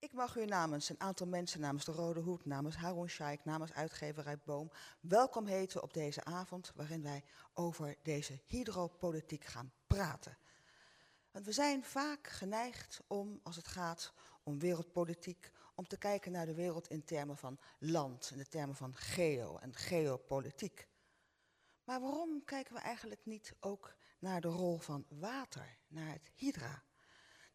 Ik mag u namens een aantal mensen, namens de Rode Hoed, namens Harun Shaikh, namens uitgeverij Boom, welkom heten op deze avond waarin wij over deze hydropolitiek gaan praten. Want we zijn vaak geneigd om, als het gaat om wereldpolitiek, om te kijken naar de wereld in termen van land, in de termen van geo en geopolitiek. Maar waarom kijken we eigenlijk niet ook naar de rol van water, naar het hydra?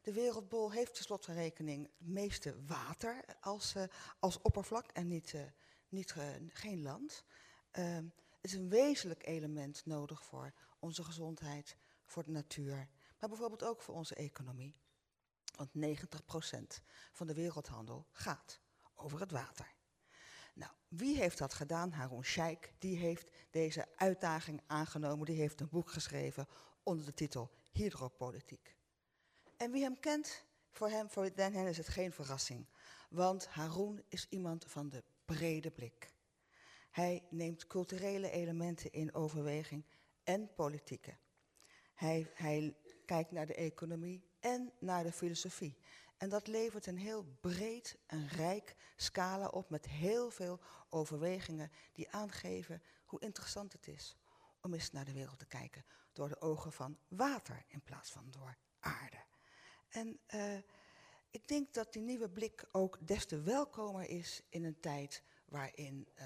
De wereldbol heeft tenslotte rekening het meeste water als, uh, als oppervlak en niet, uh, niet, uh, geen land. Ehm, het is een wezenlijk element nodig voor onze gezondheid, voor de natuur, maar bijvoorbeeld ook voor onze economie. Want 90% van de wereldhandel gaat over het water. Nou, wie heeft dat gedaan? Harun Sheikh, die heeft deze uitdaging aangenomen. Die heeft een boek geschreven onder de titel Hydropolitiek. En wie hem kent, voor hem, voor hen is het geen verrassing. Want Harun is iemand van de brede blik. Hij neemt culturele elementen in overweging en politieke. Hij, hij kijkt naar de economie en naar de filosofie. En dat levert een heel breed en rijk scala op met heel veel overwegingen die aangeven hoe interessant het is om eens naar de wereld te kijken door de ogen van water in plaats van door aarde. En uh, ik denk dat die nieuwe blik ook des te welkomer is in een tijd waarin uh,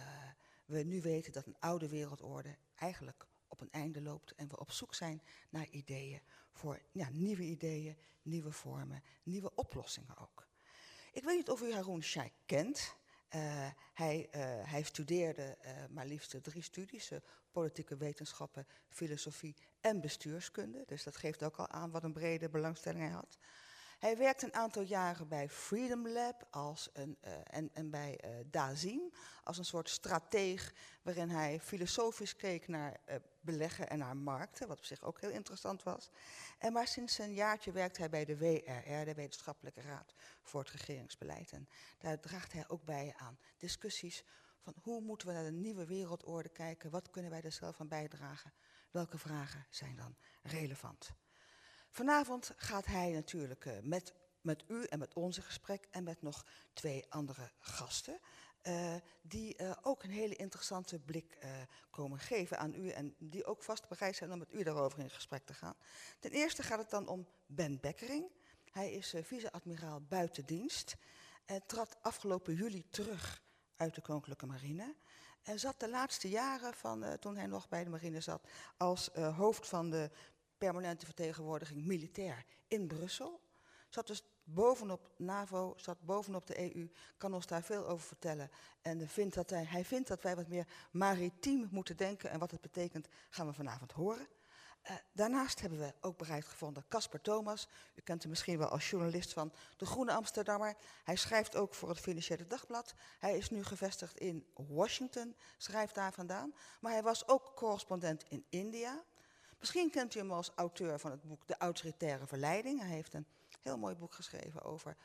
we nu weten dat een oude wereldorde eigenlijk op een einde loopt en we op zoek zijn naar ideeën voor ja, nieuwe ideeën, nieuwe vormen, nieuwe oplossingen ook. Ik weet niet of u Haroon Sheikh kent. Uh, hij, uh, hij, studeerde uh, maar liefst drie studies, politieke wetenschappen, filosofie en bestuurskunde. Dus dat geeft ook al aan wat een brede belangstelling hij had. Hij werkte een aantal jaren bij Freedom Lab als een, uh, en, en bij uh, Dazim als een soort strateeg waarin hij filosofisch keek naar uh, beleggen en naar markten, wat op zich ook heel interessant was. En maar sinds een jaartje werkt hij bij de WRR, de Wetenschappelijke Raad voor het Regeringsbeleid. En daar draagt hij ook bij aan discussies van hoe moeten we naar de nieuwe wereldorde kijken, wat kunnen wij er zelf aan bijdragen, welke vragen zijn dan relevant. Vanavond gaat hij natuurlijk uh, met, met u en met ons in gesprek en met nog twee andere gasten. Uh, die uh, ook een hele interessante blik komen geven aan u en die ook vast bereid zijn om met u daarover in gesprek te gaan. Ten eerste gaat het dan om Ben Bekkering. Hij is vice-admiraal buitendienst en trad afgelopen juli terug uit de Koninklijke Marine. En zat de laatste jaren van toen hij nog bij de marine zat als hoofd van de permanente vertegenwoordiging militair in Brussel. Zat dus bovenop NAVO, zat bovenop de EU, kan ons daar veel over vertellen. En vindt dat hij, vindt dat wij wat meer maritiem moeten denken en wat het betekent gaan we vanavond horen. Uh, daarnaast hebben we ook bereid gevonden Casper Thomas. U kent hem misschien wel als journalist van De Groene Amsterdammer. Hij schrijft ook voor het Financiële Dagblad. Hij is nu gevestigd in Washington, schrijft daar vandaan. Maar hij was ook correspondent in India. Misschien kent u hem als auteur van het boek De Autoritaire Verleiding. Hij heeft een heel mooi boek geschreven over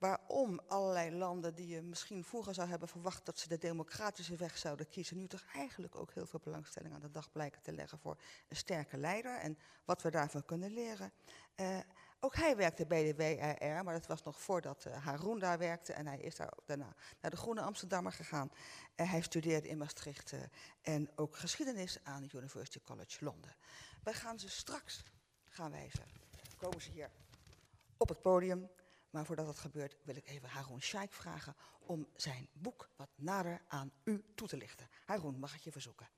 waarom allerlei landen die je misschien vroeger zou hebben verwacht dat ze de democratische weg zouden kiezen, nu toch eigenlijk ook heel veel belangstelling aan de dag blijken te leggen voor een sterke leider en wat we daarvan kunnen leren. Uh, ook hij werkte bij de WRR, maar dat was nog voordat uh, Haroon daar werkte en hij is daar daarna naar de Groene Amsterdammer gegaan. Uh, hij studeerde in Maastricht en ook geschiedenis aan University College Londen. Wij gaan ze straks gaan wijzen. Komen ze hier op het podium. Maar voordat dat gebeurt wil ik even Haroon Shaikh vragen om zijn boek wat nader aan u toe te lichten. Haroon, mag ik je verzoeken?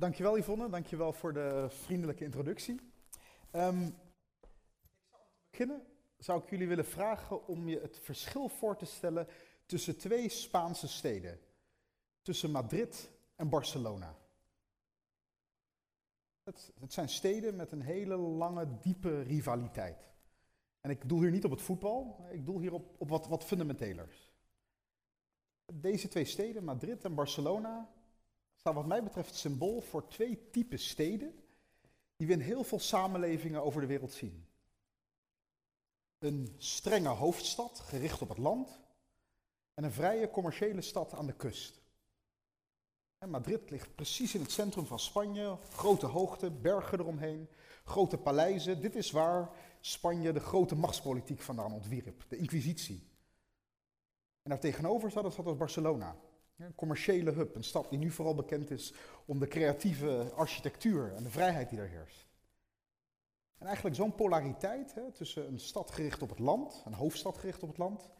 Dankjewel Yvonne, dankjewel voor de vriendelijke introductie. Um, ik zal om te beginnen zou ik jullie willen vragen om je het verschil voor te stellen tussen twee Spaanse steden. Tussen Madrid en Barcelona. Het, het, zijn steden met een hele lange, diepe rivaliteit. En ik doel hier niet op het voetbal, ik doel hier op, op wat, wat fundamentelers. Deze twee steden, Madrid en Barcelona, staan wat mij betreft symbool voor twee typen steden die we in heel veel samenlevingen over de wereld zien. Een strenge hoofdstad gericht op het land en een vrije commerciële stad aan de kust. Madrid ligt precies in het centrum van Spanje, grote hoogte, bergen eromheen, grote paleizen. Dit is waar Spanje de grote machtspolitiek vandaan ontwierp, de inquisitie. En daar tegenover zat stad als Barcelona, een commerciële hub, een stad die nu vooral bekend is om de creatieve architectuur en de vrijheid die er heerst. En eigenlijk zo'n polariteit hè, tussen een stad gericht op het land, een hoofdstad gericht op het land,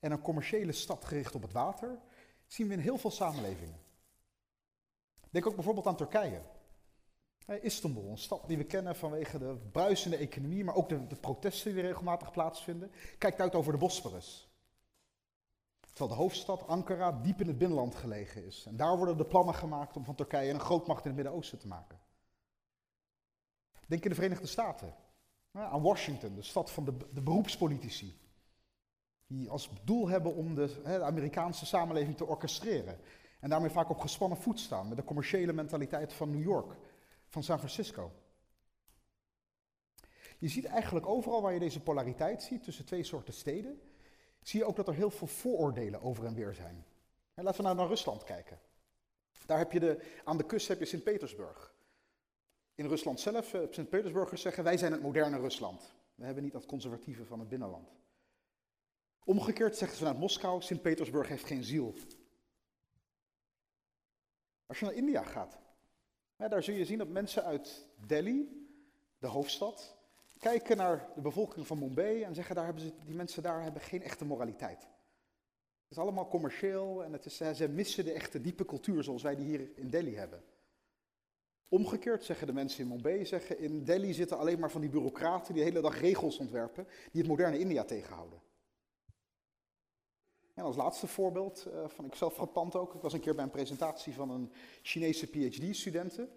en een commerciële stad gericht op het water, zien we in heel veel samenlevingen. Denk ook bijvoorbeeld aan Turkije. Istanbul, een stad die we kennen vanwege de bruisende economie, maar ook de, de protesten die regelmatig plaatsvinden, kijkt uit over de Bosporus. Terwijl de hoofdstad Ankara diep in het binnenland gelegen is. En daar worden de plannen gemaakt om van Turkije een grootmacht in het Midden-Oosten te maken. Denk in de Verenigde Staten. Aan Washington, de stad van de, de beroepspolitici. Die als doel hebben om de, de Amerikaanse samenleving te orchestreren. En daarmee vaak op gespannen voet staan met de commerciële mentaliteit van New York, van San Francisco. Je ziet eigenlijk overal waar je deze polariteit ziet tussen twee soorten steden, zie je ook dat er heel veel vooroordelen over en weer zijn. En laten we nou naar Rusland kijken. Daar heb je de, aan de kust heb je Sint-Petersburg. In Rusland zelf, uh, Sint-Petersburgers zeggen wij zijn het moderne Rusland. We hebben niet dat conservatieve van het binnenland. Omgekeerd zeggen ze vanuit Moskou, Sint-Petersburg heeft geen ziel. Als je naar India gaat, daar zul je zien dat mensen uit Delhi, de hoofdstad, kijken naar de bevolking van Mumbai en zeggen, daar hebben ze, die mensen daar hebben geen echte moraliteit. Het is allemaal commercieel en het is, ze missen de echte diepe cultuur zoals wij die hier in Delhi hebben. Omgekeerd zeggen de mensen in Mumbai, zeggen in Delhi zitten alleen maar van die bureaucraten die de hele dag regels ontwerpen die het moderne India tegenhouden. En als laatste voorbeeld uh, van ikzelf frappant ook. Ik was een keer bij een presentatie van een Chinese PhD-studenten.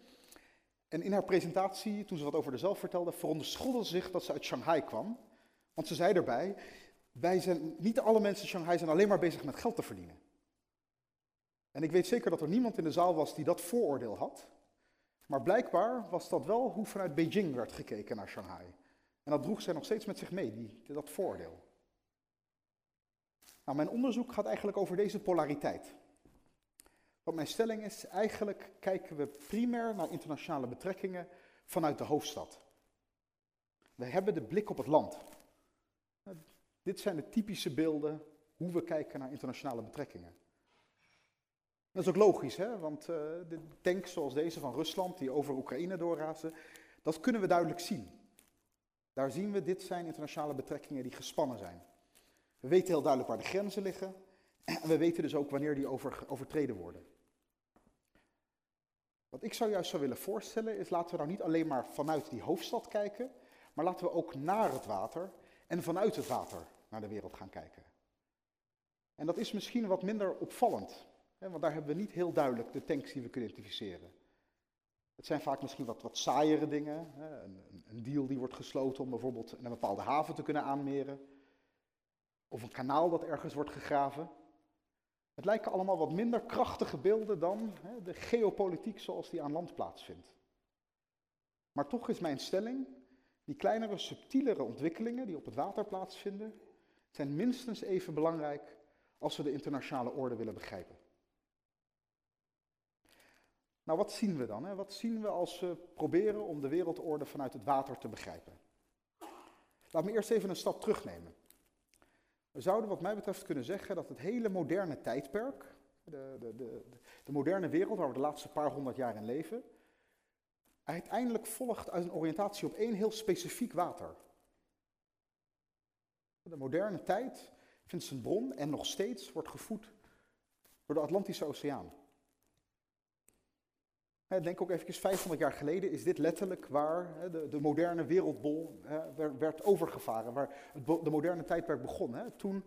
En in haar presentatie, toen ze wat over zichzelf vertelde, veronderschuldigde ze zich dat ze uit Shanghai kwam. Want ze zei erbij, wij zijn, niet alle mensen in Shanghai zijn alleen maar bezig met geld te verdienen. En ik weet zeker dat er niemand in de zaal was die dat vooroordeel had. Maar blijkbaar was dat wel hoe vanuit Beijing werd gekeken naar Shanghai. En dat droeg zij nog steeds met zich mee, die, dat vooroordeel. Nou, mijn onderzoek gaat eigenlijk over deze polariteit. Wat mijn stelling is, eigenlijk kijken we primair naar internationale betrekkingen vanuit de hoofdstad. We hebben de blik op het land. Dit zijn de typische beelden hoe we kijken naar internationale betrekkingen. Dat is ook logisch, hè? want uh, de tanks zoals deze van Rusland, die over Oekraïne doorrazen, dat kunnen we duidelijk zien. Daar zien we, dit zijn internationale betrekkingen die gespannen zijn. We weten heel duidelijk waar de grenzen liggen. En we weten dus ook wanneer die over, overtreden worden. Wat ik zou juist zou willen voorstellen is, laten we nou niet alleen maar vanuit die hoofdstad kijken, maar laten we ook naar het water en vanuit het water naar de wereld gaan kijken. En dat is misschien wat minder opvallend, hè, want daar hebben we niet heel duidelijk de tanks die we kunnen identificeren. Het zijn vaak misschien wat, wat saaiere dingen, hè, een, een deal die wordt gesloten om bijvoorbeeld een bepaalde haven te kunnen aanmeren. Of een kanaal dat ergens wordt gegraven. Het lijken allemaal wat minder krachtige beelden dan hè, de geopolitiek zoals die aan land plaatsvindt. Maar toch is mijn stelling, die kleinere, subtielere ontwikkelingen die op het water plaatsvinden, zijn minstens even belangrijk als we de internationale orde willen begrijpen. Nou, wat zien we dan? Hè? Wat zien we als we proberen om de wereldorde vanuit het water te begrijpen? Laat me eerst even een stap terugnemen. We zouden wat mij betreft kunnen zeggen dat het hele moderne tijdperk, de, de, de, de moderne wereld waar we de laatste paar honderd jaar in leven, uiteindelijk volgt uit een oriëntatie op één heel specifiek water. De moderne tijd vindt zijn bron en nog steeds wordt gevoed door de Atlantische Oceaan. Denk ook even 500 jaar geleden is dit letterlijk waar de, de moderne wereldbol werd overgevaren, waar de moderne tijdperk begon. Toen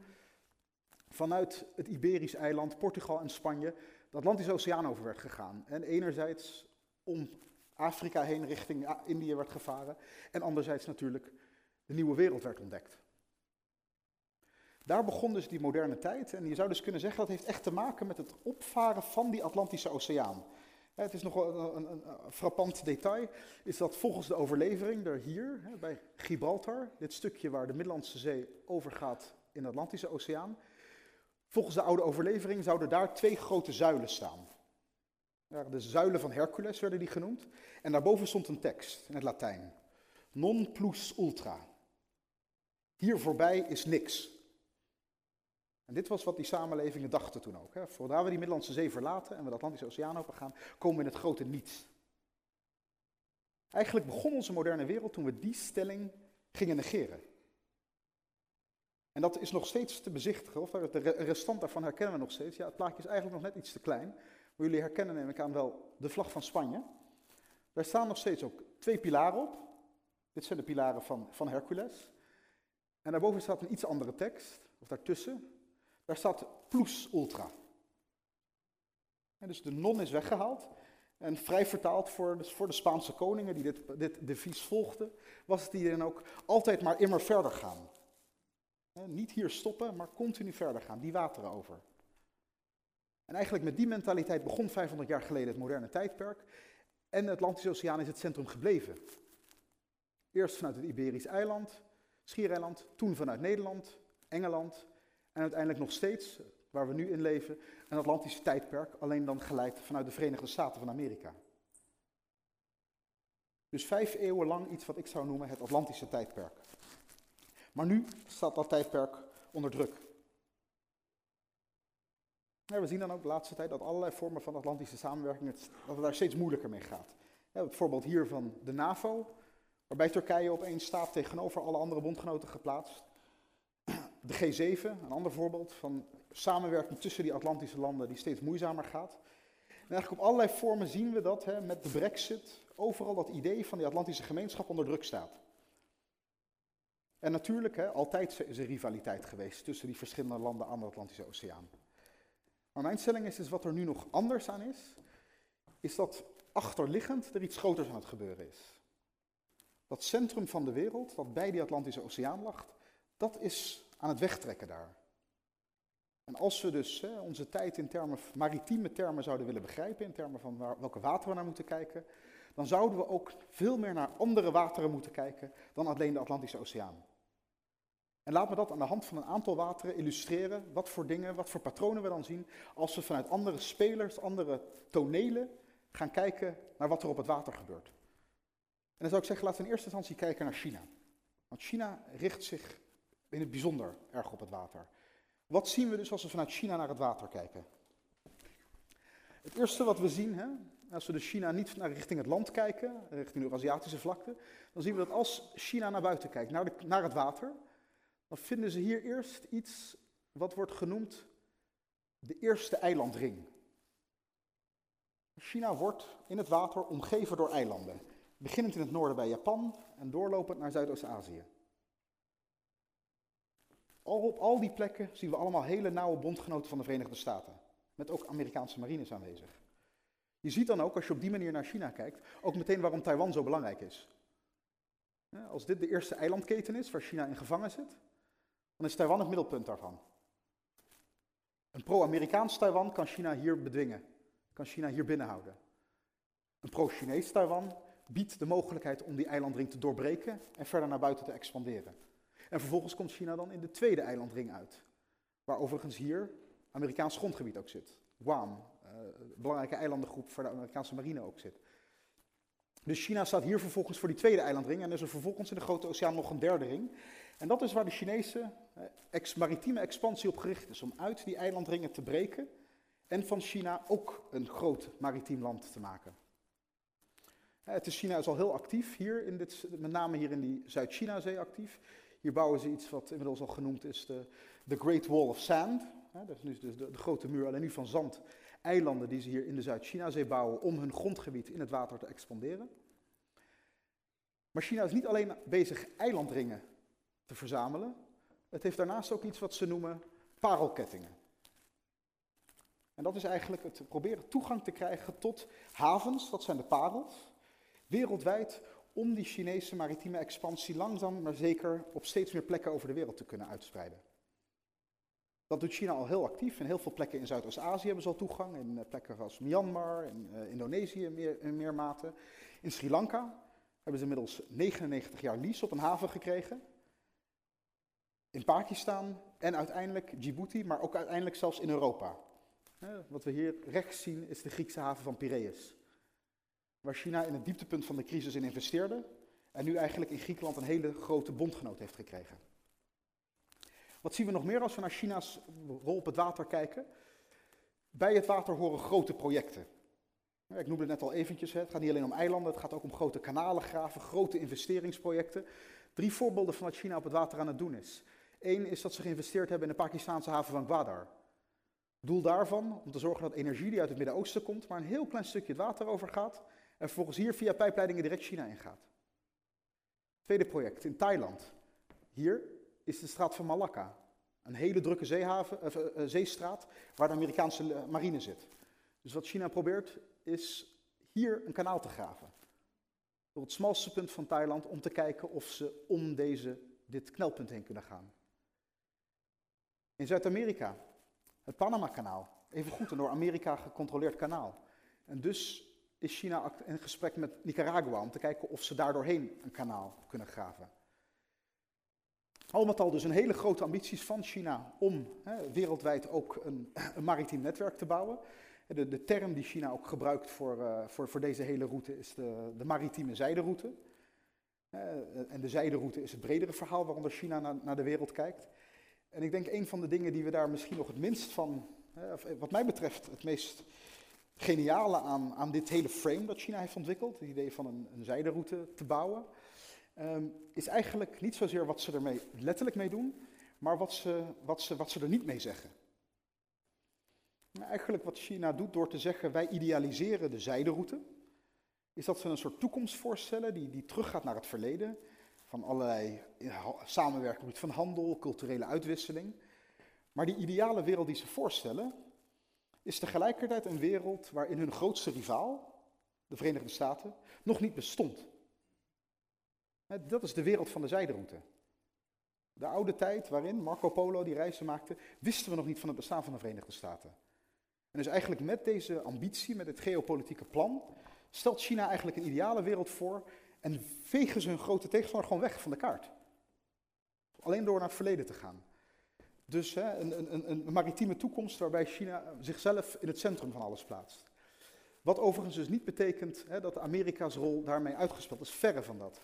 vanuit het Iberisch eiland, Portugal en Spanje de Atlantische Oceaan over werd gegaan. En enerzijds om Afrika heen richting Indië werd gevaren en anderzijds natuurlijk de nieuwe wereld werd ontdekt. Daar begon dus die moderne tijd en je zou dus kunnen zeggen dat heeft echt te maken met het opvaren van die Atlantische Oceaan. Het is nog een, een, een, frappant detail, is dat volgens de overlevering er hier, bij Gibraltar, dit stukje waar de Middellandse Zee overgaat in de Atlantische Oceaan, volgens de oude overlevering zouden daar twee grote zuilen staan. De zuilen van Hercules werden die genoemd. En daarboven stond een tekst in het Latijn. Non plus ultra. Hier voorbij is niks. En dit was wat die samenlevingen dachten toen ook. Hè. Zodra we die Middellandse Zee verlaten en we de Atlantische Oceaan opengaan, komen we in het grote niets. Eigenlijk begon onze moderne wereld toen we die stelling gingen negeren. En dat is nog steeds te bezichtigen, of de restant daarvan herkennen we nog steeds. Ja, het plaatje is eigenlijk nog net iets te klein. Maar jullie herkennen neem ik aan wel de vlag van Spanje. Daar staan nog steeds ook twee pilaren op. Dit zijn de pilaren van, van Hercules. En daarboven staat een iets andere tekst, of daartussen. Daar staat plus ultra. Dus de non is weggehaald. En vrij vertaald voor de, voor de Spaanse koningen die dit, dit devies volgden, was het die dan ook altijd maar immer verder gaan. niet hier stoppen, maar continu verder gaan, die wateren over. En eigenlijk met die mentaliteit begon 500 jaar geleden het moderne tijdperk. En de Atlantische Oceaan is het centrum gebleven. Eerst vanuit het Iberisch eiland, Schiereiland, toen vanuit Nederland, Engeland en uiteindelijk nog steeds, waar we nu in leven, een Atlantisch tijdperk, alleen dan geleid vanuit de Verenigde Staten van Amerika. Dus vijf eeuwen lang iets wat ik zou noemen het Atlantische tijdperk. Maar nu staat dat tijdperk onder druk. we zien dan ook de laatste tijd dat allerlei vormen van Atlantische samenwerking, het, dat het daar steeds moeilijker mee gaat. het voorbeeld hier van de NAVO, waarbij Turkije opeens staat tegenover alle andere bondgenoten geplaatst. De G7, een ander voorbeeld van samenwerking tussen die Atlantische landen die steeds moeizamer gaat. En eigenlijk op allerlei vormen zien we dat hè, met de brexit overal dat idee van die Atlantische gemeenschap onder druk staat. En natuurlijk, hè, altijd is er rivaliteit geweest tussen die verschillende landen aan de Atlantische Oceaan. Maar mijn stelling is, is wat er nu nog anders aan is, is dat achterliggend er iets groters aan het gebeuren is. Dat centrum van de wereld, dat bij die Atlantische Oceaan lag, dat is aan het wegtrekken daar. En als we dus hè, onze tijd in termen, maritieme termen zouden willen begrijpen, in termen van welke wateren we naar moeten kijken, dan zouden we ook veel meer naar andere wateren moeten kijken dan alleen de Atlantische Oceaan. En laat me dat aan de hand van een aantal wateren illustreren, wat voor dingen, wat voor patronen we dan zien, als we vanuit andere spelers, andere tonelen gaan kijken naar wat er op het water gebeurt. En dan zou ik zeggen, laten we in eerste instantie kijken naar China. Want China richt zich in het bijzonder erg op het water. Wat zien we dus als we vanuit China naar het water kijken? Het eerste wat we zien, hè, als we dus China niet naar richting het land kijken, richting de Eurasiatische vlakte, dan zien we dat als China naar buiten kijkt, naar, de, naar het water, dan vinden ze hier eerst iets wat wordt genoemd de eerste eilandring. China wordt in het water omgeven door eilanden, beginnend in het noorden bij Japan en doorlopend naar Zuidoost-Azië. Op al die plekken zien we allemaal hele nauwe bondgenoten van de Verenigde Staten. Met ook Amerikaanse marines aanwezig. Je ziet dan ook, als je op die manier naar China kijkt, ook meteen waarom Taiwan zo belangrijk is. Als dit de eerste eilandketen is waar China in gevangen zit, dan is Taiwan het middelpunt daarvan. Een pro-Amerikaans Taiwan kan China hier bedwingen, kan China hier binnenhouden. Een pro-Chinees Taiwan biedt de mogelijkheid om die eilandring te doorbreken en verder naar buiten te expanderen. En vervolgens komt China dan in de tweede eilandring uit. Waar overigens hier Amerikaans grondgebied ook zit. Guam, uh, belangrijke eilandengroep waar de Amerikaanse marine ook zit. Dus China staat hier vervolgens voor die tweede eilandring. En is er vervolgens in de Grote Oceaan nog een derde ring. En dat is waar de Chinese uh, maritieme expansie op gericht is. Om uit die eilandringen te breken. En van China ook een groot maritiem land te maken. Uh, het is China is al heel actief hier, in dit, met name hier in die Zuid-China-zee actief. Hier bouwen ze iets wat inmiddels al genoemd is de, de Great Wall of Sand. dat is dus de, de, grote muur, alleen nu van zand. Eilanden die ze hier in de Zuid-China-zee bouwen om hun grondgebied in het water te expanderen. Maar China is niet alleen bezig eilandringen te verzamelen. Het heeft daarnaast ook iets wat ze noemen parelkettingen. En dat is eigenlijk het proberen toegang te krijgen tot havens, dat zijn de parels, wereldwijd om die Chinese maritieme expansie langzaam maar zeker op steeds meer plekken over de wereld te kunnen uitspreiden. Dat doet China al heel actief. In heel veel plekken in Zuidoost-Azië hebben ze al toegang. In eh, plekken als Myanmar, in uh, Indonesië meer, in meer mate. In Sri Lanka hebben ze inmiddels 99 jaar lease op een haven gekregen. In Pakistan en uiteindelijk Djibouti, maar ook uiteindelijk zelfs in Europa. Wat we hier rechts zien is de Griekse haven van Piraeus. Waar China in het dieptepunt van de crisis in investeerde en nu eigenlijk in Griekenland een hele grote bondgenoot heeft gekregen. Wat zien we nog meer als we naar China's rol op het water kijken? Bij het water horen grote projecten. Ik noemde het net al eventjes, het gaat niet alleen om eilanden, het gaat ook om grote kanalen graven, grote investeringsprojecten. Drie voorbeelden van wat China op het water aan het doen is. Eén is dat ze geïnvesteerd hebben in de Pakistanse haven van Gwadar. Doel daarvan om te zorgen dat energie die uit het Midden-Oosten komt, maar een heel klein stukje het water over gaat en vervolgens hier via pijpleidingen direct China ingaat. Tweede project in Thailand. Hier is de straat van Malacca. Een hele drukke zeehaven, uh, uh, zeestraat waar de Amerikaanse marine zit. Dus wat China probeert is hier een kanaal te graven. Door het smalste punt van Thailand om te kijken of ze om deze, dit knelpunt heen kunnen gaan. In Zuid-Amerika, het Panama-kanaal. Even goed, een door Amerika gecontroleerd kanaal. En dus is China in gesprek met Nicaragua om te kijken of ze daardoorheen een kanaal kunnen graven. Al met al dus een hele grote ambities van China om wereldwijd ook een, maritiem netwerk te bouwen. De, de, term die China ook gebruikt voor, uh, voor, voor deze hele route is de, de maritieme zijderoute. Uh, en de zijderoute is het bredere verhaal waaronder China naar, naar, de wereld kijkt. En ik denk een van de dingen die we daar misschien nog het minst van, of wat mij betreft het meest geniale aan, aan dit hele frame dat China heeft ontwikkeld, het idee van een, een zijderoute te bouwen, um, is eigenlijk niet zozeer wat ze er letterlijk mee doen, maar wat ze, wat, ze, wat ze er niet mee zeggen. Nou, eigenlijk wat China doet door te zeggen wij idealiseren de zijderoute, is dat ze een soort toekomst voorstellen die, die teruggaat naar het verleden, van allerlei samenwerking van handel, culturele uitwisseling. Maar die ideale wereld die ze voorstellen, is tegelijkertijd een wereld waarin hun grootste rivaal, de Verenigde Staten, nog niet bestond. Dat is de wereld van de zijderoute. De oude tijd waarin Marco Polo die reizen maakte, wisten we nog niet van het bestaan van de Verenigde Staten. En dus eigenlijk met deze ambitie, met het geopolitieke plan, stelt China eigenlijk een ideale wereld voor en vegen ze hun grote tegenstander gewoon weg van de kaart. Alleen door naar het verleden te gaan. Dus hè, een, een, een maritieme toekomst waarbij China zichzelf in het centrum van alles plaatst. Wat overigens dus niet betekent hè, dat Amerika's rol daarmee uitgespeeld is, verre van dat.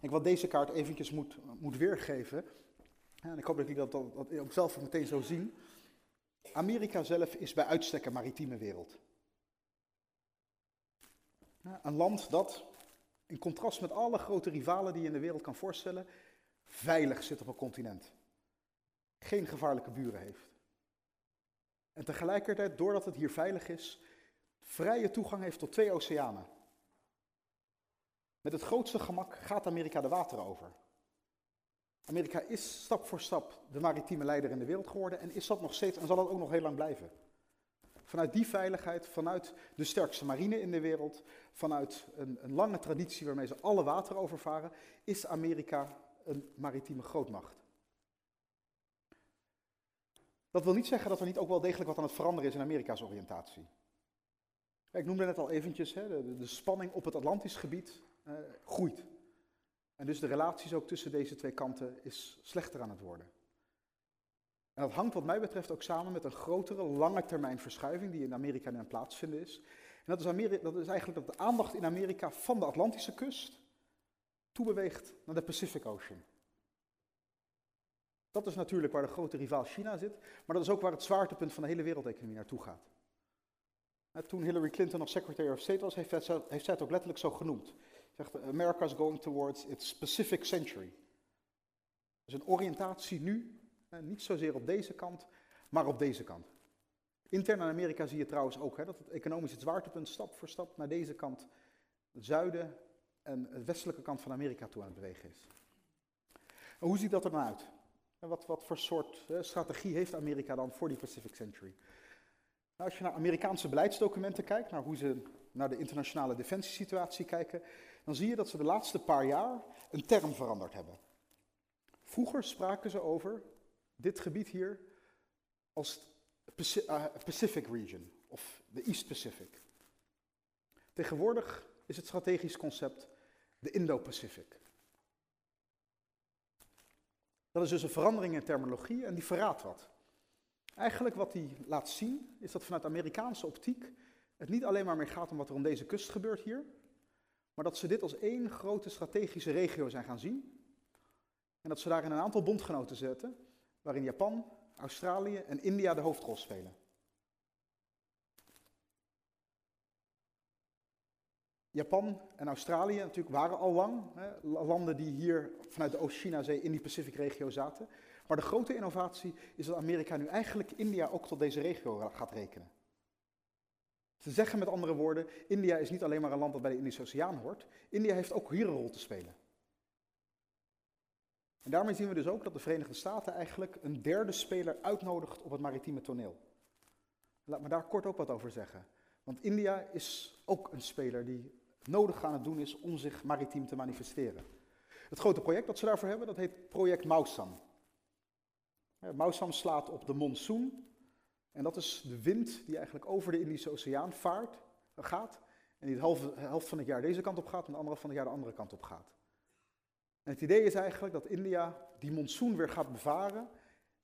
Ik wat deze kaart eventjes moet, moet weergeven, en ik hoop dat jullie dat, dat, dat ook zelf meteen zo zien. Amerika zelf is bij uitstek een maritieme wereld. Een land dat, in contrast met alle grote rivalen die je in de wereld kan voorstellen, veilig zit op een continent. Geen gevaarlijke buren heeft. En tegelijkertijd, doordat het hier veilig is, vrije toegang heeft tot twee oceanen. Met het grootste gemak gaat Amerika de wateren over. Amerika is stap voor stap de maritieme leider in de wereld geworden en is dat nog steeds en zal dat ook nog heel lang blijven. Vanuit die veiligheid, vanuit de sterkste marine in de wereld, vanuit een, een lange traditie waarmee ze alle water overvaren, is Amerika een maritieme grootmacht. Dat wil niet zeggen dat er niet ook wel degelijk wat aan het veranderen is in Amerika's oriëntatie. Ik noemde net al eventjes, hè, de, spanning op het Atlantisch gebied eh, groeit. En dus de relaties ook tussen deze twee kanten is slechter aan het worden. En dat hangt wat mij betreft ook samen met een grotere, lange termijn verschuiving die in Amerika nu aan plaatsvinden is. En dat is, dat is eigenlijk dat de aandacht in Amerika van de Atlantische kust toebeweegt naar de Pacific Ocean. Dat is natuurlijk waar de grote rivaal China zit, maar dat is ook waar het zwaartepunt van de hele wereldeconomie naartoe gaat. Toen Hillary Clinton nog Secretary of State was, heeft zij, het ook letterlijk zo genoemd. Zegt, America is going towards its Pacific century. Dus een oriëntatie nu niet zozeer op deze kant, maar op deze kant. Intern in Amerika zie je trouwens ook hè, dat het economisch het zwaartepunt stap voor stap naar deze kant, het zuiden en het westelijke kant van Amerika toe aan het bewegen is. En hoe ziet dat er dan uit? En wat, wat voor soort hè, strategie heeft Amerika dan voor die Pacific Century? Nou, als je naar Amerikaanse beleidsdocumenten kijkt, naar hoe ze naar de internationale defensiesituatie kijken, dan zie je dat ze de laatste paar jaar een term veranderd hebben. Vroeger spraken ze over dit gebied hier als eh, Pacific Region of de East Pacific. Tegenwoordig is het strategisch concept de Indo-Pacific. Dat is dus een verandering in terminologie en die verraadt wat. Eigenlijk wat hij laat zien, is dat vanuit Amerikaanse optiek het niet alleen maar meer gaat om wat er om deze kust gebeurt hier, maar dat ze dit als één grote strategische regio zijn gaan zien. En dat ze daarin een aantal bondgenoten zetten, waarin Japan, Australië en India de hoofdrol spelen. Japan en Australië natuurlijk waren al lang hè, landen die hier vanuit de Oost-China-zee in die Pacific-regio zaten. Maar de grote innovatie is dat Amerika nu eigenlijk India ook tot deze regio gaat rekenen. Ze zeggen met andere woorden, India is niet alleen maar een land dat bij de Indische Oceaan hoort. India heeft ook hier een rol te spelen. En daarmee zien we dus ook dat de Verenigde Staten eigenlijk een derde speler uitnodigt op het maritieme toneel. Laat me daar kort ook wat over zeggen. Want India is ook een speler die nodig aan het doen is om zich maritiem te manifesteren. Het grote project dat ze daarvoor hebben, dat heet project Mausam. Mausam slaat op de monsoon. En dat is de wind die eigenlijk over de Indische Oceaan vaart, gaat. En die de helft, van het jaar deze kant op gaat en de andere van het jaar de andere kant op gaat. Het idee is eigenlijk dat India die monsoon weer gaat bevaren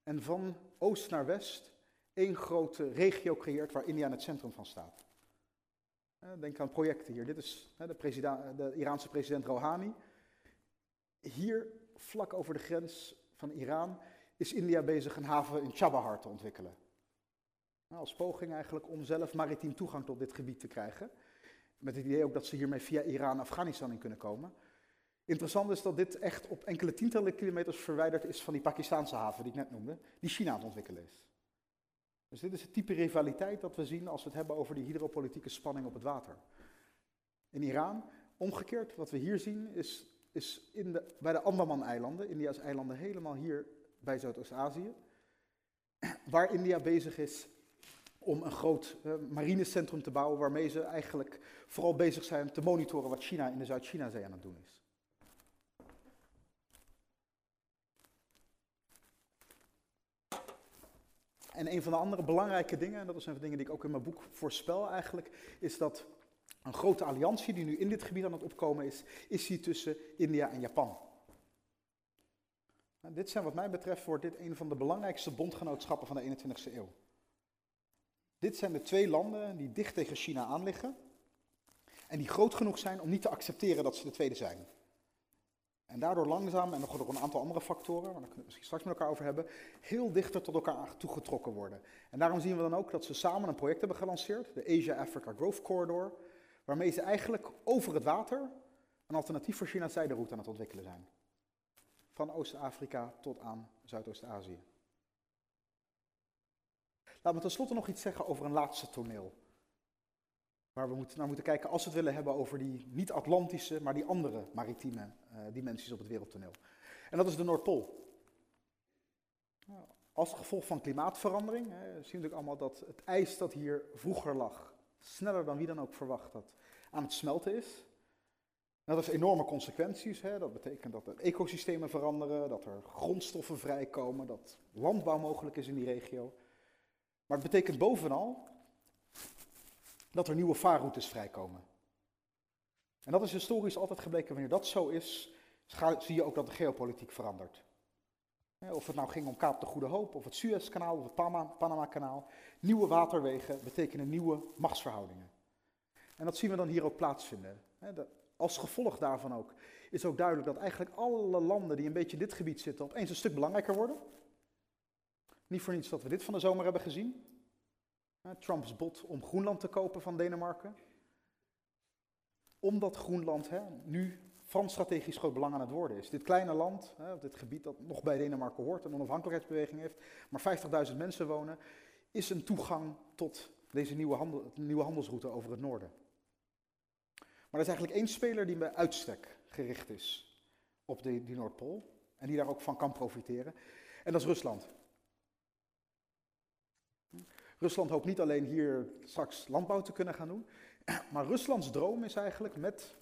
en van oost naar west één grote regio creëert waar India in het centrum van staat. Denk aan projecten hier. Dit is de, de Iraanse president Rouhani. Hier, vlak over de grens van Iran, is India bezig een haven in Chabahar te ontwikkelen. Nou, als poging eigenlijk om zelf maritiem toegang tot dit gebied te krijgen. Met het idee ook dat ze hiermee via Iran Afghanistan in kunnen komen. Interessant is dat dit echt op enkele tientallen kilometers verwijderd is van die Pakistanse haven die ik net noemde, die China aan het ontwikkelen is. Dus dit is het type rivaliteit dat we zien als we het hebben over die hydropolitieke spanning op het water. In Iran, omgekeerd, wat we hier zien, is, is in de, bij de Andaman-eilanden, India's eilanden helemaal hier bij Zuidoost-Azië, waar India bezig is om een groot uh, marinecentrum te bouwen waarmee ze eigenlijk vooral bezig zijn te monitoren wat China in de Zuid-China-zee aan het doen is. En een van de andere belangrijke dingen, en dat zijn dingen die ik ook in mijn boek voorspel eigenlijk, is dat een grote alliantie die nu in dit gebied aan het opkomen is, is die tussen India en Japan. En dit zijn wat mij betreft, wordt dit een van de belangrijkste bondgenootschappen van de 21ste eeuw. Dit zijn de twee landen die dicht tegen China aan liggen en die groot genoeg zijn om niet te accepteren dat ze de tweede zijn. En daardoor langzaam, en nog door een aantal andere factoren, waar we het misschien straks met elkaar over hebben, heel dichter tot elkaar toegetrokken worden. En daarom zien we dan ook dat ze samen een project hebben gelanceerd, de Asia-Africa Growth Corridor, waarmee ze eigenlijk over het water een alternatief voor China's zijderoute aan het ontwikkelen zijn. Van Oost-Afrika tot aan Zuidoost-Azië. Laten we tenslotte nog iets zeggen over een laatste toneel. Waar we naar moeten kijken als we het willen hebben over die niet-Atlantische, maar die andere maritieme uh, dimensies op het wereldtoneel. En dat is de Noordpool. Nou, als gevolg van klimaatverandering hè, zien we natuurlijk allemaal dat het ijs dat hier vroeger lag, sneller dan wie dan ook verwacht dat, aan het smelten is. dat heeft enorme consequenties. Hè. Dat betekent dat er ecosystemen veranderen, dat er grondstoffen vrijkomen, dat landbouw mogelijk is in die regio. Maar het betekent bovenal dat er nieuwe vaarroutes vrijkomen. En dat is historisch altijd gebleken, wanneer dat zo is, zie je ook dat de geopolitiek verandert. Of het nou ging om Kaap de Goede Hoop, of het Suezkanaal, of het Panama-kanaal. Nieuwe waterwegen betekenen nieuwe machtsverhoudingen. En dat zien we dan hier ook plaatsvinden. Als gevolg daarvan ook is ook duidelijk dat eigenlijk alle landen die een beetje in dit gebied zitten opeens een stuk belangrijker worden. Niet voor niets dat we dit van de zomer hebben gezien. Trumps bod om Groenland te kopen van Denemarken. Omdat Groenland hè, nu van strategisch groot belang aan het worden is. Dit kleine land, hè, dit gebied dat nog bij Denemarken hoort, een onafhankelijkheidsbeweging heeft, maar 50.000 mensen wonen, is een toegang tot deze nieuwe, handel, nieuwe handelsroute over het noorden. Maar er is eigenlijk één speler die bij uitstek gericht is op de, die Noordpool en die daar ook van kan profiteren. En dat is Rusland. Rusland hoopt niet alleen hier straks landbouw te kunnen gaan doen, maar Ruslands droom is eigenlijk met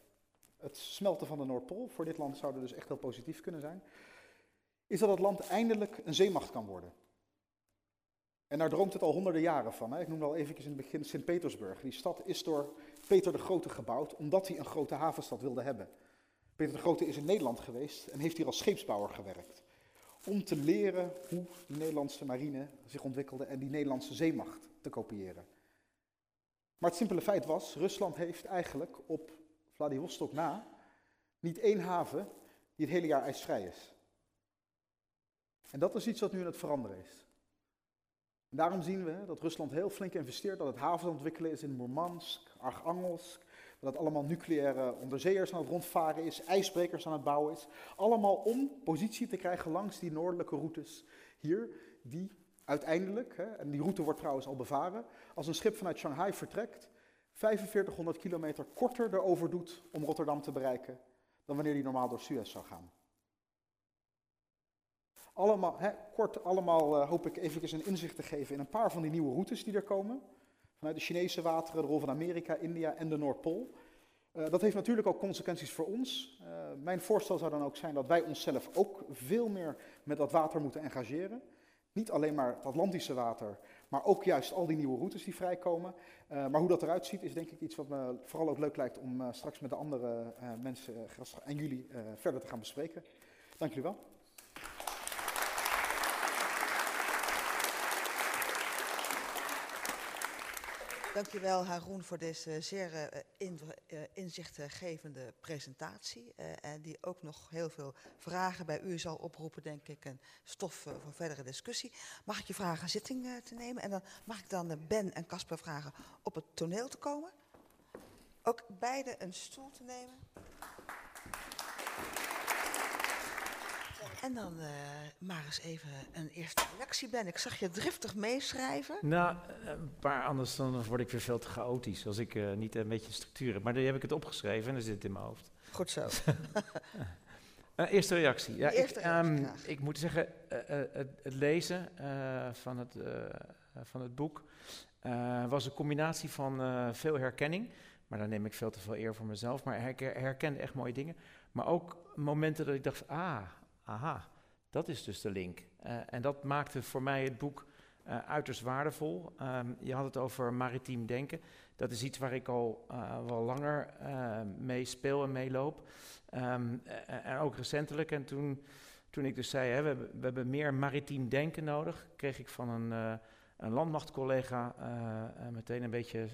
het smelten van de Noordpool, voor dit land zou dat dus echt heel positief kunnen zijn, is dat het land eindelijk een zeemacht kan worden. En daar droomt het al honderden jaren van. Hè. Ik noemde al eventjes in het begin Sint-Petersburg. Die stad is door Peter de Grote gebouwd omdat hij een grote havenstad wilde hebben. Peter de Grote is in Nederland geweest en heeft hier als scheepsbouwer gewerkt. Om te leren hoe de Nederlandse marine zich ontwikkelde en die Nederlandse zeemacht te kopiëren. Maar het simpele feit was, Rusland heeft eigenlijk op Vladivostok na niet één haven die het hele jaar ijsvrij is. En dat is iets wat nu aan het veranderen is. Daarom zien we dat Rusland heel flink investeert, dat het havens ontwikkelen is in Murmansk, Archangelsk, dat allemaal nucleaire onderzeeërs aan het rondvaren is, ijsbrekers aan het bouwen is. Allemaal om positie te krijgen langs die noordelijke routes hier, die uiteindelijk, hè, en die route wordt trouwens al bevaren, als een schip vanuit Shanghai vertrekt, 4500 kilometer korter erover doet om Rotterdam te bereiken dan wanneer die normaal door Suez zou gaan. Allemaal, hè, kort allemaal uh, hoop ik even een inzicht te geven in een paar van die nieuwe routes die er komen. Vanuit de Chinese wateren, de rol van Amerika, India en de Noordpool. Uh, dat heeft natuurlijk ook consequenties voor ons. Uh, mijn voorstel zou dan ook zijn dat wij onszelf ook veel meer met dat water moeten engageren. Niet alleen maar het Atlantische water, maar ook juist al die nieuwe routes die vrijkomen. Uh, maar hoe dat eruit ziet is denk ik iets wat me vooral ook leuk lijkt om straks met de andere mensen en jullie verder te gaan bespreken. Dank jullie wel. Dankjewel Haroon voor deze zeer in, uh, inzichtgevende presentatie. Uh, en die ook nog heel veel vragen bij u zal oproepen, denk ik. En stof voor verdere discussie. Mag ik je vragen zitting te nemen? En dan mag ik dan Ben en Casper vragen op het toneel te komen. Ook beide een stoel te nemen. En dan uh, maar eens even een eerste reactie, Ben. Ik zag je driftig meeschrijven. Nou, maar anders dan word ik weer veel te chaotisch als ik uh, niet een beetje structuur heb. Maar dan heb ik het opgeschreven en dan zit het in mijn hoofd. Goed zo. uh, eerste reactie. Ja, eerste ik, reactie um, ik, moet zeggen, het, het, lezen van, het, van het boek was een combinatie van veel herkenning. Maar daar neem ik veel te veel eer voor mezelf. Maar ik herkende echt mooie dingen. Maar ook momenten dat ik dacht, ah, aha, dat is dus de link. Uh, en dat maakte voor mij het boek uh, uiterst waardevol. Um, je had het over maritiem denken. Dat is iets waar ik al uh, wel langer mee speel en meeloop. Um, en ook recentelijk. En toen, toen ik dus zei, hè, we, we, hebben meer maritiem denken nodig, kreeg ik van een, een landmachtcollega meteen een beetje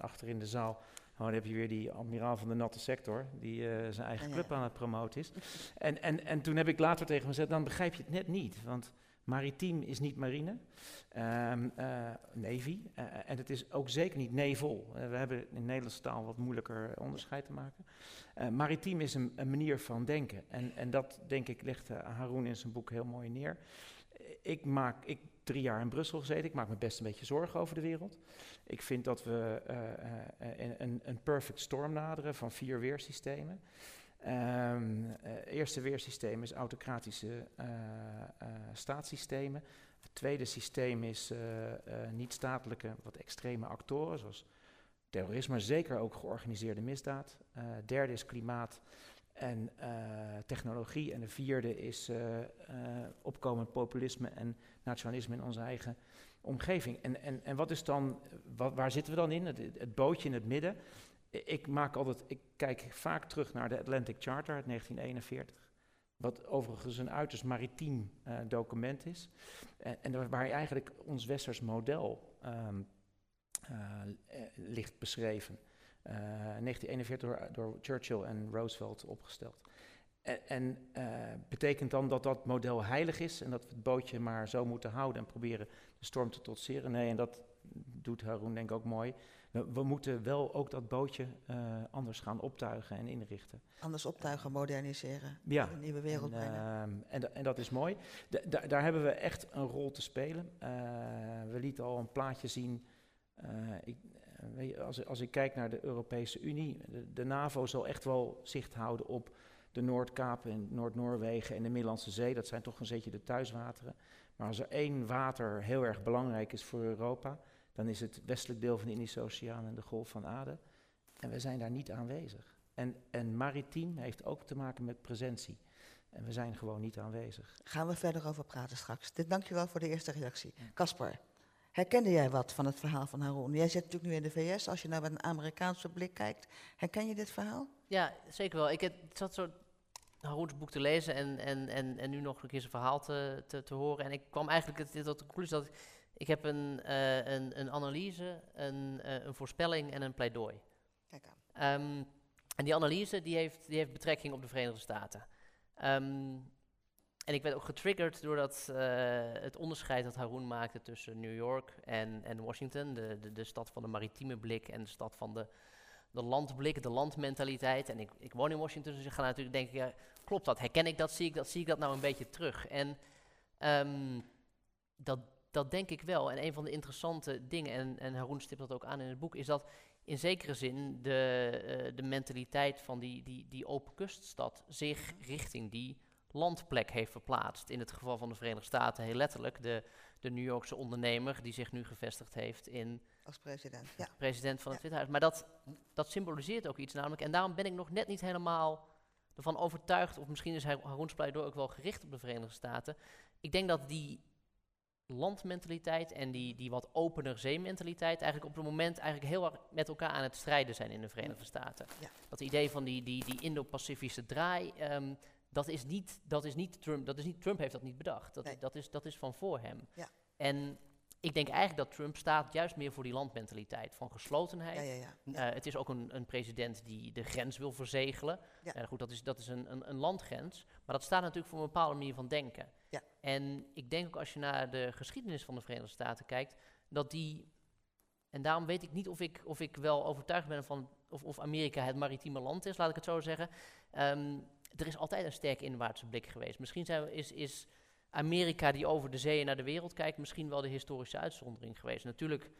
achter in de zaal Oh, dan heb je weer die admiraal van de natte sector, die uh, zijn eigen club aan het promoten is. En, en, en toen heb ik later tegen hem gezegd, dan begrijp je het net niet. Want maritiem is niet marine, um, uh, navy, uh, en het is ook zeker niet nevel. we hebben in Nederlandse taal wat moeilijker onderscheid te maken. maritiem is een, een, manier van denken. En, en dat, denk ik, legt Haroon in zijn boek heel mooi neer. Ik maak, ik drie jaar in Brussel gezeten. Ik maak me best een beetje zorgen over de wereld. Ik vind dat we uh, uh, een, een, perfect storm naderen van vier weersystemen. Um, eerste weersysteem is autocratische staatssystemen. Het tweede systeem is niet-statelijke, wat extreme actoren, zoals terrorisme, zeker ook georganiseerde misdaad. derde is klimaat en technologie. En de vierde is opkomend populisme en nationalisme in onze eigen omgeving. En, en, en wat is dan, waar zitten we dan in? Het, bootje in het midden. Ik maak altijd, ik kijk vaak terug naar de Atlantic Charter uit 1941. Wat overigens een uiterst maritiem document is. En, en, waar eigenlijk ons westers model um, ligt beschreven. Uh, 1941 door, door Churchill en Roosevelt opgesteld. En, en uh, betekent dan dat dat model heilig is en dat we het bootje maar zo moeten houden en proberen de storm te trotseren? Nee, en dat doet Haroon denk ik ook mooi. We, we moeten wel ook dat bootje uh, anders gaan optuigen en inrichten. Anders optuigen, moderniseren, ja. een nieuwe wereld en, brengen. Uh, en, en, dat is mooi. Da, daar hebben we echt een rol te spelen. We lieten al een plaatje zien. Ik, als, als ik kijk naar de Europese Unie, de, de NAVO zal echt wel zicht houden op de Noordkaap en Noord-Noorwegen en de Middellandse Zee. Dat zijn toch een beetje de thuiswateren. Maar als er één water heel erg belangrijk is voor Europa, dan is het westelijk deel van de Indische Oceaan en de Golf van Aden. En we zijn daar niet aanwezig. En, en maritiem heeft ook te maken met presentie. En we zijn gewoon niet aanwezig. Gaan we verder over praten straks. Dit, dankjewel voor de eerste reactie. Caspar. Herkende jij wat van het verhaal van Haroon? Jij zit natuurlijk nu in de VS. Als je nou met een Amerikaanse blik kijkt, herken je dit verhaal? Ja, zeker wel. Ik zat zo Haroons boek te lezen en, en, en, en nu nog een keer zijn verhaal te, te, te horen. En ik kwam eigenlijk tot de conclusie dat ik, ik heb een, uh, een, een analyse, een, uh, een voorspelling en een pleidooi. Kijk aan. Um, en die analyse die heeft, die heeft betrekking op de Verenigde Staten. Um, en ik werd ook getriggerd door dat, uh, het onderscheid dat Haroon maakte tussen New York en, en Washington. De, de, de stad van de maritieme blik en de stad van de, de landblik, de landmentaliteit. En ik, ik woon in Washington, dus ik ga natuurlijk denken, ja, klopt dat? Herken ik dat? Zie ik dat, zie ik dat nou een beetje terug? En um, dat, dat denk ik wel. En een van de interessante dingen, en, en Haroon stipt dat ook aan in het boek, is dat in zekere zin de, uh, de mentaliteit van die, die, die open kuststad zich richting die landplek heeft verplaatst. In het geval van de Verenigde Staten heel letterlijk de, de New Yorkse ondernemer die zich nu gevestigd heeft in... Als president, ja. President van het ja. Witte Huis. Maar dat, dat symboliseert ook iets namelijk. En daarom ben ik nog net niet helemaal ervan overtuigd, of misschien is Haroons pleidooi ook wel gericht op de Verenigde Staten. Ik denk dat die landmentaliteit en die, die wat opener zeementaliteit eigenlijk op het moment eigenlijk heel erg met elkaar aan het strijden zijn in de Verenigde Staten. Ja. Dat idee van die, die, die Indo-Pacifische draai, um, dat is niet, dat is niet Trump, dat is niet, Trump heeft dat niet bedacht. Dat, Nee. dat, is, dat is van voor hem. Ja. En ik denk eigenlijk dat Trump staat juist meer voor die landmentaliteit van geslotenheid. Ja, ja, ja. Eh, het is ook een, een president die de grens wil verzegelen. Ja. Eh, goed, dat is, dat is een, een, een landgrens. Maar dat staat natuurlijk voor een bepaalde manier van denken. Ja. En ik denk ook als je naar de geschiedenis van de Verenigde Staten kijkt, dat die. En daarom weet ik niet of ik, of ik wel overtuigd ben van of, of Amerika het maritieme land is, laat ik het zo zeggen. Ehm, er is altijd een sterke inwaartse blik geweest. Misschien zijn we, is, is Amerika die over de zeeën naar de wereld kijkt, misschien wel de historische uitzondering geweest. Natuurlijk,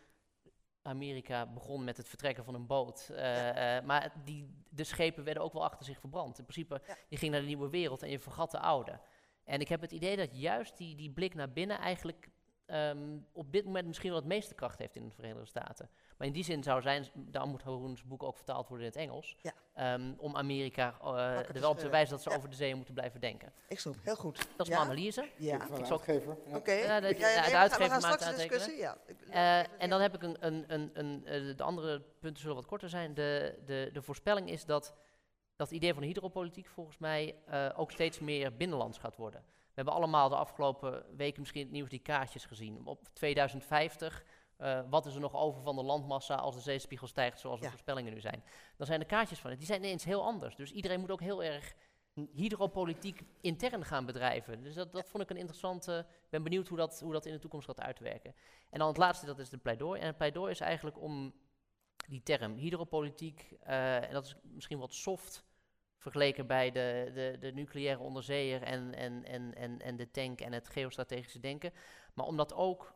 Amerika begon met het vertrekken van een boot, eh, eh, maar die, de schepen werden ook wel achter zich verbrand. In principe, Ja. je ging naar de nieuwe wereld en je vergat de oude. En ik heb het idee dat juist die, die blik naar binnen eigenlijk ehm, op dit moment misschien wel het meeste kracht heeft in de Verenigde Staten. Maar in die zin zou zijn, daarom moet Haroons boek ook vertaald worden in het Engels, Ja. ehm, om Amerika eh, er wel op te wijzen dat ze Ja. over de zeeën moeten blijven denken. Ik snap, heel goed. Dat is Ja? mijn analyse. Ja, oké. de zal- uitgever. Ja. Ja, de- Ja, uitgever maakt de discussie. Ja. Ik- Eh, en dan heb ik een, een, een, een, eh, de andere punten zullen wat korter zijn. De, de, de voorspelling is dat dat idee van hydropolitiek volgens mij eh, ook steeds meer binnenlands gaat worden. We hebben allemaal de afgelopen weken misschien het nieuws die kaartjes gezien. Op 2050, eh, wat is er nog over van de landmassa als de zeespiegel stijgt zoals de Ja. voorspellingen nu zijn? Dan zijn de kaartjes van het, die zijn ineens heel anders. Dus iedereen moet ook heel erg hydropolitiek intern gaan bedrijven. Dus dat, dat vond ik een interessante. Ik ben benieuwd hoe dat, hoe dat in de toekomst gaat uitwerken. En dan het laatste, dat is de pleidooi. En het pleidooi is eigenlijk om die term hydropolitiek, eh, en dat is misschien wat soft vergeleken bij de, de, de nucleaire onderzeeër en, en, en, en, en de tank en het geostrategische denken. Maar omdat ook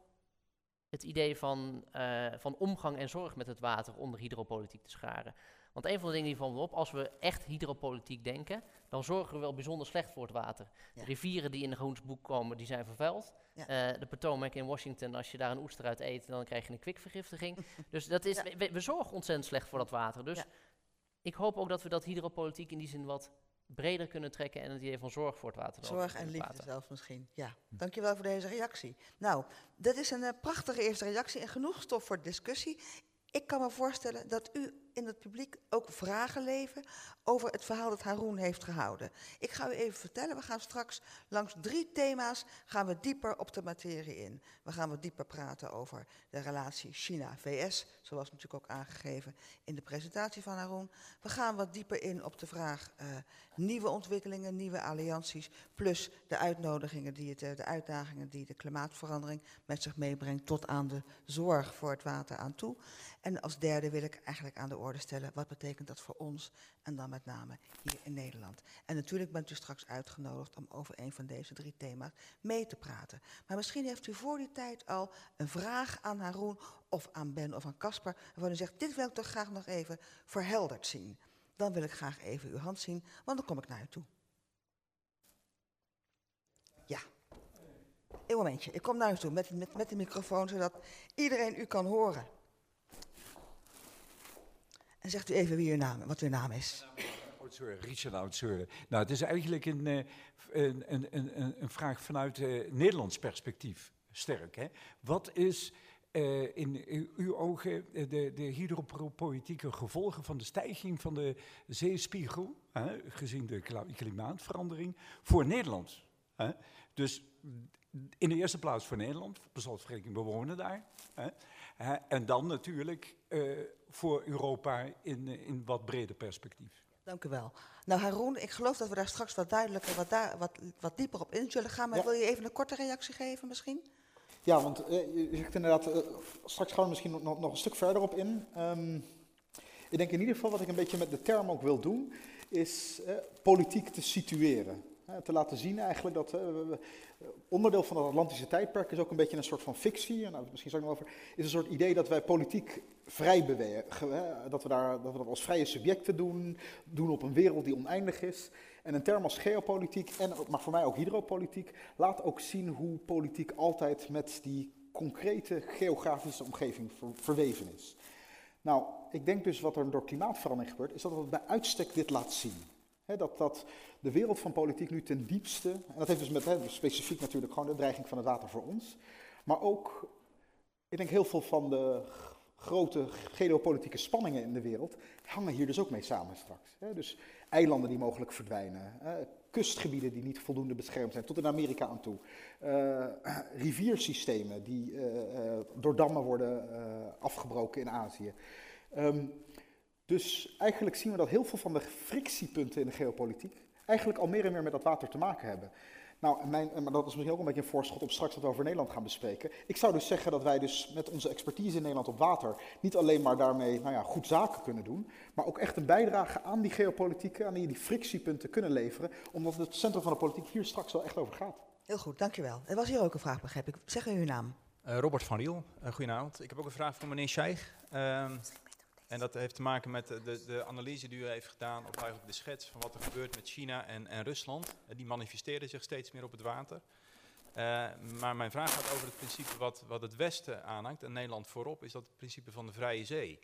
het idee van, eh, van omgang en zorg met het water onder hydropolitiek te scharen. Want een van de dingen die vallen op, als we echt hydropolitiek denken, dan zorgen we wel bijzonder slecht voor het water. Ja. De rivieren die in de Groens boek komen, die zijn vervuild. Ja. Eh, de Potomac in Washington, als je daar een oester uit eet, dan krijg je een kwikvergiftiging. dus dat is, Ja. we, we zorgen ontzettend slecht voor dat water. Dus. Ik hoop ook dat we dat hydropolitiek in die zin wat breder kunnen trekken en het idee van zorg voor het water. er Zorg en liefde water. zelfs misschien. Ja, dankjewel voor deze reactie. Nou, dit is een eh, prachtige eerste reactie en genoeg stof voor discussie. Ik kan me voorstellen dat u in het publiek ook vragen leven over het verhaal dat Haroon heeft gehouden. Ik ga u even vertellen, we gaan straks langs drie thema's gaan we dieper op de materie in. We gaan wat dieper praten over de relatie China-VS, zoals natuurlijk ook aangegeven in de presentatie van Haroon. We gaan wat dieper in op de vraag eh, nieuwe ontwikkelingen, nieuwe allianties, plus de uitnodigingen, die het, eh, de uitdagingen die de klimaatverandering met zich meebrengt, tot aan de zorg voor het water aan toe. En als derde wil ik eigenlijk aan de wat betekent dat voor ons en dan met name hier in Nederland. En natuurlijk bent u straks uitgenodigd om over een van deze drie thema's mee te praten. Maar misschien heeft u voor die tijd al een vraag aan Haroon of aan Ben of aan Casper, waarvan u zegt, dit wil ik toch graag nog even verhelderd zien. Dan wil ik graag even uw hand zien, want dan kom ik naar u toe. Ja. Een momentje, ik kom naar u toe met, met de microfoon, zodat iedereen u kan horen. En zegt u even wie uw naam, wat uw naam is. Richard Oud-Zeuren. Nou, het is eigenlijk een, eh, een, een, een, een- vraag vanuit eh, Nederlands perspectief, sterk. Hè? Wat is eh, in uw ogen eh, de, de hydropolitieke gevolgen van de stijging van de zeespiegel, hè, gezien de klimaatverandering, voor Nederland? Hè? Dus in de eerste plaats voor Nederland, per slotverrekening, we wonen daar. Hè? En dan natuurlijk eh, voor Europa in, eh, in wat breder perspectief. Dank u wel. Nou, Haroon, ik geloof dat we daar straks wat duidelijker, wat, daar, wat, wat dieper op in zullen gaan. Maar Ja. wil je even een korte reactie geven misschien? Ja, want eh, je zegt inderdaad, eh, straks gaan we misschien nog, nog, nog een stuk verder op in. Ehm, ik denk in ieder geval wat ik een beetje met de term ook wil doen, is eh, politiek te situeren. Eh, te laten zien eigenlijk dat eh, onderdeel van het Atlantische tijdperk is ook een beetje een soort van fictie. En nou, misschien zou ik nog over. Is een soort idee dat wij politiek vrij bewegen. Dat we, daar, dat we dat als vrije subjecten doen. Doen op een wereld die oneindig is. En een term als geopolitiek, en, maar voor mij ook hydropolitiek, laat ook zien hoe politiek altijd met die concrete geografische omgeving ver- verweven is. Nou, ik denk dus wat er door klimaatverandering gebeurt, is dat het bij uitstek dit laat zien. Dat, dat de wereld van politiek nu ten diepste, en dat heeft dus met, dus specifiek natuurlijk gewoon de dreiging van het water voor ons, maar ook, ik denk heel veel van de grote geopolitieke spanningen in de wereld hangen hier dus ook mee samen straks. Dus eilanden die mogelijk verdwijnen, kustgebieden die niet voldoende beschermd zijn, tot in Amerika aan toe, eh, riviersystemen die eh, eh, door dammen worden afgebroken in Azië. Ehm, dus eigenlijk zien we dat heel veel van de frictiepunten in de geopolitiek eigenlijk al meer en meer met dat water te maken hebben. Nou, mijn, maar dat is misschien ook een beetje een voorschot op straks wat we over Nederland gaan bespreken. Ik zou dus zeggen dat wij dus met onze expertise in Nederland op water niet alleen maar daarmee nou ja, goed zaken kunnen doen, maar ook echt een bijdrage aan die geopolitieke, aan die, die frictiepunten kunnen leveren, omdat het centrum van de politiek hier straks wel echt over gaat. Heel goed, dankjewel. Er was hier ook een vraag, begrijp ik. Zeg u uw naam. Eh, Robert van Riel, uh, goedenavond. Ik heb ook een vraag voor meneer Scheich. Ehm, en dat heeft te maken met de, de, analyse die u heeft gedaan, of eigenlijk de schets van wat er gebeurt met China en, en Rusland. Eh, die manifesteren zich steeds meer op het water. Eh, maar mijn vraag gaat over het principe wat, wat het Westen aanhangt, en Nederland voorop, is dat het principe van de vrije zee.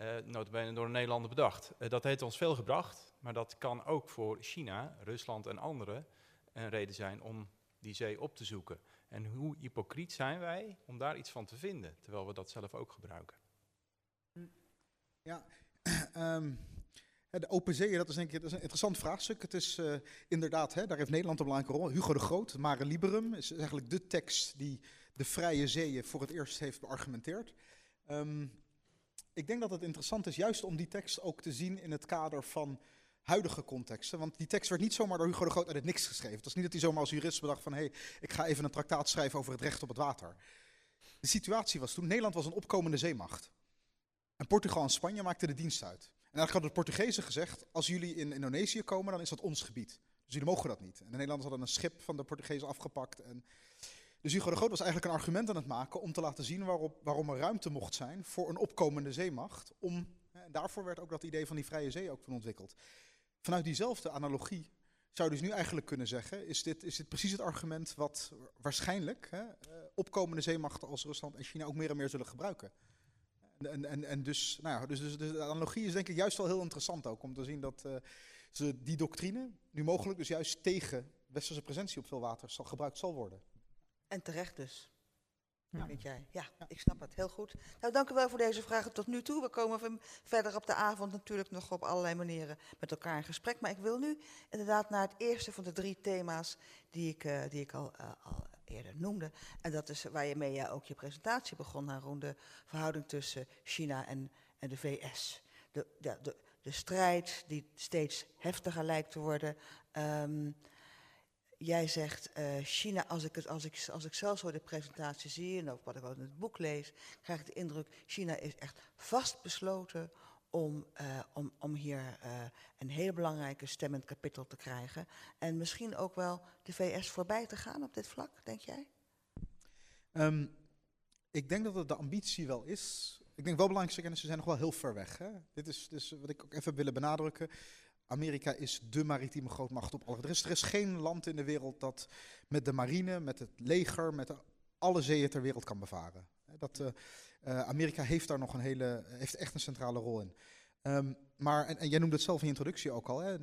Uh, notabene door een Nederlander bedacht. Dat heeft ons veel gebracht, maar dat kan ook voor China, Rusland en anderen een reden zijn om die zee op te zoeken. En hoe hypocriet zijn wij om daar iets van te vinden, terwijl we dat zelf ook gebruiken? Ja, um, de open zee, dat is denk ik een interessant vraagstuk. Het is uh, inderdaad, hè, daar heeft Nederland een belangrijke rol. Hugo de Groot, Mare Liberum, is eigenlijk de tekst die de vrije zeeën voor het eerst heeft beargumenteerd. Um, ik denk dat het interessant is juist om die tekst ook te zien in het kader van huidige contexten. Want die tekst werd niet zomaar door Hugo de Groot uit het niks geschreven. Het is niet dat hij zomaar als jurist bedacht van... hé, hey, ik ga even een traktaat schrijven over het recht op het water. De situatie was toen, Nederland was een opkomende zeemacht. En Portugal en Spanje maakten de dienst uit. En eigenlijk hadden de Portugezen gezegd, als jullie in Indonesië komen, dan is dat ons gebied. Dus jullie mogen dat niet. En de Nederlanders hadden een schip van de Portugezen afgepakt. En dus Hugo de Groot was eigenlijk een argument aan het maken om te laten zien waarom er ruimte mocht zijn voor een opkomende zeemacht. Om, en daarvoor werd ook dat idee van die vrije zee ook toen ontwikkeld. Vanuit diezelfde analogie zou je dus nu eigenlijk kunnen zeggen, is dit, is precies het argument wat waarschijnlijk hè, opkomende zeemachten als Rusland en China ook meer en meer zullen gebruiken. En, en, en dus, nou ja, dus, dus, dus de analogie is denk ik juist wel heel interessant ook om te zien dat uh, ze die doctrine nu mogelijk dus juist tegen westerse presentie op veel water zal, gebruikt zal worden. En terecht dus. Ja. Vind jij? Ja, ja, ik snap het. Heel goed. Nou, dank u wel voor deze vragen tot nu toe. We komen verder op de avond natuurlijk nog op allerlei manieren met elkaar in gesprek. Maar ik wil nu inderdaad naar het eerste van de drie thema's die ik, uh, die ik al, uh, al eerder noemde. En dat is waar je mee ja, ook je presentatie begon, Haroon, de verhouding tussen China en, en de VS. De, de, de, de strijd die steeds heftiger lijkt te worden. Um, jij zegt uh, China, als ik, het, als, ik, als ik zelf zo de presentatie zie en ook wat ik ook in het boek lees, krijg ik de indruk, China is echt vastbesloten om, uh, om, om hier uh, een hele belangrijke stem in het kapitel te krijgen. En misschien ook wel de VS voorbij te gaan op dit vlak, denk jij? Um, ik denk dat het de ambitie wel is. Ik denk wel belangrijk zeggen, ze zijn nog wel heel ver weg. Hè? Dit is dus wat ik ook even willen benadrukken. Amerika is de maritieme grootmacht op alle. Er is, is geen land in de wereld dat met de marine, met het leger, met alle zeeën ter wereld kan bevaren. Dat, uh, Amerika heeft daar nog een hele, heeft echt een centrale rol in. Um, maar, en, en, jij noemde het zelf in je introductie ook al, hè, 90%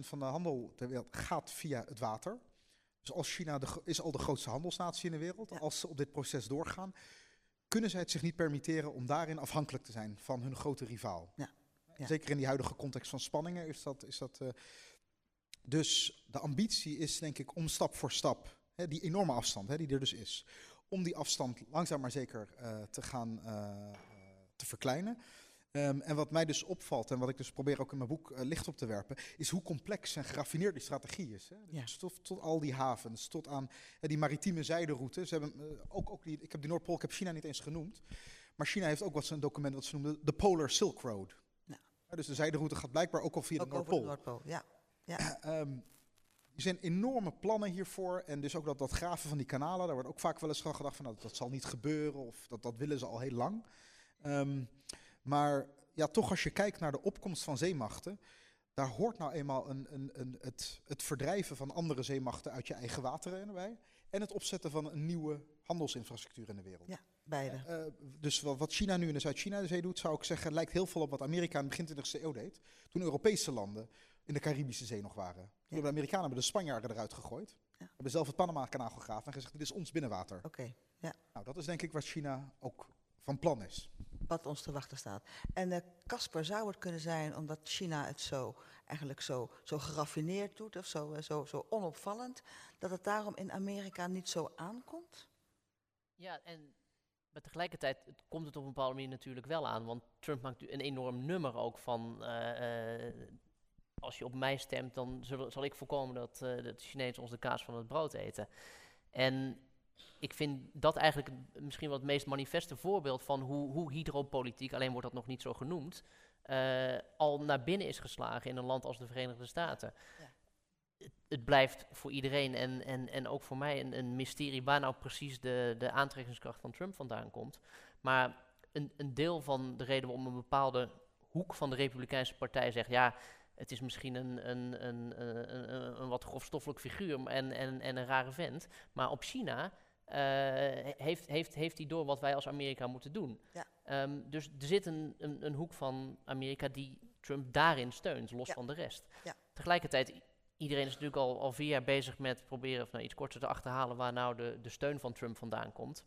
van de handel ter wereld gaat via het water. Dus als China de, is al de grootste handelsnatie in de wereld, ja. als ze op dit proces doorgaan. kunnen zij het zich niet permitteren om daarin afhankelijk te zijn van hun grote rivaal. Ja, ja. Zeker in die huidige context van spanningen is dat. Is dat eh, dus de ambitie is denk ik om stap voor stap, hè, die enorme afstand hè, die er dus is, om die afstand langzaam maar zeker eh, te gaan eh, eh, te verkleinen. Ehm, en wat mij dus opvalt en wat ik dus probeer ook in mijn boek licht op te werpen, is hoe complex en geraffineerd die strategie is. Hè? Ja. Dus tot, tot al die havens, tot aan die maritieme zijderoute. Ze hebben ook, ook die, ik heb die Noordpool, ik heb China niet eens genoemd. Maar China heeft ook wat ze een document wat ze noemden de Polar Silk Road. Ja. Ja, dus de zijderoute gaat blijkbaar ook al via Ook de. Noordpool, ja. Ehm, er zijn enorme plannen hiervoor. En dus ook dat, dat graven van die kanalen, daar wordt ook vaak wel eens van gedacht van nou, dat zal niet gebeuren. Of dat, dat willen ze al heel lang. Ehm, maar ja, toch als je kijkt naar de opkomst van zeemachten, daar hoort nou eenmaal een, een, een, het, het verdrijven van andere zeemachten uit je eigen wateren erbij. En het opzetten van een nieuwe handelsinfrastructuur in de wereld. Ja, beide. Eh, dus wat China nu in de Zuid-China-zee doet, zou ik zeggen, lijkt heel veel op wat Amerika in het begin 20e eeuw deed. Toen Europese landen in de Caribische Zee nog waren. Toen hebben de Amerikanen hebben de Spanjaarden eruit gegooid. Ja. Hebben zelf het Panama-kanaal gegraven en gezegd, dit is ons binnenwater. Oké, Nou, dat is denk ik wat China ook van plan is. wat ons te wachten staat. En eh, Casper, zou het kunnen zijn omdat China het zo eigenlijk zo, zo geraffineerd doet of zo, eh, zo, zo onopvallend, dat het daarom in Amerika niet zo aankomt? Ja, en maar tegelijkertijd het komt het op een bepaalde manier natuurlijk wel aan. Want Trump maakt nu een enorm nummer ook van... eh, eh, als je op mij stemt, dan zullen, zal ik voorkomen dat, eh, dat de Chinezen ons de kaas van het brood eten. En ik vind dat eigenlijk misschien wel het meest manifeste voorbeeld van hoe, hoe hydropolitiek, alleen wordt dat nog niet zo genoemd, eh, al naar binnen is geslagen in een land als de Verenigde Staten. Ja. Het, het blijft voor iedereen en, en, en ook voor mij een, een mysterie waar nou precies de, de aantrekkingskracht van Trump vandaan komt. Maar een, een deel van de reden waarom een bepaalde hoek van de Republikeinse Partij zegt, ja, het is misschien een, een, een, een, een, een wat grofstoffelijk figuur en, en, en een rare vent, maar op China eh, heeft, heeft, heeft hij door wat wij als Amerika moeten doen. Ja. Ehm, dus er zit een, een, een hoek van Amerika die Trump daarin steunt, los Ja. van de rest. Ja. Tegelijkertijd, iedereen is natuurlijk al, al vier jaar bezig met proberen of nou, iets korter te achterhalen waar nou de, de steun van Trump vandaan komt.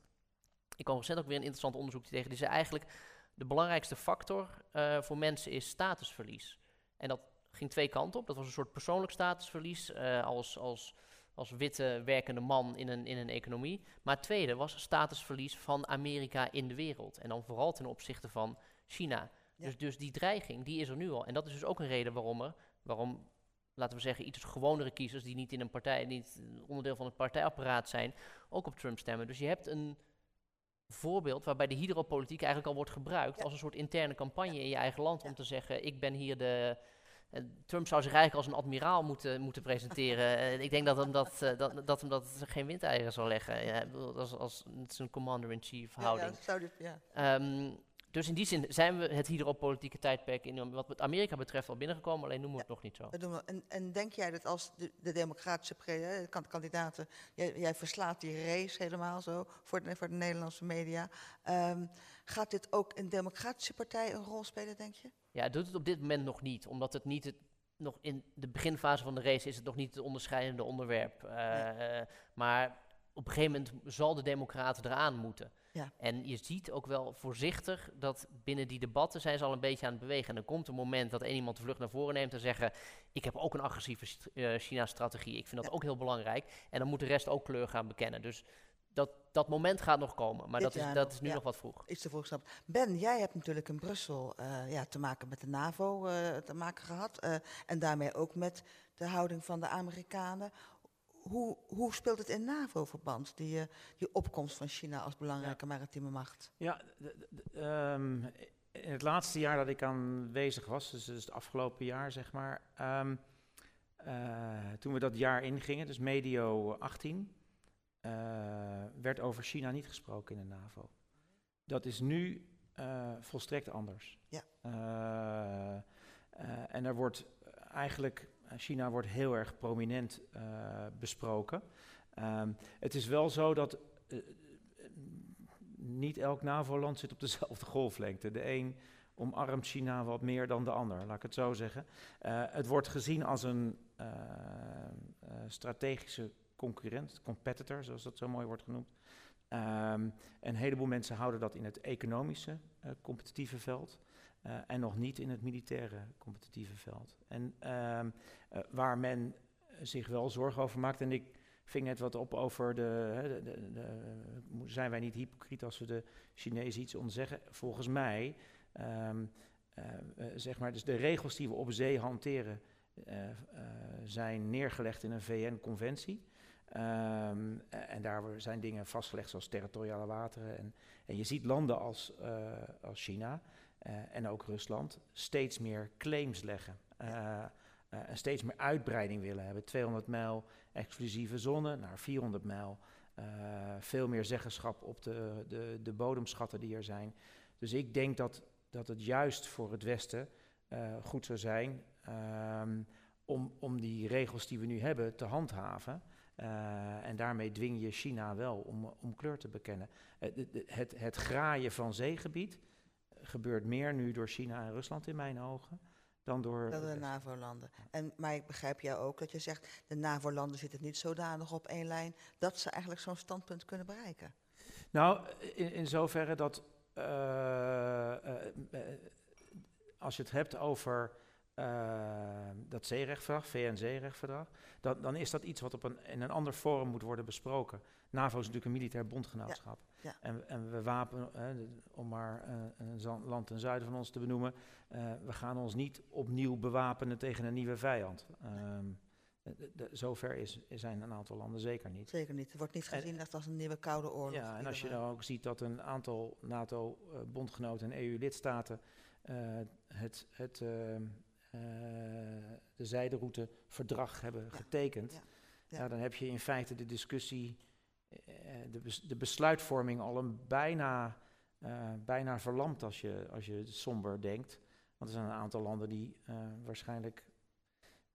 Ik kwam recent ook weer een interessant onderzoek tegen. Die zei eigenlijk de belangrijkste factor eh, voor mensen is statusverlies. En dat ging twee kanten op. Dat was een soort persoonlijk statusverlies eh, als, als, als witte werkende man in een, in een economie. Maar het tweede was statusverlies van Amerika in de wereld. En dan vooral ten opzichte van China. Ja. Dus, dus die dreiging, die is er nu al. En dat is dus ook een reden waarom er, waarom, laten we zeggen, iets gewonere kiezers die niet in een partij, niet onderdeel van het partijapparaat zijn, ook op Trump stemmen. Dus je hebt een voorbeeld waarbij de hydropolitiek eigenlijk al wordt gebruikt Ja. als een soort interne campagne in je eigen land om te zeggen, ik ben hier de... eh, Trump zou zich eigenlijk als een admiraal moeten, moeten presenteren. Eh, ik denk dat hem dat, eh, dat, dat hem dat geen windeieren zal leggen. Ja, als, als, een commander-in-chief houding. Ja, ja, zou dit, ja. Ehm, dus in die zin zijn we het hydropolitieke tijdperk in, wat het Amerika betreft al binnengekomen, alleen noemen we het nog niet zo. Dat doen we. En, en denk jij dat als de, de democratische de kandidaten, jij, jij verslaat die race helemaal zo voor de, voor de Nederlandse media, ehm, gaat dit ook in democratische partijen een rol spelen, denk je? Ja, het doet het op dit moment nog niet, omdat het niet het, nog in de beginfase van de race is het nog niet het onderscheidende onderwerp. Eh, eh, maar op een gegeven moment zal de democraten eraan moeten. Ja. En je ziet ook wel voorzichtig dat binnen die debatten zijn ze al een beetje aan het bewegen. En er komt een moment dat één iemand de vlucht naar voren neemt en zeggen... ik heb ook een agressieve eh, China-strategie, ik vind dat Ja. ook heel belangrijk. En dan moet de rest ook kleur gaan bekennen. Dus dat, dat moment gaat nog komen, maar Dit dat is, jaar dat nog, is nu ja. nog wat vroeg. Iets te vroeg snap. Ben, jij hebt natuurlijk in Brussel eh, ja, te maken met de NAVO eh, te maken gehad. eh, en daarmee ook met de houding van de Amerikanen. Hoe, hoe speelt het in NAVO-verband, die, die opkomst van China als belangrijke maritieme macht? Ja, ehm, in het laatste jaar dat ik aanwezig was, dus, dus het afgelopen jaar zeg maar, ehm, eh, toen we dat jaar ingingen, dus medio 18, eh, werd over China niet gesproken in de NAVO. Dat is nu eh, volstrekt anders. Ja. Eh, en er wordt eigenlijk, China wordt heel erg prominent besproken. Ehm, het is wel zo dat niet elk NAVO-land zit op dezelfde golflengte. De een omarmt China wat meer dan de ander, laat ik het zo zeggen. Het wordt gezien als een strategische concurrent, competitor, zoals dat zo mooi wordt genoemd. Ehm, een heleboel mensen houden dat in het economische uh, competitieve veld. Uh, en nog niet in het militaire competitieve veld. En uh, waar men zich wel zorgen over maakt, en ik ving net wat op over de, de, de, zijn wij niet hypocriet als we de Chinezen iets ontzeggen? Volgens mij, um, zeg maar, dus de regels die we op zee hanteren, zijn neergelegd in een VN-conventie. Um, en daar zijn dingen vastgelegd zoals territoriale wateren. En, en je ziet landen als, uh, als China uh, en ook Rusland steeds meer claims leggen. Uh, en steeds meer uitbreiding willen hebben. 200 mijl exclusieve zone naar 400 mijl. veel meer zeggenschap op de, de, de bodemschatten die er zijn. Dus ik denk dat, dat het juist voor het Westen goed zou zijn um, om, om die regels die we nu hebben te handhaven. Uh, en daarmee dwing je China wel om, om kleur te bekennen. Het, het, het, graaien van zeegebied gebeurt meer nu door China en Rusland in mijn ogen dan door... Dan de NAVO-landen. En, maar ik begrijp jou ook dat je zegt, de NAVO-landen zitten niet zodanig op één lijn dat ze eigenlijk zo'n standpunt kunnen bereiken. Nou, in, in zoverre dat uh, uh, als je het hebt over uh, dat zeerechtverdrag, VN-zeerechtverdrag, dan, dan is dat iets wat op een, in een ander forum moet worden besproken. NAVO is natuurlijk een militair bondgenootschap. Ja, ja. En, en, we wapenen, om maar uh, een land ten zuiden van ons te benoemen, we gaan ons niet opnieuw bewapenen tegen een nieuwe vijand. Um, de, de, zover is, zijn een aantal landen zeker niet. Zeker niet. Het wordt niet gezien en, als een nieuwe koude oorlog. Ja, en als je dan ook ziet dat een aantal NATO-bondgenoten en EU-lidstaten het, het ehm, uh, de zijderouteverdrag hebben getekend, ja. Dan heb je in feite de discussie, uh, de, bes de, besluitvorming al een bijna, uh, bijna verlamd als je, als je somber denkt. Want er zijn een aantal landen die waarschijnlijk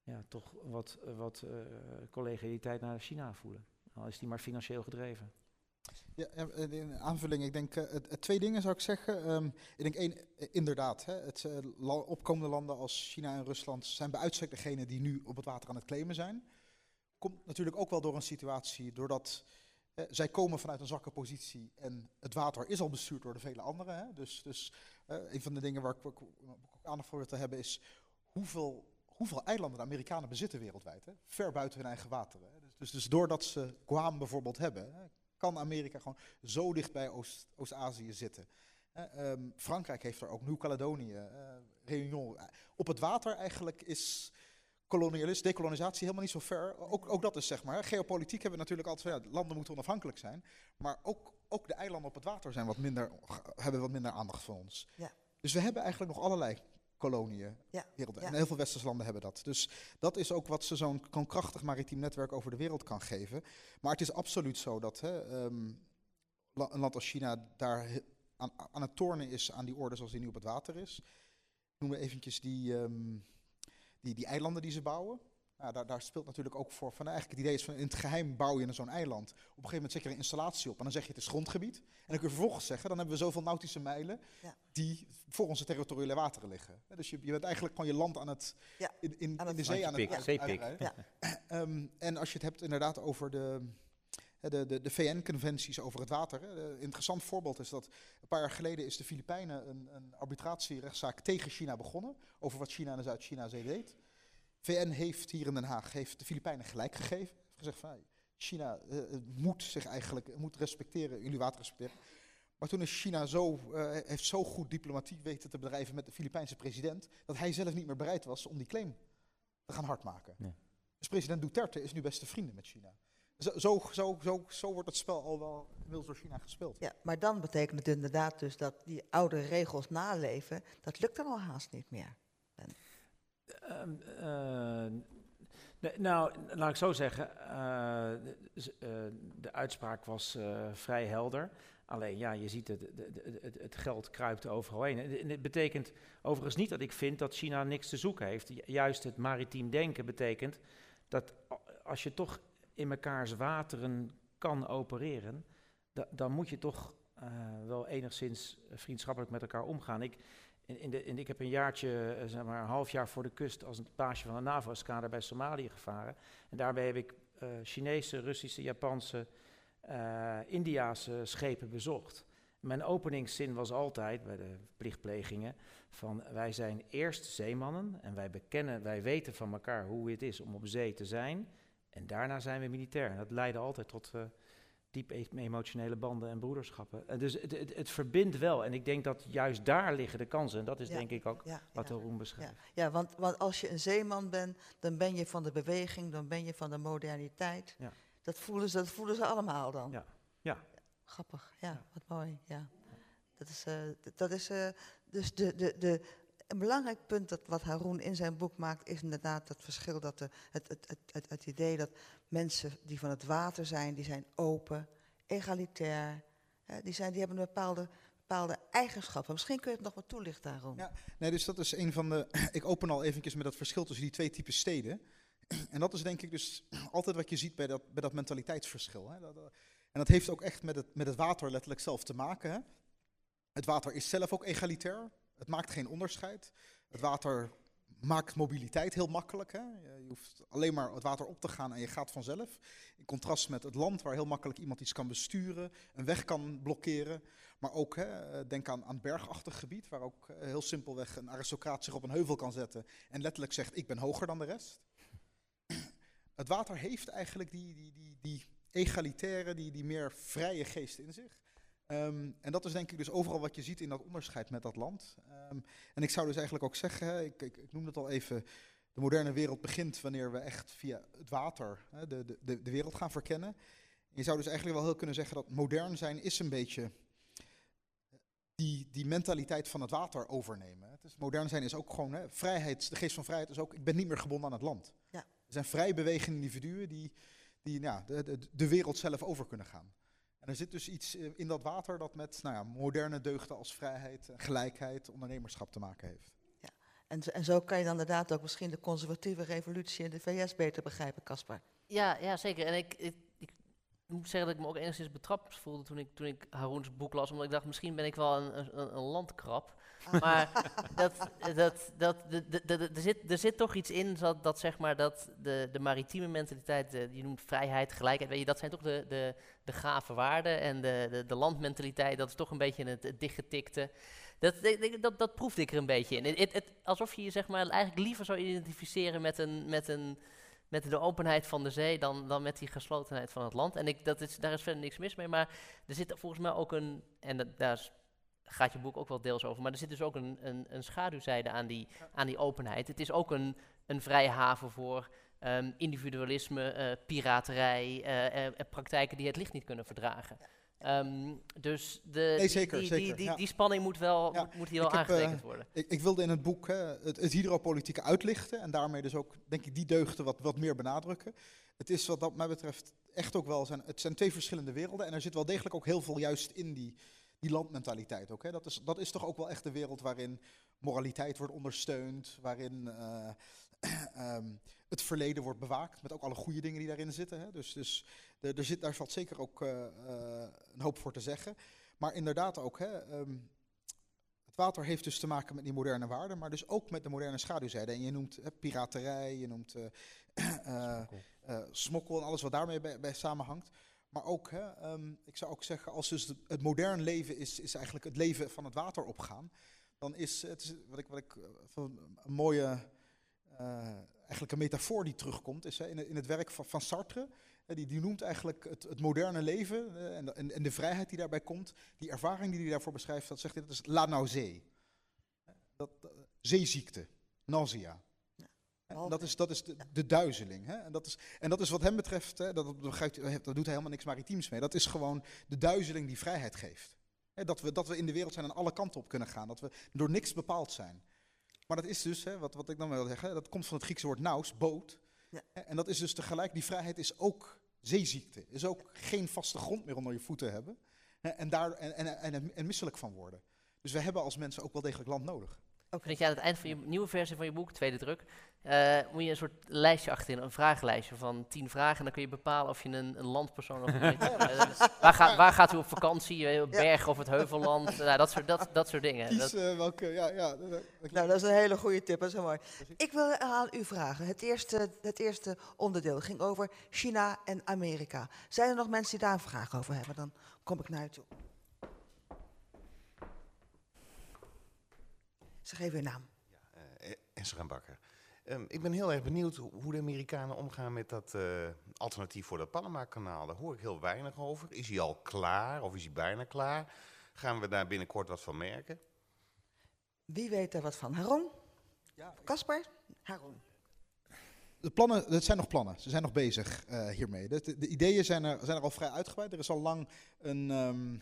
ja, toch wat, wat collegialiteit naar China voelen. Al is die maar financieel gedreven. Ja, in aanvulling, ik denk uh, twee dingen zou ik zeggen. Um, ik denk één, eh, inderdaad, hè, het uh, opkomende landen als China en Rusland zijn bij uitstek degene die nu op het water aan het claimen zijn. Komt natuurlijk ook wel door een situatie, doordat zij komen vanuit een zwakke positie en het water is al bestuurd door de vele anderen. Hè. Dus, dus een van de dingen waar ik, ook aandacht voor wil hebben is hoeveel, hoeveel eilanden de Amerikanen bezitten wereldwijd. Hè. Ver buiten hun eigen wateren. Dus, dus, dus doordat ze Guam bijvoorbeeld hebben, hè, kan Amerika gewoon zo dicht bij Oost-Azië zitten. Uh, um, Frankrijk heeft er ook Nieuw-Caledonië, uh, Réunion. op het water eigenlijk is kolonialisme, decolonisatie helemaal niet zo ver. Ook, ook dat is zeg maar. Geopolitiek hebben we natuurlijk altijd ja, landen moeten onafhankelijk zijn. Maar ook, ook de eilanden op het water zijn wat minder, hebben wat minder aandacht voor ons. Ja. Dus we hebben eigenlijk nog allerlei koloniën ja. En heel veel westerse landen hebben dat. Dus dat is ook wat ze zo'n krachtig maritiem netwerk over de wereld kan geven. Maar het is absoluut zo dat hè, um, een land als China daar aan, aan, het tornen is aan die orde zoals die nu op het water is. Noem we eventjes die, um, die, die eilanden die ze bouwen. Nou, daar, daar, speelt natuurlijk ook voor van eigenlijk het idee is van in het geheim bouw je zo'n eiland. Op een gegeven moment zet je er een installatie op en dan zeg je het is grondgebied. En dan kun je vervolgens zeggen, dan hebben we zoveel nautische mijlen ja. die voor onze territoriale wateren liggen. Dus je, je bent eigenlijk gewoon je land aan het, ja, in, in, in de zee aan het uitrijden. Ja. Um, en als je het hebt inderdaad over de, de, de, de VN-conventies over het water. Een interessant voorbeeld is dat een paar jaar geleden is de Filipijnen een, een arbitratierechtszaak tegen China begonnen. Over wat China en de Zuid-China-zee deed. VN heeft hier in Den Haag heeft de Filipijnen gelijk gegeven. Heeft gezegd van China uh, moet zich eigenlijk moet respecteren, jullie water respecteren. Maar toen is China zo, uh, heeft zo goed diplomatiek weten te bedrijven met de Filipijnse president, dat hij zelf niet meer bereid was om die claim te gaan hardmaken. Ja. Dus president Duterte is nu beste vrienden met China. Zo, zo, zo, zo, zo wordt het spel al wel inmiddels door China gespeeld. Ja, maar dan betekent het inderdaad dus dat die oude regels naleven, dat lukt dan al haast niet meer. Um, uh, nou, laat ik zo zeggen, uh, de, de, uitspraak was vrij helder. Alleen ja, je ziet het, het, het geld kruipt overal heen. En het betekent overigens niet dat ik vind dat China niks te zoeken heeft. Juist het maritiem denken betekent dat als je toch in mekaars wateren kan opereren, da, dan moet je toch wel enigszins vriendschappelijk met elkaar omgaan. Ik, in, ik heb een jaartje, uh, zeg maar een half jaar voor de kust als een paasje van de NAVO-eskader bij Somalië gevaren. En daarbij heb ik uh, Chinese, Russische, Japanse, eh Indiaanse schepen bezocht. Mijn openingszin was altijd bij de plichtplegingen van wij zijn eerst zeemannen en wij bekennen, wij weten van elkaar hoe het is om op zee te zijn en daarna zijn we militair. En dat leidde altijd tot eh, diep e- emotionele banden en broederschappen. En dus het, het, het verbindt wel en ik denk dat juist daar liggen de kansen en dat is Ja. denk ik ook Ja, wat ja. Haroon beschrijft. Ja, ja want, want als je een zeeman bent, dan ben je van de beweging, dan ben je van de moderniteit. Ja. Dat, voelen ze, dat voelen ze allemaal dan. Ja, ja. Grappig, ja, wat mooi. Ja. Dat is, eh, dat is eh, dus de, de, de, een belangrijk punt dat wat Haroon in zijn boek maakt, is inderdaad het verschil, dat de, het, het, het, het, idee dat mensen die van het water zijn, die zijn open, egalitair, hè, die, zijn, die hebben bepaalde, bepaalde eigenschappen. Misschien kun je het nog wat toelichten, Haroon. Ja. Nee, dus dat is een van de. Ik open al eventjes met dat verschil tussen die twee typen steden. En dat is denk ik dus altijd wat je ziet bij dat, bij dat mentaliteitsverschil. Hè. Dat, eh, en dat heeft ook echt met het, met het water letterlijk zelf te maken. Hè. Het water is zelf ook egalitair. Het maakt geen onderscheid. Het water maakt mobiliteit heel makkelijk. Hè. Je hoeft alleen maar het water op te gaan en je gaat vanzelf. In contrast met het land waar heel makkelijk iemand iets kan besturen, een weg kan blokkeren. Maar ook, hè, denk aan, aan bergachtig gebied, waar ook eh, heel simpelweg een aristocraat zich op een heuvel kan zetten en letterlijk zegt, ik ben hoger dan de rest. Het water heeft eigenlijk die, die, die, die egalitaire, die, die meer vrije geest in zich. Ehm, en dat is denk ik dus overal wat je ziet in dat onderscheid met dat land. Ehm, en ik zou dus eigenlijk ook zeggen, ik, ik, ik noemde het al even, de moderne wereld begint wanneer we echt via het water hè, de, de, de, wereld gaan verkennen. Je zou dus eigenlijk wel heel kunnen zeggen dat modern zijn is een beetje die, die mentaliteit van het water overnemen. Het is, modern zijn is ook gewoon hè, vrijheid. De geest van vrijheid is ook, ik ben niet meer gebonden aan het land. Ja. Er zijn vrij bewegende individuen die, die nou, de, de wereld zelf over kunnen gaan. En er zit dus iets eh, in dat water dat met nou ja, moderne deugden als vrijheid, gelijkheid, ondernemerschap te maken heeft. En, zo- en zo kan je dan inderdaad ook misschien de conservatieve revolutie in de VS beter begrijpen, Caspar. Ja, ja, zeker. En ik, ik, ik moet zeggen dat ik me ook enigszins betrapt voelde toen ik, toen ik Haroons boek las. Omdat ik dacht, misschien ben ik wel een, een, een landkrab. Maar dat, dat, dat, er, zit, er zit toch iets in dat, dat, zeg maar, dat de, de maritieme mentaliteit, je noemt vrijheid, gelijkheid, weet je, dat zijn toch de, de, de gave waarden. En de, de, de landmentaliteit, dat is toch een beetje het, het dichtgetikte. Dat, dat, dat, proefde ik er een beetje in. Het- alsof je je zeg maar, eigenlijk liever zou identificeren met een, met een met de openheid van de zee dan, dan met die geslotenheid van het land. En ik, dat is, daar is verder niks mis mee, maar er zit volgens mij ook een, en dat, daar is- gaat je boek ook wel deels over, maar er zit dus ook een, een, een schaduwzijde aan die, aan die openheid. Het is ook een, een vrije haven voor ehm, individualisme, eh, piraterij, eh, eh, praktijken die het licht niet kunnen verdragen. Ehm, dus de, Nee, zeker, die, die, zeker, die, ja. die spanning moet, wel, Ja, moet, moet hier wel ik heb, aangetekend worden. Ik, ik wilde in het boek hè, het, het hydropolitieke uitlichten en daarmee dus ook, denk ik, die deugden wat, wat meer benadrukken. Het is wat dat mij betreft echt ook wel, zijn, het zijn twee verschillende werelden en er zit wel degelijk ook heel veel juist in die, die landmentaliteit ook. Hè. Dat, is, dat is toch ook wel echt de wereld waarin moraliteit wordt ondersteund, waarin eh, ehm, het verleden wordt bewaakt met ook alle goede dingen die daarin zitten. Hè. Dus, dus er, er zit, daar valt zeker ook eh, eh, een hoop voor te zeggen. Maar inderdaad ook, hè, ehm, het water heeft dus te maken met die moderne waarden, maar dus ook met de moderne schaduwzijde. En je noemt hè, piraterij, je noemt eh, smokkel en alles wat daarmee bij, bij samenhangt. Maar ook, hè, ehm, ik zou ook zeggen, als dus het modern leven is, is eigenlijk het leven van het water opgaan, dan is het is, wat ik, wat ik eh, een mooie, eh, eigenlijk een metafoor die terugkomt, is hè, in, in het werk van, Sartre. die, die noemt eigenlijk het, het moderne leven eh, en, en, de vrijheid die daarbij komt, die ervaring die hij daarvoor beschrijft, dat zegt hij, dat is la nausée. Dat, dat- zeeziekte, nausea. Dat is, dat is de, de duizeling. Hè? En, dat is, en dat is wat hem betreft, hè, dat, dat, doet hij helemaal niks maritiems mee. Dat is gewoon de duizeling die vrijheid geeft. Hè, dat, we, dat we in de wereld zijn en alle kanten op kunnen gaan. Dat we door niks bepaald zijn. Maar dat is dus, hè, wat, wat ik dan wil zeggen, dat komt van het Griekse woord naus, boot. Ja. En dat is dus tegelijk, die vrijheid is ook zeeziekte. Is ook geen vaste grond meer onder je voeten hebben. En, daar, en, en, en, en misselijk van worden. Dus we hebben als mensen ook wel degelijk land nodig. Oké. Dat je aan het eind van je nieuwe versie van je boek, tweede druk, eh, moet je een soort lijstje achterin, een vragenlijstje van tien vragen. En dan kun je bepalen of je een, een landpersoon of een eh, waar, gaat, waar gaat u op vakantie? Eh, Bergen of het Heuvelland? nou, dat, soort, dat, dat soort dingen. Kies Dat, eh, welke, ja, ja. dat- dat- Nou, dat is een hele goede tip, dat is heel mooi. Ik wil aan u vragen. Het eerste, het eerste onderdeel ging over China en Amerika. Zijn er nog mensen die daar een vraag over hebben? Dan kom ik naar u toe. Zeg even uw naam. Eh, Esra Bakker. Ehm, ik ben heel erg benieuwd ho- hoe de Amerikanen omgaan met dat eh, alternatief voor dat Panama-kanaal. Daar hoor ik heel weinig over. Is hij al klaar of is hij bijna klaar? Gaan we daar binnenkort wat van merken? Wie weet er wat van? Haron? Ja. Kasper? Haron. De plannen, het zijn nog plannen. Ze zijn nog bezig eh, hiermee. De, de, de ideeën zijn er, zijn er al vrij uitgebreid. Er is al lang een. ehm,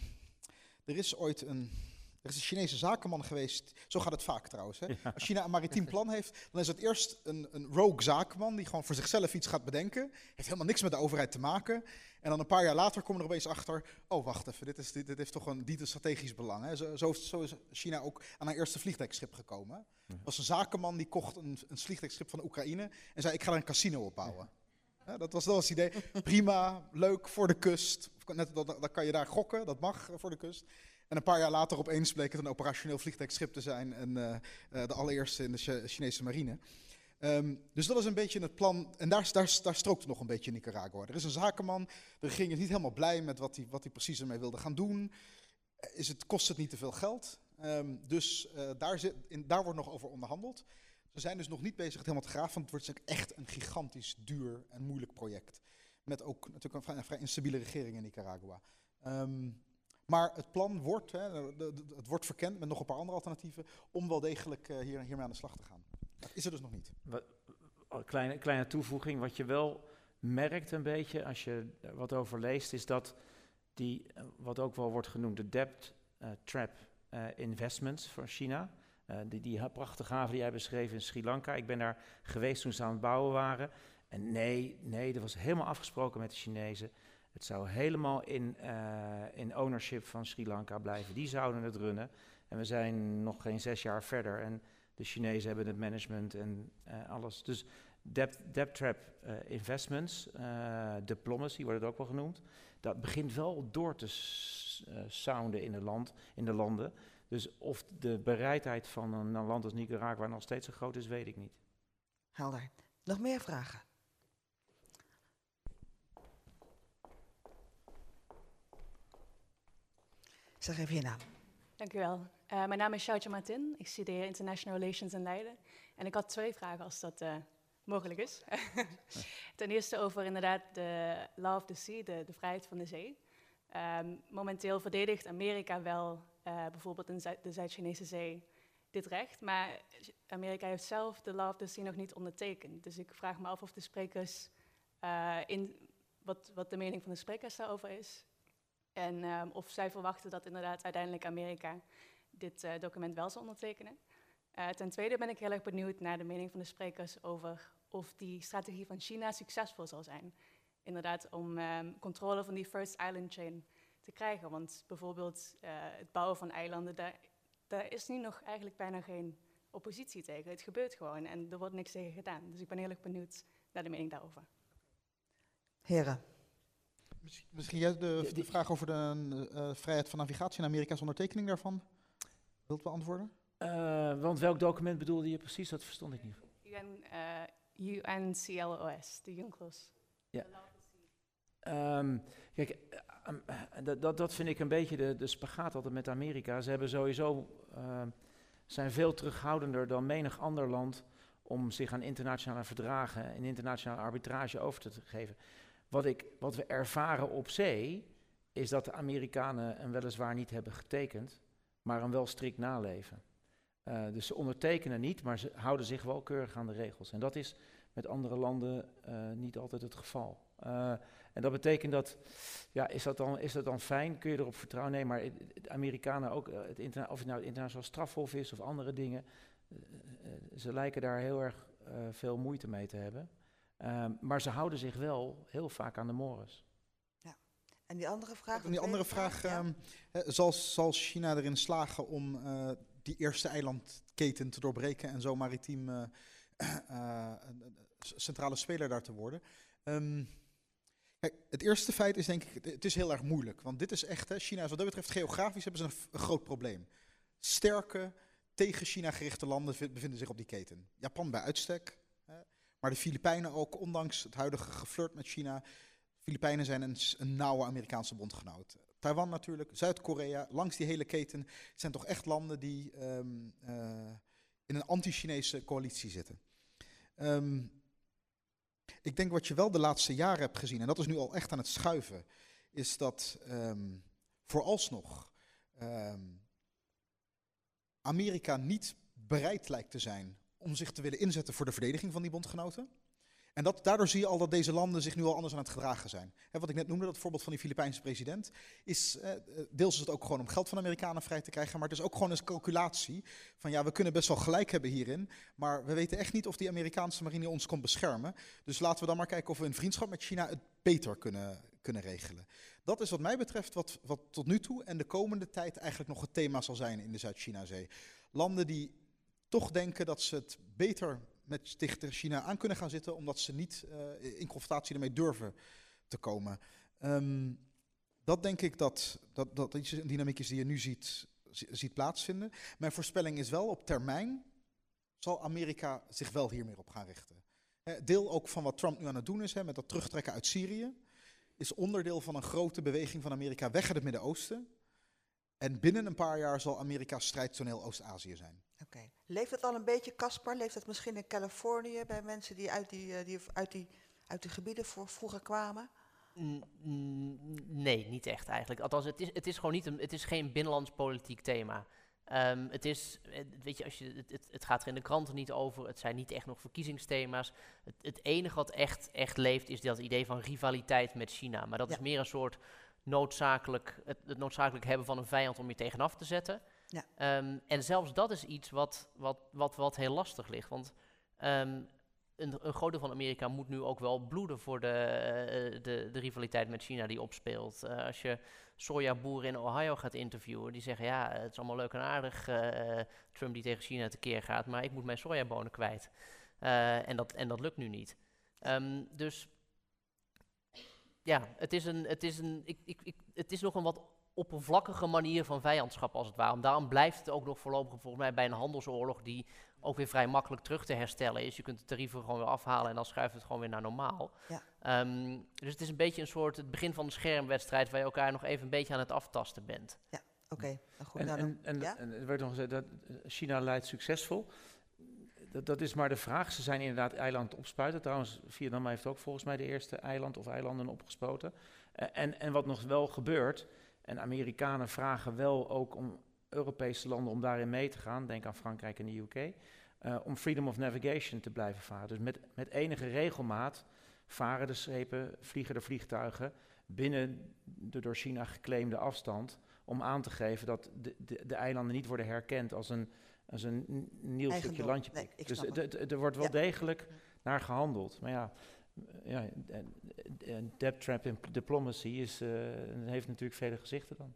er is ooit een. Er is een Chinese zakenman geweest. Zo gaat het vaak trouwens. Hè? Als China een maritiem plan heeft, dan is het eerst een, een rogue zakenman die gewoon voor zichzelf iets gaat bedenken. Heeft helemaal niks met de overheid te maken. En dan een paar jaar later komen er opeens achter. Oh, wacht even, dit, is, dit, dit heeft toch een diepe strategisch belang. Hè? Zo, zo, zo is China ook aan haar eerste vliegdekschip gekomen. Er was een zakenman die kocht een, een vliegdekschip van de Oekraïne en zei: Ik ga er een casino op bouwen. Ja, dat, was, dat was het idee. Prima, leuk voor de kust. Net, dat, dan kan je daar gokken, dat mag voor de kust. En een paar jaar later opeens bleek het een operationeel vliegdekschip te zijn. En eh, eh, de allereerste in de Chi- Chinese marine. Ehm, dus dat is een beetje het plan. En daar, daar, daar strookt nog een beetje Nicaragua. Er is een zakenman. De regering is niet helemaal blij met wat hij, wat precies ermee wilde gaan doen. Eh, Is het, kost het niet te veel geld? Ehm, dus daar, zit, in, daar wordt nog over onderhandeld. Ze zijn dus nog niet bezig het helemaal te graven, want het wordt echt een gigantisch duur en moeilijk project. Met ook natuurlijk een vrij, instabiele regering in Nicaragua. Ehm, maar het plan wordt, hè, het wordt verkend met nog een paar andere alternatieven, om wel degelijk eh, hier, hiermee aan de slag te gaan. Dat is er dus nog niet. Een kleine, kleine toevoeging. Wat je wel merkt een beetje als je wat over leest, is dat die, eh, wat ook wel wordt genoemd, de debt eh, trap investments voor China. die, die prachtige haven die jij beschreef in Sri Lanka. Ik ben daar geweest toen ze aan het bouwen waren. En nee, nee, dat was helemaal afgesproken met de Chinezen. Het zou helemaal in, eh, in ownership van Sri Lanka blijven. Die zouden het runnen. En we zijn nog geen zes jaar verder. En de Chinezen hebben het management en eh, alles. Dus debt, debt trap eh, investments, diplomacy wordt het ook wel genoemd. Dat begint wel door te sounden in, het land, in de landen. Dus of de bereidheid van een land als Nicaragua nog steeds zo groot is, weet ik niet. Helder. Nog meer vragen? Zeg even je naam. Dank u wel. Eh, mijn naam is Shoutje Martin. Ik studeer International Relations in Leiden. En ik had twee vragen, als dat eh, mogelijk is. Ten eerste over inderdaad de law of the sea, de, de vrijheid van de zee. Ehm, momenteel verdedigt Amerika wel eh, bijvoorbeeld in Zuid- de Zuid-Chinese zee dit recht, maar Amerika heeft zelf de law of the sea nog niet ondertekend. Dus ik vraag me af of de sprekers in wat, wat de mening van de sprekers daarover is. En ehm, of zij verwachten dat inderdaad uiteindelijk Amerika dit eh, document wel zal ondertekenen. Eh, ten tweede ben ik heel erg benieuwd naar de mening van de sprekers over of die strategie van China succesvol zal zijn. Inderdaad, om ehm, controle van die First Island Chain te krijgen. Want bijvoorbeeld eh, het bouwen van eilanden, daar, daar is nu nog eigenlijk bijna geen oppositie tegen. Het gebeurt gewoon en er wordt niks tegen gedaan. Dus ik ben heel erg benieuwd naar de mening daarover. Heren. Misschien, misschien jij de, Ja, vraag over de eh, vrijheid van navigatie in Amerika's ondertekening daarvan wilt beantwoorden? Eh, want welk document bedoelde je precies? Dat verstond ik niet. UN, eh, UNCLOS, de UNCLOS. Ehm, kijk, eh, ehm, eh, dat- dat, dat vind ik een beetje de, de spagaat altijd met Amerika. Ze hebben sowieso, ehm, zijn veel terughoudender dan menig ander land om zich aan internationale verdragen en internationale arbitrage over te geven. Wat, ik, wat we ervaren op zee, is dat de Amerikanen hem weliswaar niet hebben getekend, maar hem wel strikt naleven. Eh, dus ze ondertekenen niet, maar ze houden zich wel keurig aan de regels. En dat is met andere landen eh, niet altijd het geval. Eh, en dat betekent dat, ja, is dat, dan, is dat dan fijn? Kun je erop vertrouwen? Nee, maar de Amerikanen ook, het of het nou het internationaal strafhof is of andere dingen, ze lijken daar heel erg veel moeite mee te hebben. Ehm, maar ze houden zich wel heel vaak aan de mores. En die andere vraag? En die andere vraag, ja. ehm, hè, zal, zal China erin slagen om eh, die eerste eilandketen te doorbreken en zo maritiem eh, eh, een centrale speler daar te worden. Ehm, kijk, het eerste feit is denk ik, het is heel erg moeilijk. Want dit is echt, hè, China is wat dat betreft geografisch hebben ze een, een groot probleem. Sterke, tegen China gerichte landen bevinden zich op die keten. Japan bij uitstek, maar de Filipijnen ook, ondanks het huidige geflirt met China. Filipijnen zijn een, nauwe Amerikaanse bondgenoot. Taiwan natuurlijk, Zuid-Korea, langs die hele keten zijn toch echt landen die ehm, eh, in een anti-Chinese coalitie zitten. Ehm, ik denk wat je wel de laatste jaren hebt gezien, en dat is nu al echt aan het schuiven, is dat um, vooralsnog Amerika niet bereid lijkt te zijn om zich te willen inzetten voor de verdediging van die bondgenoten. En dat, daardoor zie je al dat deze landen zich nu al anders aan het gedragen zijn. wat ik net noemde, dat voorbeeld van die Filipijnse president, is eh, deels is het ook gewoon om geld van Amerikanen vrij te krijgen, maar het is ook gewoon een calculatie van ja, we kunnen best wel gelijk hebben hierin, maar we weten echt niet of die Amerikaanse marine ons kon beschermen. Dus laten we dan maar kijken of we in vriendschap met China het beter kunnen, kunnen regelen. Dat is wat mij betreft wat, wat tot nu toe en de komende tijd eigenlijk nog het thema zal zijn in de Zuid-China-zee. Landen die toch denken dat ze het beter met tegen China aan kunnen gaan zitten, omdat ze niet uh, in confrontatie ermee durven te komen. Um, dat denk ik dat, dat, dat een dynamiek is die je nu ziet, ziet plaatsvinden. Mijn voorspelling is wel, op termijn zal Amerika zich wel hier meer op gaan richten. Deel ook van wat Trump nu aan het doen is, hè, met dat terugtrekken uit Syrië, is onderdeel van een grote beweging van Amerika weg het Midden-Oosten. En binnen een paar jaar zal Amerika strijdtoneel Oost-Azië zijn. Oké. Leeft het al een beetje, Caspar? Leeft het misschien in Californië bij mensen die uit die, eh, die, uit die, uit die gebieden voor, vroeger kwamen? Nee, niet echt eigenlijk. Althans, het is, het is gewoon niet een, het is geen binnenlands politiek thema. Um, het is, weet je, als je, het, het, gaat er in de kranten niet over. Het zijn niet echt nog verkiezingsthema's. Het, het enige wat echt, echt leeft is dat idee van rivaliteit met China. Maar dat is meer een soort noodzakelijk, het, het noodzakelijk hebben van een vijand om je tegenaf te zetten. Ja. Um, en zelfs dat is iets wat, wat, wat, wat heel lastig ligt. Want um, een, een groot deel van Amerika moet nu ook wel bloeden voor de, uh, de, de, rivaliteit met China die opspeelt. Uh, als je sojaboeren in Ohio gaat interviewen, die zeggen ja, het is allemaal leuk en aardig, uh, Trump die tegen China tekeer gaat, maar ik moet mijn sojabonen kwijt. en, dat, en dat lukt nu niet. Um, dus ja, het is, een, het, is een, ik, ik, ik, het is nog een wat oppervlakkige manier van vijandschap als het ware. Daarom blijft het ook nog voorlopig volgens mij bij een handelsoorlog die ook weer vrij makkelijk terug te herstellen is. Je kunt de tarieven gewoon weer afhalen en dan schuift het gewoon weer naar normaal. Ja. Um, dus het is een beetje een soort het begin van de schermwedstrijd waar je elkaar nog even een beetje aan het aftasten bent. Ja, oké. Okay. goed. En, en, en, ja? en, er werd nog gezegd dat China leidt succesvol. Dat, dat, is maar de vraag. Ze zijn inderdaad eiland opspuiten. Trouwens, Vietnam heeft ook volgens mij de eerste eiland of eilanden opgespoten. Uh, en, en wat nog wel gebeurt, en Amerikanen vragen wel ook om Europese landen om daarin mee te gaan, denk aan Frankrijk en de UK, uh, eh, om freedom of navigation te blijven varen. Dus met, met enige regelmaat varen de schepen, vliegen de vliegtuigen binnen de door China geclaimde afstand, om aan te geven dat de, de, de eilanden niet worden herkend als een, als een nieuw stukje landje. Nee, dus er wordt wel degelijk naar gehandeld. Maar ja, ja, debt trap in diplomacy is, uh, heeft natuurlijk vele gezichten dan.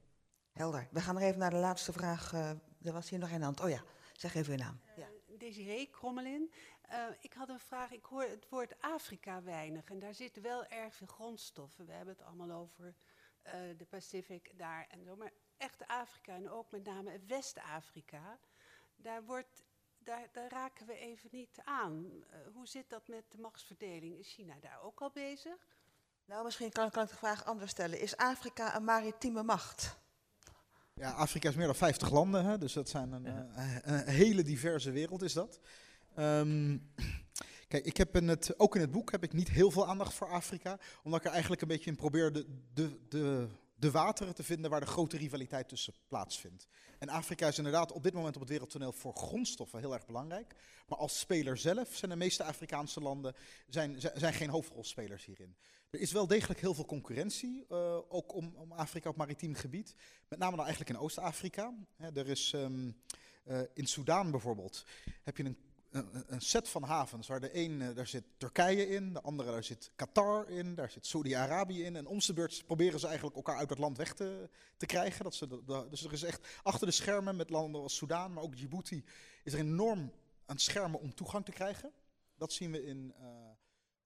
Helder. We gaan er even naar de laatste vraag. Uh, er was hier nog een hand. Oh ja, zeg even uw naam. Ja. Desiree Krommelin. Uh, ik had een vraag. Ik hoor het woord Afrika weinig. En daar zitten wel erg veel grondstoffen. We hebben het allemaal over uh, de Pacific daar en zo. Maar echt Afrika en ook met name West-Afrika. Daar wordt daar, daar, raken we even niet aan. Uh, hoe zit dat met de machtsverdeling? Is China daar ook al bezig? Nou, misschien kan, kan ik de vraag anders stellen. Is Afrika een maritieme macht? Ja, Afrika is meer dan 50 landen, hè, dus dat zijn een, ja. uh, een hele diverse wereld is dat. Um, kijk, ik heb in het, ook in het boek heb ik niet heel veel aandacht voor Afrika, omdat ik er eigenlijk een beetje in probeer de, de, de de wateren te vinden waar de grote rivaliteit tussen plaatsvindt. En Afrika is inderdaad op dit moment op het wereldtoneel voor grondstoffen heel erg belangrijk. Maar als speler zelf zijn de meeste Afrikaanse landen zijn, zijn geen hoofdrolspelers hierin. Er is wel degelijk heel veel concurrentie, uh, ook om, om, Afrika op maritiem gebied. Met name dan eigenlijk in Oost-Afrika. Er is um, uh, in Soudaan bijvoorbeeld, heb je een een, set van havens waar de een, eh, daar zit Turkije in, de andere daar zit Qatar in, daar zit Saudi-Arabië in. En om de beurt proberen ze eigenlijk elkaar uit het land weg te, te krijgen. Dat ze dus er is echt achter de schermen met landen als Soudaan, maar ook Djibouti, is er enorm aan schermen om toegang te krijgen. Dat zien we in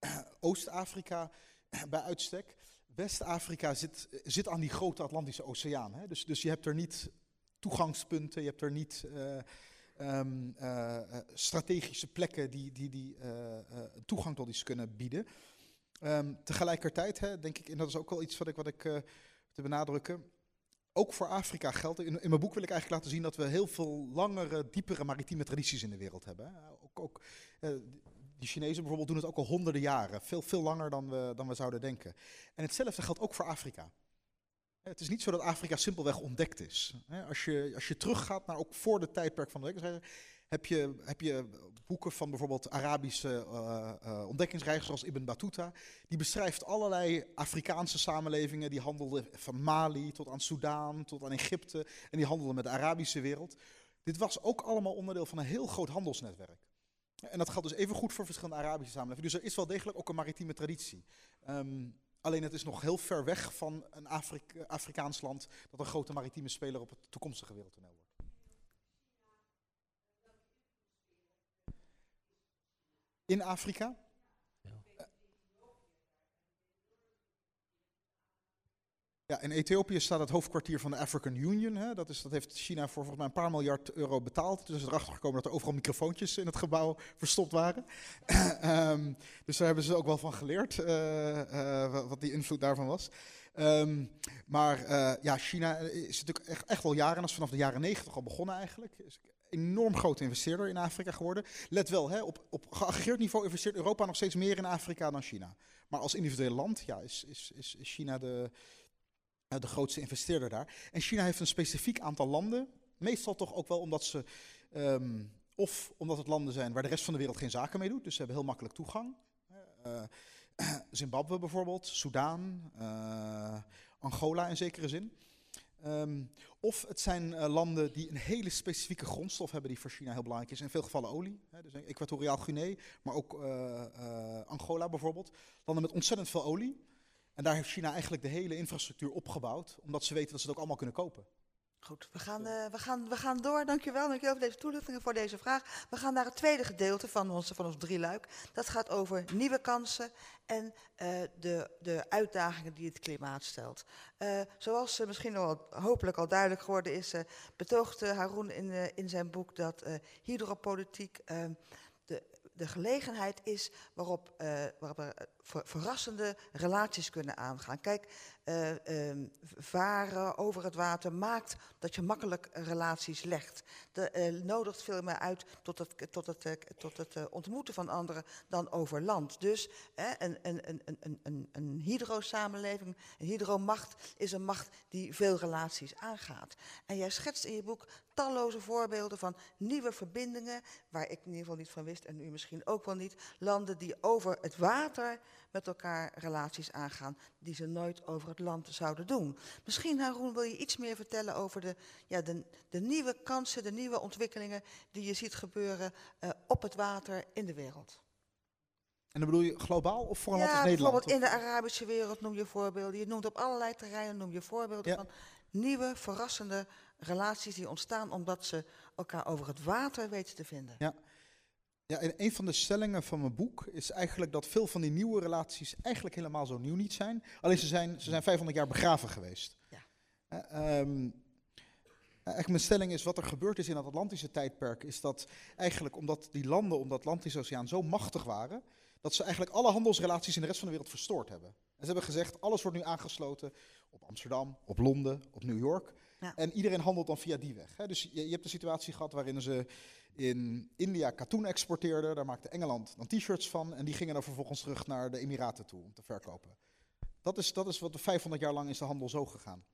eh, Oost-Afrika bij uitstek. West-Afrika zit, zit aan die grote Atlantische Oceaan. Hè? Dus, dus je hebt er niet toegangspunten, je hebt er niet eh, ehm, eh, eh, strategische plekken die, die, die eh, toegang tot iets kunnen bieden. Ehm, tegelijkertijd hè, denk ik, en dat is ook wel iets wat ik, wat ik te benadrukken, ook voor Afrika geldt. In, in mijn boek wil ik eigenlijk laten zien dat we heel veel langere, diepere maritieme tradities in de wereld hebben. Hè. Ook, ook, die Chinezen bijvoorbeeld doen het ook al honderden jaren. Veel, veel langer dan we, dan we zouden denken. En hetzelfde geldt ook voor Afrika. Het is niet zo dat Afrika simpelweg ontdekt is. Als je, als je teruggaat naar ook voor de tijdperk van de ontdekkingsreizen, heb je, heb je boeken van bijvoorbeeld Arabische eh, eh, ontdekkingsreizigers zoals Ibn Battuta. Die beschrijft allerlei Afrikaanse samenlevingen die handelden van Mali tot aan Soudaan tot aan Egypte. En die handelden met de Arabische wereld. Dit was ook allemaal onderdeel van een heel groot handelsnetwerk. En dat geldt dus even goed voor verschillende Arabische samenlevingen. Dus er is wel degelijk ook een maritieme traditie. Ehm, alleen het is nog heel ver weg van een Afrik- Afrikaans land dat een grote maritieme speler op het toekomstige wereldtoneel wordt. In Afrika? Ja, in Ethiopië staat het hoofdkwartier van de African Union. Hè. Dat, is, dat heeft China voor volgens mij een paar miljard euro betaald. Dus is erachter gekomen dat er overal microfoontjes in het gebouw verstopt waren. Ehm, dus daar hebben ze ook wel van geleerd, eh, eh, wa- wat die invloed daarvan was. Ehm, maar eh, ja, China is natuurlijk echt, echt al jaren, dat is vanaf de jaren negentig al begonnen eigenlijk. Is een enorm grote investeerder in Afrika geworden. Let wel, hè, op, op geaggregeerd niveau investeert Europa nog steeds meer in Afrika dan China. Maar als individueel land ja, is, is, is China de, de grootste investeerder daar. En China heeft een specifiek aantal landen. Meestal toch ook wel omdat ze. ehm, of omdat het landen zijn waar de rest van de wereld geen zaken mee doet. Dus ze hebben heel makkelijk toegang. Eh, Zimbabwe bijvoorbeeld, Soudaan, eh, Angola in zekere zin. Ehm, of het zijn eh, landen die een hele specifieke grondstof hebben die voor China heel belangrijk is. In veel gevallen olie. Hè, dus Equatoriaal Guinea, maar ook eh, eh, Angola bijvoorbeeld. Landen met ontzettend veel olie. En daar heeft China eigenlijk de hele infrastructuur opgebouwd, omdat ze weten dat ze het ook allemaal kunnen kopen. Goed, we gaan, eh, we, gaan, we gaan door. Dankjewel, dankjewel voor deze toelichtingen, voor deze vraag. We gaan naar het tweede gedeelte van ons, van ons drieluik. Dat gaat over nieuwe kansen en eh, de, de uitdagingen die het klimaat stelt. Eh, zoals misschien al hopelijk al duidelijk geworden is, betoogde Haroon in, in zijn boek dat hydropolitiek de, de gelegenheid is waarop, waarop verrassende relaties kunnen aangaan. Kijk, eh, ehm, varen over het water maakt dat je makkelijk relaties legt. De, eh, nodigt veel meer uit tot het, tot het, eh, tot het ontmoeten van anderen dan over land. Dus een, een- een, een, een hydro-samenleving, een hydromacht, is een macht die veel relaties aangaat. En jij schetst in je boek talloze voorbeelden van nieuwe verbindingen, waar ik in ieder geval niet van wist en u misschien ook wel niet. Landen die over het water met elkaar relaties aangaan die ze nooit over het land zouden doen. Misschien, Haroon, wil je iets meer vertellen over de, ja, de, de nieuwe kansen, de nieuwe ontwikkelingen die je ziet gebeuren eh, op het water in de wereld. En dan bedoel je globaal of voor een land ja, als Nederland? bijvoorbeeld in de Arabische wereld noem je voorbeelden. Je noemt op allerlei terreinen noem je voorbeelden Ja. van nieuwe, verrassende relaties die ontstaan omdat ze elkaar over het water weten te vinden. Ja. Ja, en een van de stellingen van mijn boek is eigenlijk dat veel van die nieuwe relaties eigenlijk helemaal zo nieuw niet zijn. Alleen ze zijn, ze zijn 500 jaar begraven geweest. Ja. Eh, ehm, eigenlijk mijn stelling is wat er gebeurd is in het Atlantische tijdperk, is dat eigenlijk omdat die landen om de Atlantische Oceaan zo machtig waren, dat ze eigenlijk alle handelsrelaties in de rest van de wereld verstoord hebben. En ze hebben gezegd, alles wordt nu aangesloten op Amsterdam, op Londen, op New York. Ja. En iedereen handelt dan via die weg. Hè. Dus je, je hebt een situatie gehad waarin ze in India katoen exporteerden. Daar maakte Engeland dan t-shirts van. En die gingen dan vervolgens terug naar de Emiraten toe om te verkopen. Dat is, dat is wat de 500 jaar lang is de handel zo gegaan.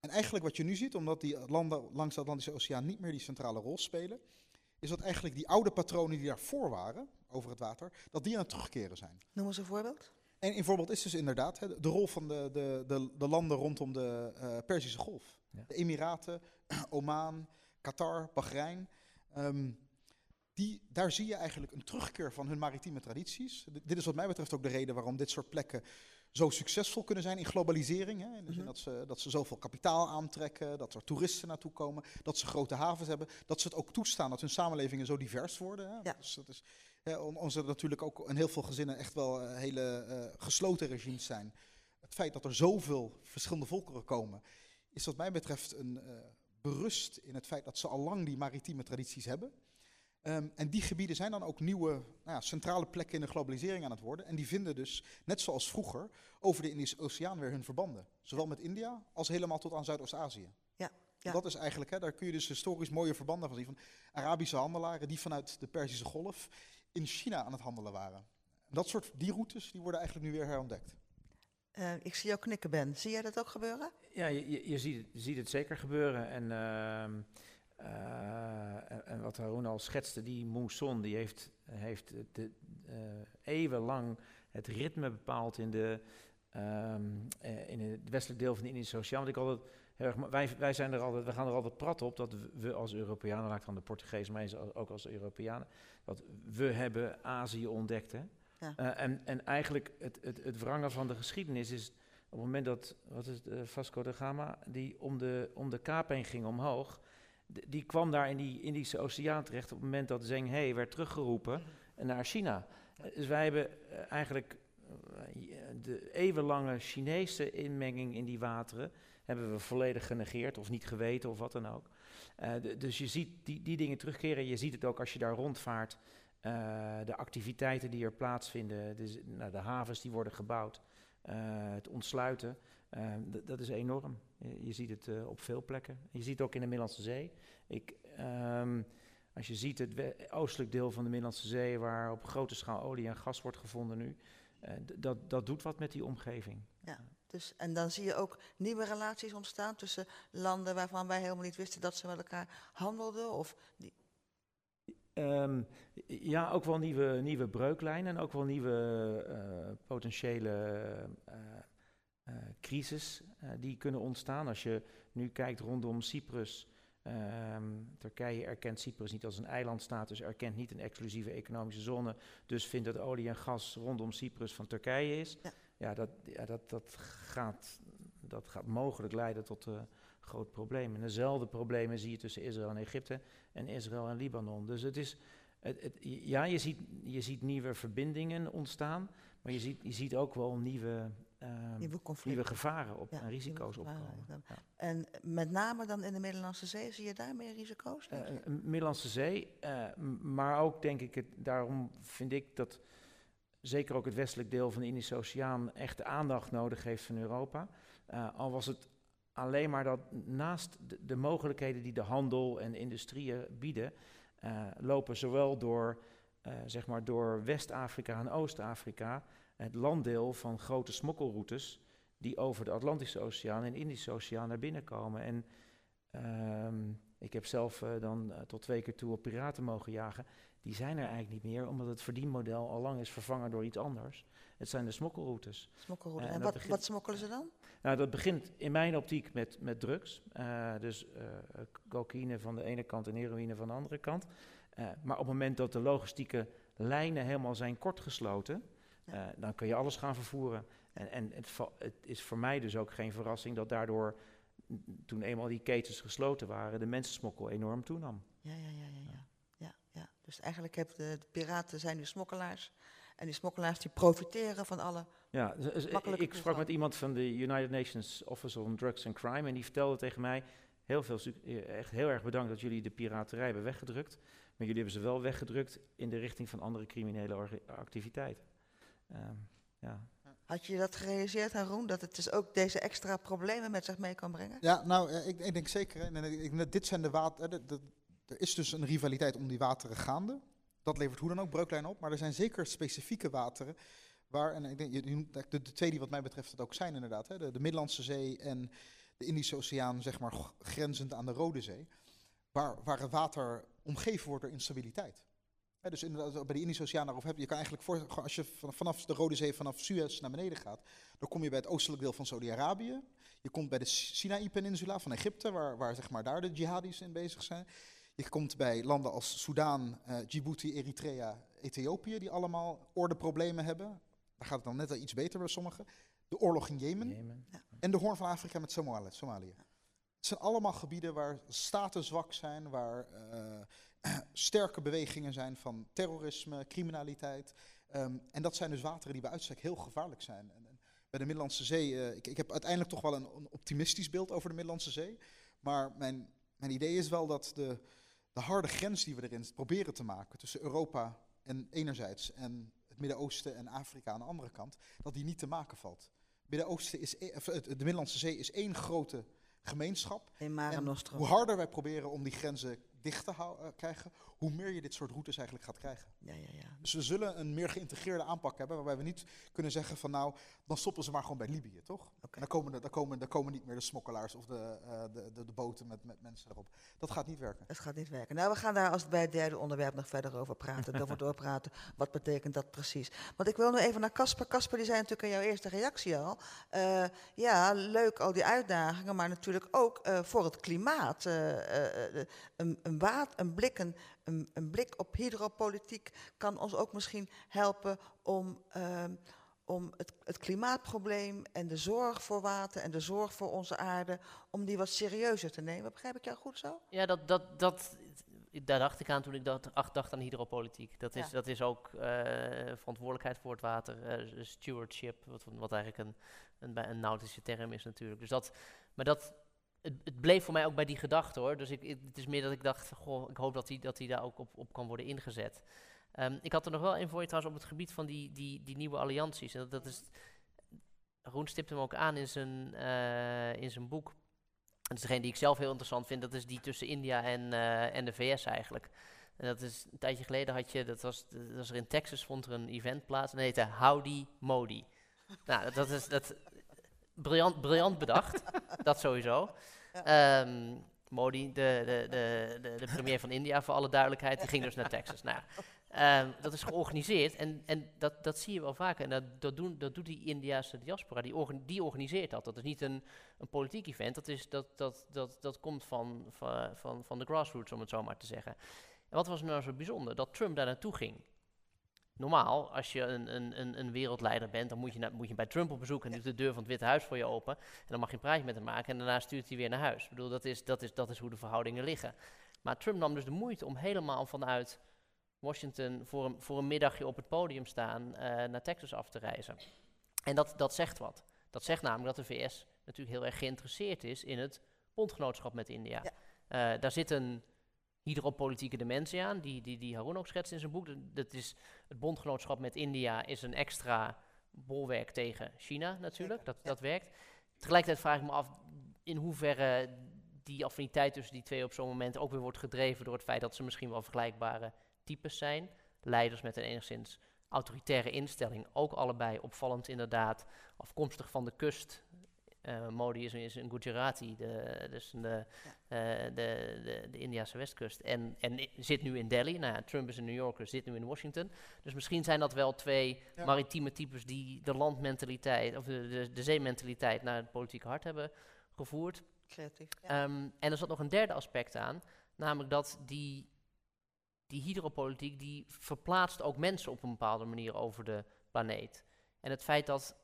En eigenlijk wat je nu ziet, omdat die landen langs de Atlantische Oceaan niet meer die centrale rol spelen, is dat eigenlijk die oude patronen die daarvoor waren, over het water, dat die aan het terugkeren zijn. Noem eens een voorbeeld. En een voorbeeld is dus inderdaad hè, de rol van de, de, de, de landen rondom de eh, Perzische Golf. Ja. De Emiraten, Oman, Qatar, Bahrein. Ehm, die, daar zie je eigenlijk een terugkeer van hun maritieme tradities. D- dit is wat mij betreft ook de reden waarom dit soort plekken zo succesvol kunnen zijn in globalisering. Hè? In de zin Mhm. dat, ze, dat ze zoveel kapitaal aantrekken, dat er toeristen naartoe komen, dat ze grote havens hebben, dat ze het ook toestaan dat hun samenlevingen zo divers worden. Hè? Ja. Dus dat is, hè, on- natuurlijk ook in heel veel gezinnen echt wel eh, hele eh, gesloten regimes zijn. Het feit dat er zoveel verschillende volkeren komen, is wat mij betreft een eh, berust in het feit dat ze al lang die maritieme tradities hebben. Ehm, en die gebieden zijn dan ook nieuwe nou ja, centrale plekken in de globalisering aan het worden. En die vinden dus, net zoals vroeger, over de Indische Oceaan weer hun verbanden. Zowel met India als helemaal tot aan Zuidoost-Azië. Ja, ja. Dat is eigenlijk, hè, daar kun je dus historisch mooie verbanden van zien. Van Arabische handelaren die vanuit de Perzische Golf in China aan het handelen waren. En dat soort, die routes, die worden eigenlijk nu weer herontdekt. Eh, ik zie jou knikken, Ben. Zie jij dat ook gebeuren? Ja, je, je, ziet, ziet het zeker gebeuren. En, ehm, eh, en, wat Haroon al schetste, die mousson, die heeft, heeft de, eh, eeuwenlang het ritme bepaald in, de, ehm, eh, in het westelijk deel van de Indische Oceaan. Want ik altijd wij, wij, zijn er altijd, we gaan er altijd prat op dat we- als Europeanen, laat van de Portugezen, maar ook als Europeanen, dat we hebben Azië ontdekt. Hè? Ja. Eh, en, en eigenlijk het, het, het wrangen van de geschiedenis is op het moment dat, wat is het, eh, Vasco da Gama, die om de, om de kaap heen ging omhoog, die kwam daar in die Indische Oceaan terecht op het moment dat Zheng He werd teruggeroepen naar China. Eh, Dus wij hebben eigenlijk de eeuwenlange Chinese inmenging in die wateren, hebben we volledig genegeerd of niet geweten of wat dan ook. Dus je ziet die, die dingen terugkeren. Je ziet het ook als je daar rondvaart. Eh, de activiteiten die er plaatsvinden, dus, nou, de havens die worden gebouwd, eh, het ontsluiten, eh, dat is enorm. Je, ziet het op veel plekken. Je ziet het ook in de Middellandse Zee. Ik, ehm, als je ziet het oostelijk deel van de Middellandse Zee, waar op grote schaal olie en gas wordt gevonden nu, dat, dat doet wat met die omgeving. Dus, en dan zie je ook nieuwe relaties ontstaan tussen landen waarvan wij helemaal niet wisten dat ze met elkaar handelden. Of die, Ehm, ja, ook wel nieuwe, nieuwe breuklijnen en ook wel nieuwe eh, potentiële eh, eh, crisis die kunnen ontstaan. Als je nu kijkt rondom Cyprus, ehm, Turkije erkent Cyprus niet als een eilandstatus, erkent niet een exclusieve economische zone, dus vindt dat olie en gas rondom Cyprus van Turkije is. Ja. Ja, dat, ja, dat, dat, gaat, dat gaat mogelijk leiden tot groot probleem. En dezelfde problemen zie je tussen Israël en Egypte en Israël en Libanon. Dus het is, het, het, ja, je ziet, je ziet nieuwe verbindingen ontstaan, maar je ziet, je ziet ook wel nieuwe, ehm, nieuwe gevaren op, Ja, en risico's opkomen. ja. En met name dan in de Middellandse Zee, zie je daar meer risico's? Eh, een Middellandse Zee, eh, maar ook denk ik, het, daarom vind ik dat zeker ook het westelijk deel van de Indische Oceaan echt de aandacht nodig heeft van Europa. Eh, al was het alleen maar dat naast de, de mogelijkheden die de handel en industrieën bieden, eh, lopen zowel door, eh, zeg maar door West-Afrika en Oost-Afrika het landdeel van grote smokkelroutes die over de Atlantische Oceaan en Indische Oceaan naar binnen komen. En ehm, ik heb zelf eh, dan eh, tot twee keer toe op piraten mogen jagen. Die zijn er eigenlijk niet meer, omdat het verdienmodel al lang is vervangen door iets anders. Het zijn de smokkelroutes. Smokkelroute. eh, en wat, begint- wat smokkelen ze dan? Nou, dat begint in mijn optiek met, met drugs. Dus cocaïne van de ene kant en heroïne van de andere kant. Maar op het moment dat de logistieke lijnen helemaal zijn kortgesloten, Ja. dan kun je alles gaan vervoeren. En, en het, het is voor mij dus ook geen verrassing dat daardoor, toen eenmaal die ketens gesloten waren, de mensensmokkel enorm toenam. Ja, ja, ja, ja, ja. ja, ja. Dus eigenlijk hebben de, de piraten zijn nu smokkelaars. En die smokkelaars die profiteren van alle... Ja, z- Makkelijke ik sprak met iemand van de United Nations Office on Drugs and Crime en die vertelde tegen mij, heel veel, eh, echt heel erg bedankt dat jullie de piraterij hebben weggedrukt, maar jullie hebben ze wel weggedrukt in de richting van andere criminele activiteiten. Ehm, ja. Had je dat gerealiseerd, Haroon, dat het dus ook deze extra problemen met zich mee kan brengen? Ja, nou, eh, ik, ik denk zeker. En ik, dit zijn de water. Er is dus een rivaliteit om die wateren gaande. Dat levert hoe dan ook breuklijnen op. Maar er zijn zeker specifieke wateren. Waar, en ik denk, de, de twee die wat mij betreft het ook zijn inderdaad. Hè, de, de Middellandse Zee en de Indische Oceaan, zeg maar grenzend aan de Rode Zee. Waar, waar het water omgeven wordt door instabiliteit. Hè, dus inderdaad, bij de Indische Oceaan daarover heb je, je kan eigenlijk voor, als je van- vanaf de Rode Zee, vanaf Suez naar beneden gaat, dan kom je bij het oostelijk deel van Saudi-Arabië. Je komt bij de Sinaï-peninsula van Egypte, waar, waar zeg maar daar de jihadis in bezig zijn. Je komt bij landen als Soudaan, eh, Djibouti, Eritrea, Ethiopië, die allemaal ordeproblemen hebben. Daar gaat het dan net al iets beter bij sommigen. De oorlog in Jemen Jemen. en de Hoorn van Afrika met Somalië. Somalië. Het zijn allemaal gebieden waar staten zwak zijn, waar eh, sterke bewegingen zijn van terrorisme, criminaliteit. Ehm, en dat zijn dus wateren die bij uitstek heel gevaarlijk zijn. En, en bij de Middellandse Zee, eh, ik, ik heb uiteindelijk toch wel een, een optimistisch beeld over de Middellandse Zee. Maar mijn, mijn idee is wel dat de, de harde grens die we erin proberen te maken tussen Europa en enerzijds en het Midden-Oosten en Afrika aan de andere kant, dat die niet te maken valt. Midden-Oosten is, e- de Middellandse Zee is één grote gemeenschap. En hoe harder wij proberen om die grenzen dicht te hou- eh, krijgen, hoe meer je dit soort routes eigenlijk gaat krijgen. Ja, ja, ja. Dus we zullen een meer geïntegreerde aanpak hebben, waarbij we niet kunnen zeggen van nou, dan stoppen ze maar gewoon bij Libië, toch? En dan komen, dan, komen, dan komen niet meer de smokkelaars of de, eh, de, de, de boten met, met mensen erop. Dat gaat niet werken. Het gaat niet werken. Nou, we gaan daar als bij het derde onderwerp nog verder over praten. over doorpraten. Wat betekent dat precies? Want ik wil nu even naar Casper. Casper, die zei natuurlijk in jouw eerste reactie al. eh, ja, leuk al die uitdagingen, maar natuurlijk ook eh, voor het klimaat. een, een, een, blik, een, blik op hydropolitiek kan ons ook misschien helpen om. ehm, om het, het klimaatprobleem en de zorg voor water en de zorg voor onze aarde, om die wat serieuzer te nemen. Begrijp ik jou goed zo? Ja, dat, dat, dat, daar dacht ik aan toen ik dacht, ach, dacht aan hydropolitiek. Dat is, Ja. dat is ook eh, verantwoordelijkheid voor het water, eh, stewardship, wat, wat eigenlijk een, een, een nautische term is natuurlijk. Dus dat, maar dat, het, bleef voor mij ook bij die gedachte hoor. Dus ik, het is meer dat ik dacht, goh, ik hoop dat die, dat die daar ook op, op kan worden ingezet. Ehm, ik had er nog wel een voor je trouwens op het gebied van die, die, die nieuwe allianties. En dat, dat is, Roen stipt hem ook aan in zijn, eh, in zijn boek. Dat is degene die ik zelf heel interessant vind. Dat is die tussen India en, eh, en de VS eigenlijk. En dat is een tijdje geleden had je, dat was, dat was er in Texas, vond er een event plaats. En dat heette Howdy Modi. nou, dat, dat is dat, briljant, briljant bedacht. dat sowieso. Ehm, Modi, de, de, de, de, de premier van India, voor alle duidelijkheid, die ging dus naar Texas. Nou, Ehm, dat is georganiseerd en, en dat, dat zie je wel vaker. En dat, dat, doen, dat doet die Indiase diaspora, die, die organiseert dat. Dat is niet een, een politiek event, dat, is, dat, dat, dat, dat komt van, van, van, van de grassroots, om het zo maar te zeggen. En wat was nou zo bijzonder? Dat Trump daar naartoe ging. Normaal, als je een, een, een, wereldleider bent, dan moet je, naar- moet je bij Trump op bezoek en doet de deur van het Witte Huis voor je open. En dan mag je een praatje met hem maken en daarna stuurt hij weer naar huis. Ik bedoel, dat is, dat is, dat is hoe de verhoudingen liggen. Maar Trump nam dus de moeite om helemaal vanuit Washington voor een, voor een middagje op het podium staan eh, naar Texas af te reizen. En dat, dat zegt wat. Dat zegt namelijk dat de VS natuurlijk heel erg geïnteresseerd is in het bondgenootschap met India. Eh, daar zit een hydropolitieke dimensie aan, die, die, die Haroon ook schetst in zijn boek. Dat- is, het bondgenootschap met India is een extra bolwerk tegen China natuurlijk, dat, dat werkt. Tegelijkertijd vraag ik me af in hoeverre die affiniteit tussen die twee op zo'n moment ook weer wordt gedreven door het feit dat ze misschien wel vergelijkbare types zijn. Leiders met een enigszins autoritaire instelling, ook allebei opvallend inderdaad, afkomstig van de kust. Eh, Modi is, een- een Gujarati, de, dus de, eh, de, de, de Indiase westkust. En, en zit nu in Delhi. Nou ja, Trump is een New Yorker, zit nu in Washington. Dus misschien zijn dat wel twee Ja. maritieme types die de landmentaliteit, of de, de, de zeementaliteit naar het politieke hart hebben gevoerd. Creatief. Ja. Ehm, en er zat nog een derde aspect aan, namelijk dat die, die hydropolitiek die verplaatst ook mensen op een bepaalde manier over de planeet. En het feit dat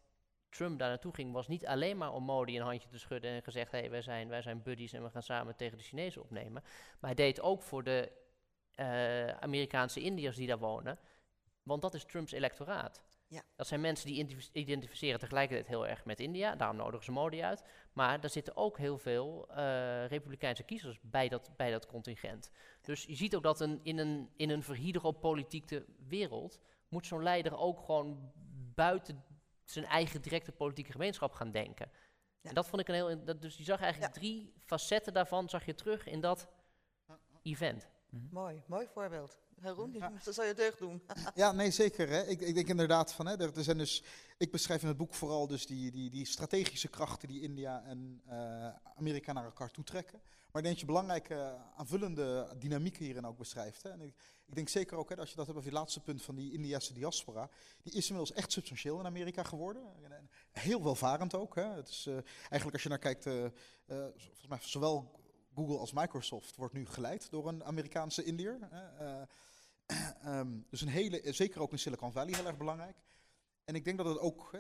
Trump daar naartoe ging, was niet alleen maar om Modi een handje te schudden en gezegd: hé, hey, wij, zijn, wij zijn buddies en we gaan samen tegen de Chinezen opnemen. Maar hij deed ook voor de eh, Amerikaanse Indiërs die daar wonen, want dat is Trumps electoraat. Ja. Dat zijn mensen die identif- identificeren tegelijkertijd heel erg met India, daarom nodigen ze Modi uit. Maar er zitten ook heel veel eh, Republikeinse kiezers bij dat, bij dat contingent. Dus je ziet ook dat een, in een, in een verhydropolitieke wereld moet zo'n leider ook gewoon buiten zijn eigen directe politieke gemeenschap gaan denken. Ja. En dat vond ik een heel. Dat, dus je zag eigenlijk drie facetten daarvan zag je terug in dat event. Mooi, mooi voorbeeld. Haroon, die- dat zal je deugd doen. Ja, nee, zeker. Hè. Ik, ik denk inderdaad van, hè, er, er zijn dus, ik beschrijf in het boek vooral dus die, die, die strategische krachten die India en eh, Amerika naar elkaar toetrekken. Maar ik denk dat je belangrijke aanvullende dynamieken hierin ook beschrijft. Hè. En ik, ik denk zeker ook, hè, als je dat hebt over je laatste punt van die Indiase diaspora, die is inmiddels echt substantieel in Amerika geworden. En, en heel welvarend ook. Hè. Het is, eh, eigenlijk als je naar kijkt, eh, eh, volgens mij zowel Google als Microsoft wordt nu geleid door een Amerikaanse Indiër. Um, dus een hele, zeker ook in Silicon Valley heel erg belangrijk. En ik denk dat het ook,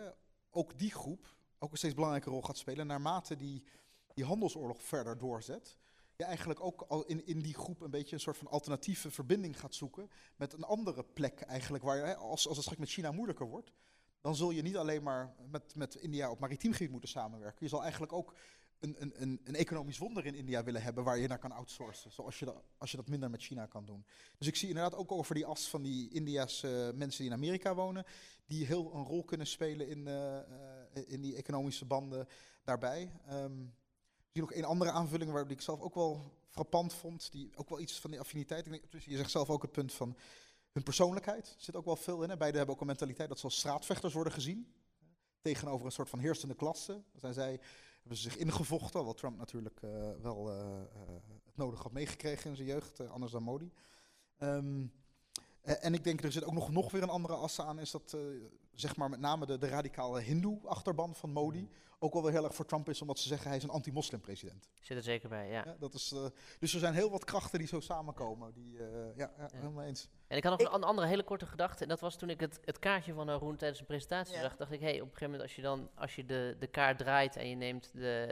ook die groep ook een steeds belangrijke rol gaat spelen naarmate die, die handelsoorlog verder doorzet. Je eigenlijk ook al in, in die groep een beetje een soort van alternatieve verbinding gaat zoeken met een andere plek eigenlijk, waar als, als het straks met China moeilijker wordt, dan zul je niet alleen maar met, met India op maritiem gebied moeten samenwerken. Je zal eigenlijk ook een, een, een, economisch wonder in India willen hebben waar je naar kan outsourcen. Zoals je, dat, als je dat minder met China kan doen. Dus ik zie inderdaad ook over die as van die India's uh, mensen die in Amerika wonen, die heel een rol kunnen spelen in, uh, uh, in die economische banden daarbij. Um, zie nog een andere aanvulling waar ik zelf ook wel frappant vond, die ook wel iets van die affiniteit. Ik denk, je zegt zelf ook het punt van hun persoonlijkheid zit ook wel veel in. Hè. Beiden hebben ook een mentaliteit dat ze als straatvechters worden gezien. Tegenover een soort van heersende klasse. Zijn zij hebben ze zich ingevochten, wat Trump natuurlijk uh, wel uh, uh, het nodig had meegekregen in zijn jeugd, anders dan Modi. Um, en ik denk, er zit ook nog, nog weer een andere as aan, is dat zeg maar met name de, de radicale hindoe-achterban van Modi ook wel weer heel erg voor Trump is, omdat ze zeggen hij is een anti-moslim-president. Zit er zeker bij, ja. ja dat is, dus er zijn heel wat krachten die zo samenkomen. Die, ja, ja, ja, helemaal eens. En ik had nog een andere hele korte gedachte. En dat was toen ik het, het kaartje van Haroon tijdens de presentatie ja. zag. Dacht ik, hé, hey, op een gegeven moment als je dan als je de, de kaart draait en je neemt de,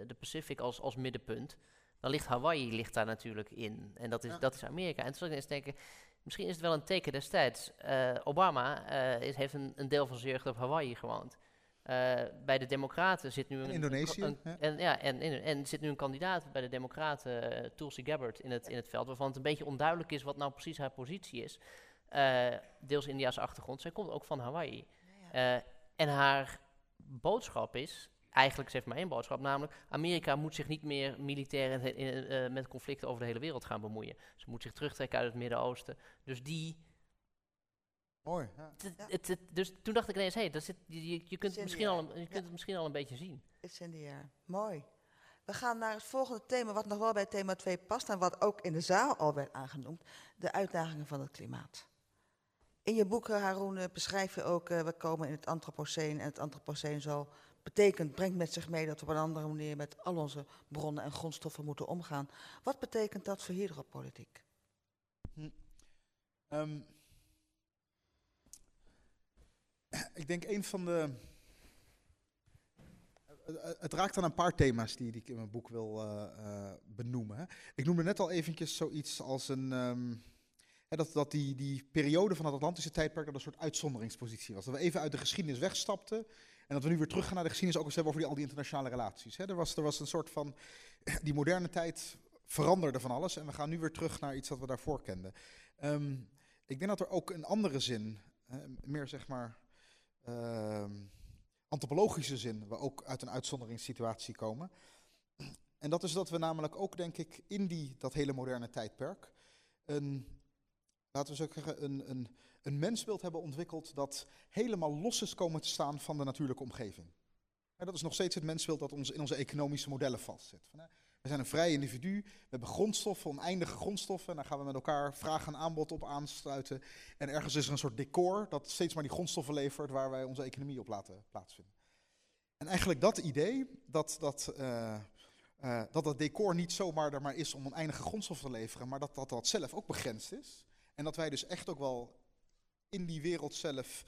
uh, de Pacific als, als middenpunt. Dan ligt Hawaii ligt daar natuurlijk in. En dat is, ja. dat is Amerika. En toen zat ik eens denken, misschien is het wel een teken destijds. Uh, Obama uh, is, heeft een, een deel van zijn jeugd op Hawaii gewoond. Uh, bij de Democraten zit nu een. In Indonesië. Een. En, ja, en, en, en zit nu een kandidaat bij de Democraten, uh, Tulsi Gabbard, in het, in het veld. Waarvan het een beetje onduidelijk is wat nou precies haar positie is. Uh, deels India's achtergrond. Zij komt ook van Hawaii. En haar boodschap is. Eigenlijk, ze heeft maar één boodschap, namelijk Amerika moet zich niet meer militair in, in, met conflicten over de hele wereld gaan bemoeien. Ze moet zich terugtrekken uit het Midden-Oosten. Dus die Mooi. Ja. Dus toen dacht ik ineens, hé, hey, je, je, kunt, het misschien, al, je kunt het misschien al een beetje zien. It's in the air. Mooi. We gaan naar het volgende thema, wat nog wel bij thema 2 past en wat ook in de zaal al werd aangenoemd, de uitdagingen van het klimaat. In je boek, Haroon, beschrijf je ook, uh, we komen in het antropoceen en het antropoceen zal betekent, brengt met zich mee dat we op een andere manier met al onze bronnen en grondstoffen moeten omgaan. Wat betekent dat voor hydropolitiek? Hm. Um, ik denk een van de. Het raakt aan een paar thema's die, die ik in mijn boek wil uh, uh, benoemen. Ik noemde net al eventjes zoiets als een. Hè, dat, dat die, die periode van het Atlantische tijdperk dat een soort uitzonderingspositie was. Dat we even uit de geschiedenis wegstapten. En dat we nu weer terug gaan naar de geschiedenis, ook eens hebben over die, al die internationale relaties. Hè. Er, was, er was een soort van. Die moderne tijd veranderde van alles. En we gaan nu weer terug naar iets wat we daarvoor kenden. Um, ik denk dat er ook een andere zin, meer zeg maar uh, antropologische zin we ook uit een uitzonderingssituatie komen. En dat is dat we namelijk ook, denk ik, in die, dat hele moderne tijdperk, een, laten we zeggen, een, een, een mensbeeld hebben ontwikkeld dat helemaal los is komen te staan van de natuurlijke omgeving. Dat is nog steeds het mensbeeld dat ons in onze economische modellen vastzit. We zijn een vrij individu, we hebben grondstoffen, oneindige grondstoffen. En daar gaan we met elkaar vraag en aanbod op aansluiten. En ergens is er een soort decor dat steeds maar die grondstoffen levert waar wij onze economie op laten plaatsvinden. En eigenlijk dat idee, dat dat, uh, uh, dat dat decor niet zomaar er maar is om oneindige grondstoffen te leveren, maar dat, dat dat zelf ook begrensd is. En dat wij dus echt ook wel in die wereld zelf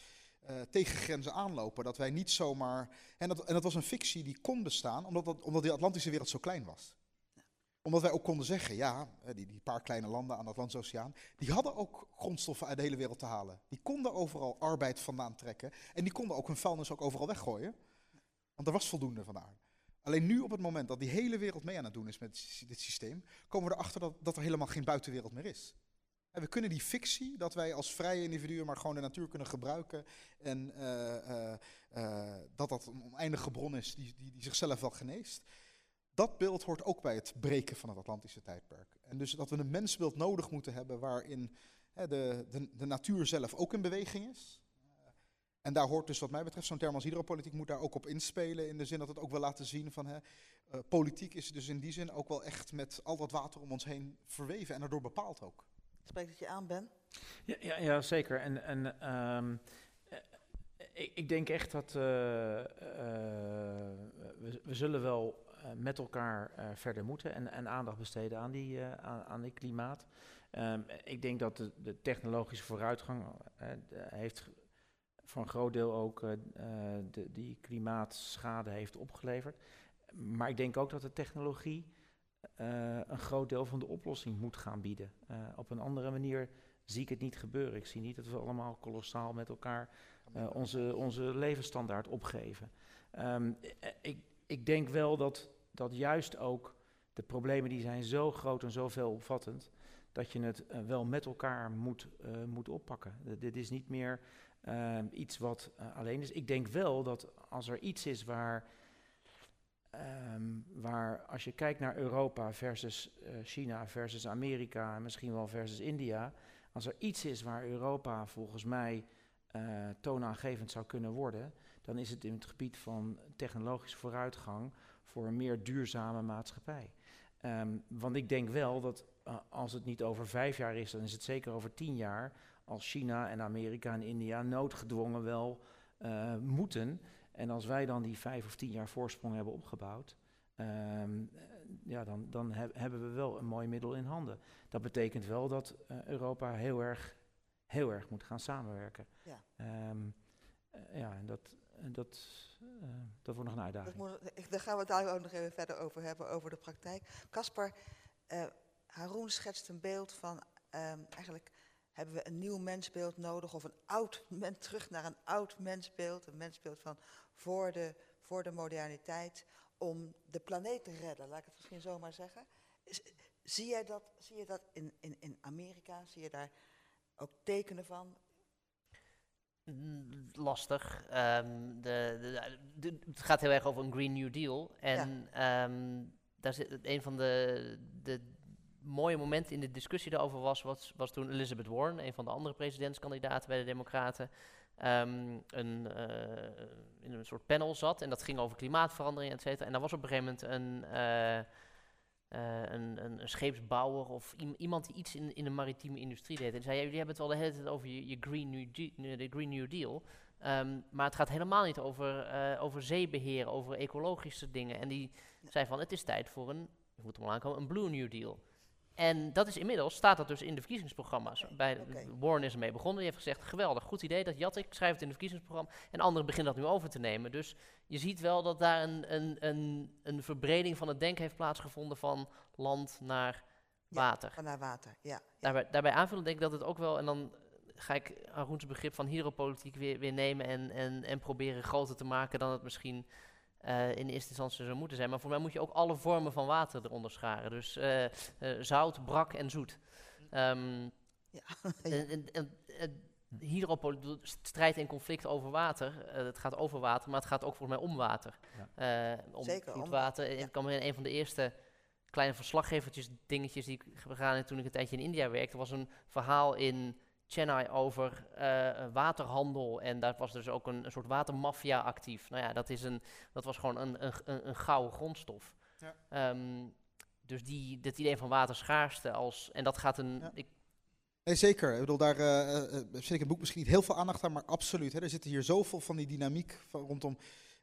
uh, tegen grenzen aanlopen. Dat wij niet zomaar. En dat, en dat was een fictie die kon bestaan, omdat, dat, omdat die Atlantische wereld zo klein was omdat wij ook konden zeggen, ja, die, die paar kleine landen aan de Atlantische Oceaan, die hadden ook grondstoffen uit de hele wereld te halen. Die konden overal arbeid vandaan trekken en die konden ook hun vuilnis ook overal weggooien. Want er was voldoende vandaan. Alleen nu op het moment dat die hele wereld mee aan het doen is met dit systeem, komen we erachter dat, dat er helemaal geen buitenwereld meer is. We kunnen die fictie, dat wij als vrije individuen maar gewoon de natuur kunnen gebruiken en uh, uh, uh, dat dat een oneindige bron is die, die, die zichzelf wel geneest, dat beeld hoort ook bij het breken van het Atlantische tijdperk. En dus dat we een mensbeeld nodig moeten hebben waarin hè, de, de, de, natuur zelf ook in beweging is. En daar hoort dus wat mij betreft zo'n term als hydropolitiek moet daar ook op inspelen. In de zin dat het ook wil laten zien van hè, politiek is dus in die zin ook wel echt met al dat water om ons heen verweven en daardoor bepaald ook. Spreekt het je aan, Ben? Ja, ja, ja zeker. En, en um, ik, ik, denk echt dat uh, uh, we, we zullen wel met elkaar verder moeten en, en, aandacht besteden aan die, aan, aan die klimaat. Um, ik denk dat de, de technologische vooruitgang heeft voor een groot deel ook de, die klimaatschade heeft opgeleverd. Maar ik denk ook dat de technologie een groot deel van de oplossing moet gaan bieden. op een andere manier zie ik het niet gebeuren. Ik zie niet dat we allemaal kolossaal met elkaar onze, onze levensstandaard opgeven. Um, ik, ik denk wel dat, dat juist ook de problemen die zijn zo groot en zo veelomvattend, dat je het wel met elkaar moet, moet oppakken. Dit is niet meer uh, iets wat alleen is. Ik denk wel dat als er iets is waar, um, waar als je kijkt naar Europa versus China versus Amerika en misschien wel versus India, als er iets is waar Europa volgens mij toonaangevend zou kunnen worden, dan is het in het gebied van technologische vooruitgang voor een meer duurzame maatschappij. Um, want ik denk wel dat uh, als het niet over vijf jaar is, dan is het zeker over tien jaar, als China en Amerika en India noodgedwongen wel moeten. En als wij dan die vijf of tien jaar voorsprong hebben opgebouwd, um, ja, dan, dan heb, hebben we wel een mooi middel in handen. Dat betekent wel dat uh, Europa heel erg, heel erg moet gaan samenwerken. Ja. Um, ja, en dat, dat, uh, dat wordt nog een uitdaging. Moet, daar gaan we het daar ook nog even verder over hebben, over de praktijk. Caspar, Haroon schetst een beeld van, um, eigenlijk hebben we een nieuw mensbeeld nodig, of een oud mens, terug naar een oud mensbeeld, een mensbeeld van voor de, voor de moderniteit, om de planeet te redden, laat ik het misschien zo maar zeggen. Zie jij dat, zie je dat in, in, in Amerika? Zie je daar ook tekenen van? lastig. Um, de, de, de, het gaat heel erg over een Green New Deal. En ja. um, daar zit een van de, de mooie momenten in de discussie daarover was, was, was toen Elizabeth Warren, een van de andere presidentskandidaten bij de Democraten, um, een, uh, in een soort panel zat. En dat ging over klimaatverandering, et cetera. En daar was op een gegeven moment een. Uh, een, een, scheepsbouwer of iemand die iets in, in de maritieme industrie deed. En zei, jullie hebben het wel de hele tijd over je, Green, New de Green New Deal. Um, maar het gaat helemaal niet over, over zeebeheer, over ecologische dingen. En die zei van, het is tijd voor een, ik moet maar aankomen, een Blue New Deal. En dat is inmiddels, staat dat dus in de verkiezingsprogramma's. Bij okay. Warren is ermee begonnen. Die heeft gezegd, geweldig, goed idee, dat jat ik, schrijf het in de verkiezingsprogramma. En anderen beginnen dat nu over te nemen. Dus je ziet wel dat daar een, een, een, een verbreding van het denken heeft plaatsgevonden van land naar water. Ja, naar water, ja. ja. Daarbij, daarbij aanvullen denk ik dat het ook wel, en dan ga ik Haroons begrip van hydropolitiek weer, weer nemen en, en, en proberen groter te maken dan het misschien uh, in eerste instantie zou moeten zijn. Maar voor mij moet je ook alle vormen van water eronder scharen. Dus uh, uh, zout, brak en zoet. Um, ja. en, en, en, hydropolitiek, strijd en conflict over water. het gaat over water, maar het gaat ook volgens mij om water. Ja. om Zeker, goed water. Ja. Ik kan me in een van de eerste kleine verslaggevertjes dingetjes die ik gegaan toen ik een tijdje in India werkte, was een verhaal in Chennai over uh, waterhandel. En daar was dus ook een, een soort watermafia actief. Nou ja, dat, is een, dat was gewoon een, een, een, een gouden grondstof. Ja. Um, dus die, dat idee van waterschaarste als... En dat gaat een... Ja. Ik, Nee, zeker. Ik bedoel, daar uh, uh, vind ik in het boek misschien niet heel veel aandacht aan, maar absoluut. Hè. Er zitten hier zoveel van die dynamiek van, rondom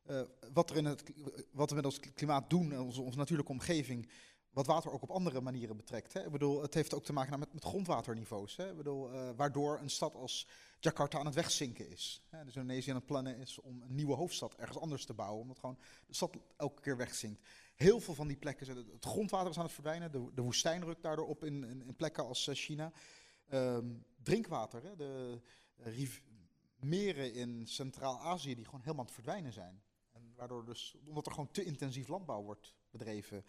uh, wat, er in het, wat we met ons klimaat doen, onze, onze natuurlijke omgeving, wat water ook op andere manieren betrekt. Hè. Ik bedoel, het heeft ook te maken met, met grondwaterniveaus. Hè. Ik bedoel, uh, waardoor een stad als Jakarta aan het wegzinken is. Hè. Dus Indonesië aan het plannen is om een nieuwe hoofdstad ergens anders te bouwen, omdat gewoon de stad elke keer wegzinkt. Heel veel van die plekken, het grondwater is aan het verdwijnen, de, woestijn rukt daardoor op in, in, plekken als uh, China. Um, drinkwater, hè. de uh, meren in Centraal-Azië die gewoon helemaal aan het verdwijnen zijn. En waardoor dus, omdat er gewoon te intensief landbouw wordt bedreven.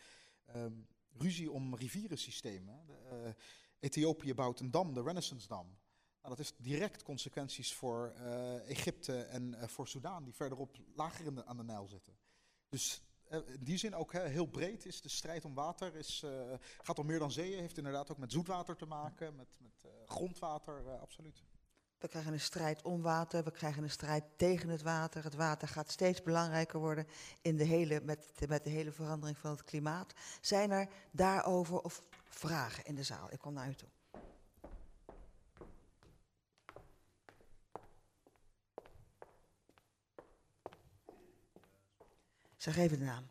Um, ruzie om rivierensystemen. De, uh, Ethiopië bouwt een dam, de Renaissance Dam. Nou, dat heeft direct consequenties voor uh, Egypte en uh, voor Soudaan, die verderop lager aan de Nijl zitten. Dus in die zin ook heel breed is de strijd om water. Is, gaat om meer dan zeeën, heeft inderdaad ook met zoetwater te maken, met, met grondwater, absoluut. We krijgen een strijd om water, we krijgen een strijd tegen het water. Het water gaat steeds belangrijker worden in de hele, met, de, met de hele verandering van het klimaat. Zijn er daarover of vragen in de zaal? Ik kom naar u toe. Zeg even de naam.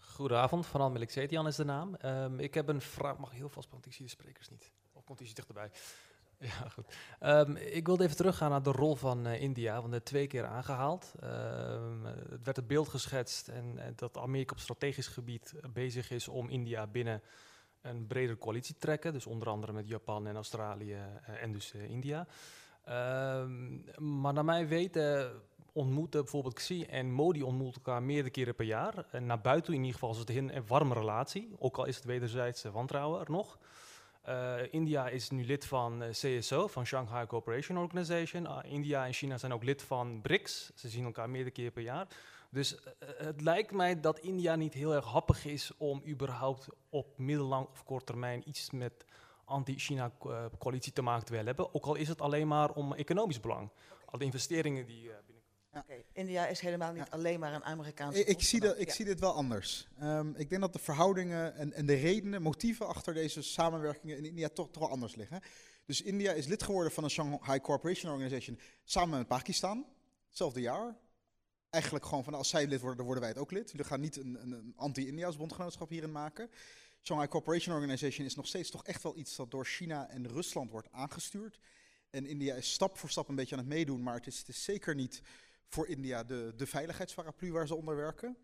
Goedenavond, Van Setian is de naam. Ehm, ik heb een vraag, mag heel vast, want ik zie de sprekers niet. Of komt iets dichterbij? Ja, goed. Ehm, ik wilde even teruggaan naar de rol van uh, India, want het twee keer aangehaald. Ehm, het werd het beeld geschetst en, en, dat Amerika op strategisch gebied bezig is om India binnen een bredere coalitie te trekken. Dus onder andere met Japan en Australië en dus India. maar naar mij weten ontmoeten bijvoorbeeld Xi en Modi ontmoeten elkaar meerdere keren per jaar. En naar buiten in ieder geval is het een warme relatie, ook al is het wederzijds wantrouwen er nog. Uh, India is nu lid van uh, CSO, van Shanghai Cooperation Organization. Uh, India en China zijn ook lid van BRICS. Ze zien elkaar meerdere keer per jaar. Dus het lijkt mij dat India niet heel erg happig is om überhaupt op middellang of kort termijn iets met anti-China-coalitie te maken te willen hebben. Ook al is het alleen maar om economisch belang. Al de investeringen die ja. Okay. India is helemaal niet alleen maar een Amerikaanse. Ik, ik zie, dat, ik zie dit wel anders. Um, ik denk dat de verhoudingen en, en, de redenen, motieven achter deze samenwerkingen in India toch, toch wel anders liggen. Dus India is lid geworden van een Shanghai Cooperation Organization samen met Pakistan, hetzelfde jaar. Eigenlijk gewoon van als zij lid worden, dan worden wij het ook lid. Jullie gaan niet een, een, een anti-India's bondgenootschap hierin maken. Shanghai Cooperation Organization is nog steeds toch echt wel iets dat door China en Rusland wordt aangestuurd. En India is stap voor stap een beetje aan het meedoen, maar het is, het is zeker niet voor India de, de veiligheidsparaplu waar ze onder werken.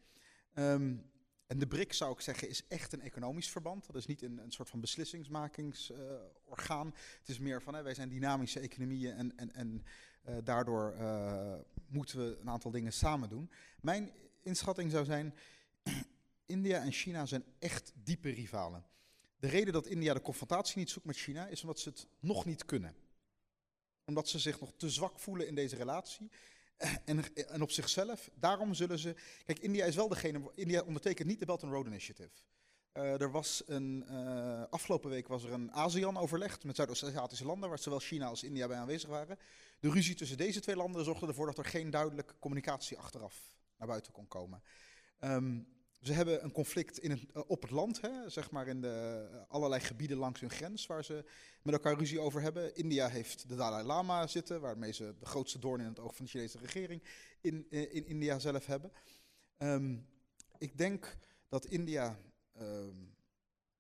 Um, en de BRIC zou ik zeggen is echt een economisch verband. Dat is niet een, een soort van beslissingsmakingsorgaan. Het is meer van wij zijn dynamische economieën en, en, en uh, daardoor uh, moeten we een aantal dingen samen doen. Mijn inschatting zou zijn, India en China zijn echt diepe rivalen. De reden dat India de confrontatie niet zoekt met China is omdat ze het nog niet kunnen. Omdat ze zich nog te zwak voelen in deze relatie en, en, op zichzelf, daarom zullen ze. Kijk, India is wel degene. India ondertekent niet de Belt and Road Initiative. Uh, er was een, uh, afgelopen week was er een ASEAN-overleg met Zuidoost-Aziatische landen, waar zowel China als India bij aanwezig waren. De ruzie tussen deze twee landen zorgde ervoor dat er geen duidelijke communicatie achteraf naar buiten kon komen. Um, ze hebben een conflict in het, uh, op het land, hè, zeg maar in de, uh, allerlei gebieden langs hun grens waar ze met elkaar ruzie over hebben. India heeft de Dalai Lama zitten, waarmee ze de grootste doorn in het oog van de Chinese regering in, uh, in India zelf hebben. Um, ik denk dat India um,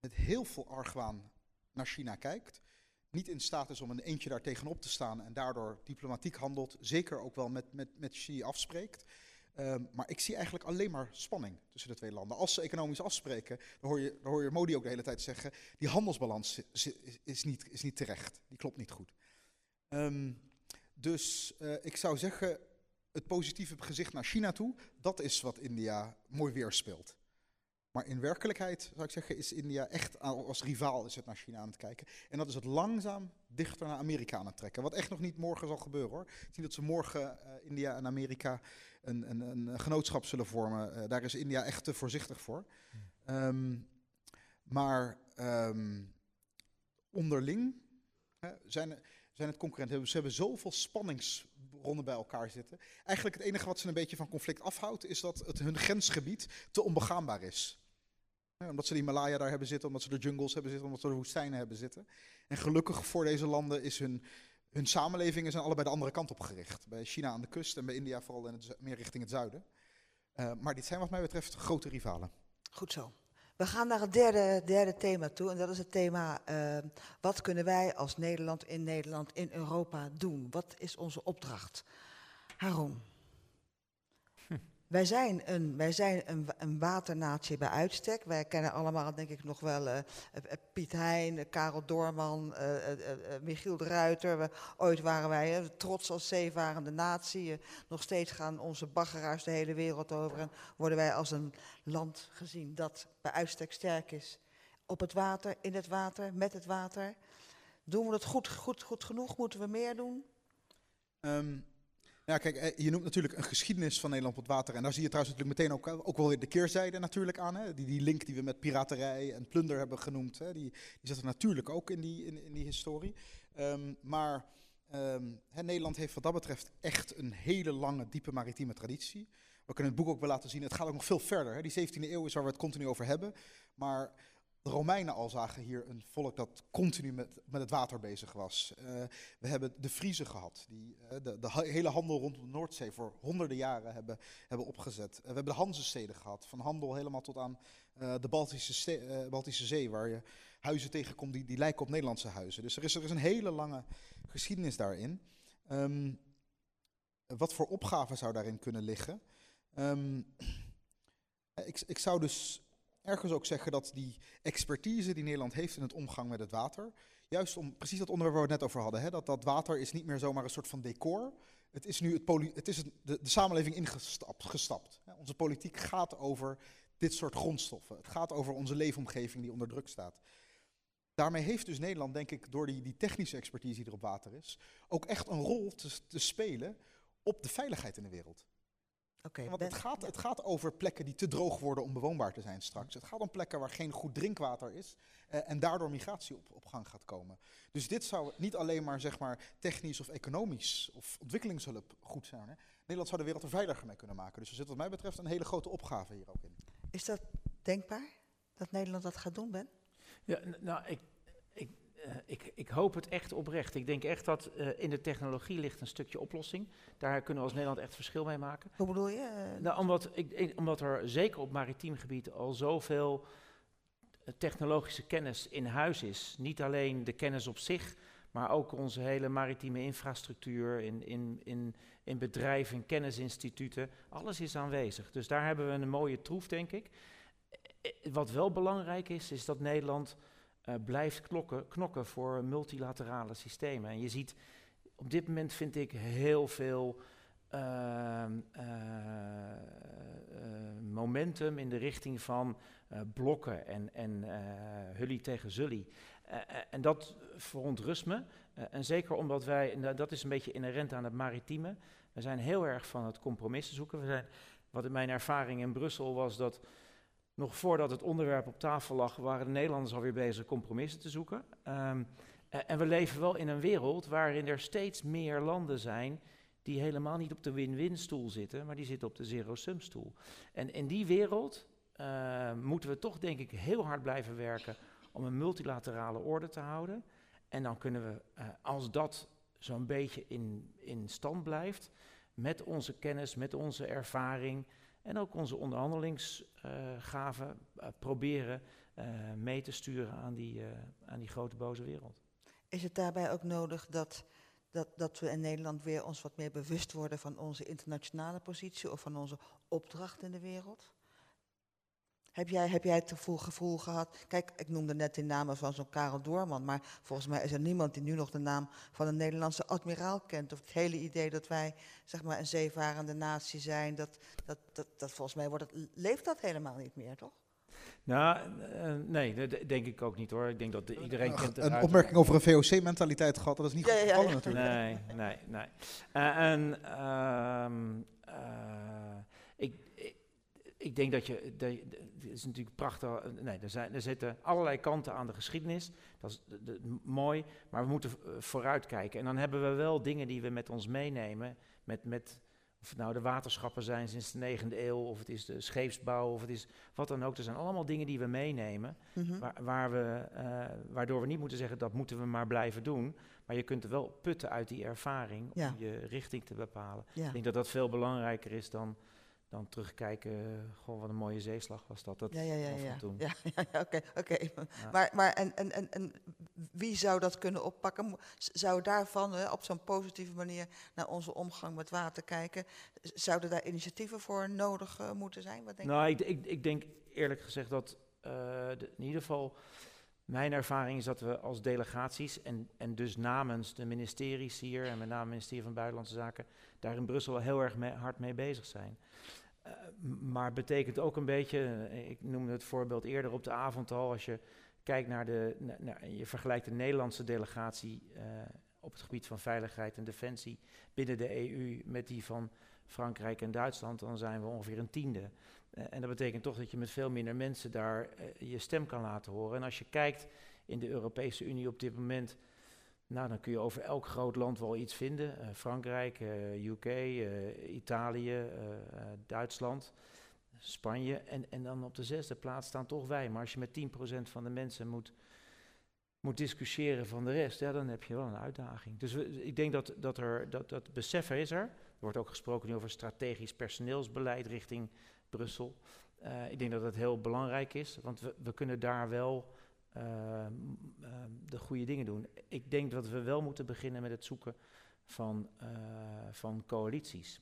met heel veel argwaan naar China kijkt. Niet in staat is om een eentje daar tegenop te staan en daardoor diplomatiek handelt. Zeker ook wel met, met, met Xi afspreekt. Um, maar ik zie eigenlijk alleen maar spanning tussen de twee landen. Als ze economisch afspreken, dan hoor je, hoor je Modi ook de hele tijd zeggen: die handelsbalans is, niet, is niet terecht, die klopt niet goed. Um, dus uh, ik zou zeggen: het positieve gezicht naar China toe, dat is wat India mooi weerspeelt. Maar in werkelijkheid, zou ik zeggen, is India echt als rivaal is het naar China aan het kijken. En dat is het langzaam dichter naar Amerika aan het trekken. Wat echt nog niet morgen zal gebeuren hoor. Ik zie dat ze morgen uh, India en Amerika een, een, een genootschap zullen vormen. Uh, daar is India echt te voorzichtig voor. Um, maar um, onderling hè, zijn, zijn het concurrenten. Ze hebben zoveel spanningsbronnen bij elkaar zitten. Eigenlijk het enige wat ze een beetje van conflict afhoudt, is dat het hun grensgebied te onbegaanbaar is. Omdat ze die Himalaya daar hebben zitten, omdat ze de jungles hebben zitten, omdat ze de woestijnen hebben zitten. En gelukkig voor deze landen is hun hun samenlevingen zijn allebei de andere kant op gericht. Bij China aan de kust en bij India vooral in het, meer richting het zuiden. Uh, maar dit zijn wat mij betreft grote rivalen. Goed zo. We gaan naar het derde, derde thema toe. En dat is het thema, uh, wat kunnen wij als Nederland in Nederland, in Europa doen? Wat is onze opdracht? Haroon. Wij zijn, een, wij zijn een, een waternatie bij uitstek. Wij kennen allemaal, denk ik, nog wel uh, Piet Hein, Karel Doorman, Michiel de Ruiter. Ooit waren wij trots als zeevarende natie. nog steeds gaan onze baggeraars de hele wereld over. En worden wij als een land gezien dat bij uitstek sterk is. Op het water, in het water, met het water. Doen we het goed, goed, goed genoeg? Moeten we meer doen? Um ja, kijk, eh, je noemt natuurlijk een geschiedenis van Nederland op het water. En daar zie je trouwens natuurlijk meteen ook, eh, ook wel weer de keerzijde natuurlijk aan. Hè? Die, die link die we met piraterij en plunder hebben genoemd, hè? Die, die zit er natuurlijk ook in die, in, die historie. Um, maar um, hè, Nederland heeft wat dat betreft echt een hele lange, diepe maritieme traditie. We kunnen het boek ook wel laten zien, het gaat ook nog veel verder. Hè? Die 17e eeuw is waar we het continu over hebben. Maar de Romeinen al zagen hier een volk dat continu met, met het water bezig was. Uh, we hebben de Friezen gehad, die uh, de, de, hele handel rond de Noordzee voor honderden jaren hebben, hebben opgezet. Uh, we hebben de Hanzesteden gehad, van handel helemaal tot aan eh, de Baltische, eh, Baltische Zee, waar je huizen tegenkomt die, die lijken op Nederlandse huizen. Dus er is, er is een hele lange geschiedenis daarin. Ehm, wat voor opgaven zou daarin kunnen liggen? Ehm, ik, ik zou dus ergens ook zeggen dat die expertise die Nederland heeft in het omgang met het water, juist om precies dat onderwerp waar we het net over hadden, hè, dat dat water is niet meer zomaar een soort van decor. Het is nu het het is de, samenleving ingestapt. Gestapt. Onze politiek gaat over dit soort grondstoffen. Het gaat over onze leefomgeving die onder druk staat. Daarmee heeft dus Nederland, denk ik, door die, die technische expertise die er op water is, ook echt een rol te spelen op de veiligheid in de wereld. Oké, Want Ben- het gaat, het gaat over plekken die te droog worden om bewoonbaar te zijn straks. Het gaat om plekken waar geen goed drinkwater is eh, en daardoor migratie op, op gang gaat komen. Dus dit zou niet alleen maar, zeg maar technisch of economisch of ontwikkelingshulp goed zijn. Hè. Nederland zou de wereld er veiliger mee kunnen maken. Dus er zit wat mij betreft een hele grote opgave hier ook in. Is dat denkbaar? Dat Nederland dat gaat doen, Ben? Ja, nou, ik, ik, ik, ik hoop het echt oprecht. Ik denk echt dat eh, in de technologie ligt een stukje oplossing. Daar kunnen we als Nederland echt verschil mee maken. Hoe bedoel je? Eh, Nou, omdat, ik, omdat er zeker op maritiem gebied al zoveel eh, technologische kennis in huis is. Niet alleen de kennis op zich, maar ook onze hele maritieme infrastructuur in, in, in, in bedrijven, in kennisinstituten. Alles is aanwezig. Dus daar hebben we een mooie troef, denk ik. Eh, Wat wel belangrijk is, is dat Nederland eh, blijft klokken, knokken voor multilaterale systemen. En je ziet, op dit moment vind ik heel veel ehm, eh, eh, momentum in de richting van blokken en, en hully tegen zully. En dat verontrust me. En zeker omdat wij, en dat- dat is een beetje inherent aan het maritieme, we zijn heel erg van het compromissen zoeken. We zijn, wat in mijn ervaring in Brussel was dat nog voordat het onderwerp op tafel lag, waren de Nederlanders alweer bezig compromissen te zoeken. Ehm, eh, en we leven wel in een wereld waarin er steeds meer landen zijn die helemaal niet op de win-win stoel zitten, maar die zitten op de zero-sum stoel. En in die wereld eh, moeten we toch denk ik heel hard blijven werken om een multilaterale orde te houden. En dan kunnen we, eh, als dat zo'n beetje in, in stand blijft, met onze kennis, met onze ervaring en ook onze onderhandelingsgaven eh, proberen eh, mee te sturen aan die, eh, aan die grote boze wereld. Is het daarbij ook nodig dat, dat, dat we in Nederland weer ons wat meer bewust worden van onze internationale positie of van onze opdracht in de wereld? Heb jij, heb jij het gevoel, gevoel gehad? Kijk, ik noemde net de namen van zo'n Karel Doorman, maar volgens mij is er niemand die nu nog de naam van een Nederlandse admiraal kent. Of het hele idee dat wij zeg maar, een zeevarende natie zijn, dat, dat, dat, dat volgens mij wordt het, leeft dat helemaal niet meer, toch? Nou, eh, nee, dat denk ik ook niet hoor. Ik denk dat de- iedereen kent het een uit- opmerking over een VOC-mentaliteit gehad, dat is niet Ja, goed ja, gevallen ja. natuurlijk. Nee, nee, nee. Eh, en ehm, eh, ik, ik, denk dat je, dat is natuurlijk prachtig, nee, er, zijn, er zitten allerlei kanten aan de geschiedenis, dat is de- de- m- mooi, maar we moeten eh, vooruitkijken. En dan hebben we wel dingen die we met ons meenemen, met, met of het nou de waterschappen zijn sinds de 9e eeuw, of het is de scheepsbouw, of het is wat dan ook. Er zijn allemaal dingen die we meenemen, Mhm. Waar, waar we, eh, waardoor we niet moeten zeggen dat moeten we maar blijven doen. Maar je kunt er wel putten uit die ervaring Ja. om je richting te bepalen. Ja. Ik denk dat dat veel belangrijker is dan, dan terugkijken. eh, Goh, wat een mooie zeeslag was dat. dat Ja, ja, ja, ja. toen. ja, oké, oké. Maar, maar en, en, en, en wie zou dat kunnen oppakken? Zou daarvan eh, op zo'n positieve manier naar onze omgang met water kijken? Zouden daar initiatieven voor nodig eh, moeten zijn? Wat denk je? Nou, ik, ik, ik denk eerlijk gezegd dat eh, de- in ieder geval mijn ervaring is dat we als delegaties en, en dus namens de ministeries hier en met name het ministerie van Buitenlandse Zaken daar in Brussel heel erg mee- hard mee bezig zijn. Eh, maar betekent ook een beetje, eh, ik noemde het voorbeeld eerder op de avond al, als je kijkt naar de, je vergelijkt de Nederlandse delegatie eh, op het gebied van veiligheid en defensie binnen de EU met die van Frankrijk en Duitsland, dan zijn we ongeveer een tiende. En dat betekent toch dat je met veel minder mensen daar je stem kan laten horen. En als je kijkt in de Europese Unie op dit moment, nou dan kun je over elk groot land wel iets vinden. Eh, Frankrijk, eh, UK, eh, Italië, Duitsland, Spanje. En, en dan op de zesde plaats staan toch wij. Maar als je met 10% van de mensen moet, moet discussiëren van de rest, ja, dan heb je wel een uitdaging. Dus we- ik denk dat, dat, er, dat, dat besef is er. Er wordt ook gesproken nu over strategisch personeelsbeleid richting Brussel. Ik denk dat het heel belangrijk is, want we, we kunnen daar wel de goede dingen doen. Ik denk dat we wel moeten beginnen met het zoeken van, uh, van coalities.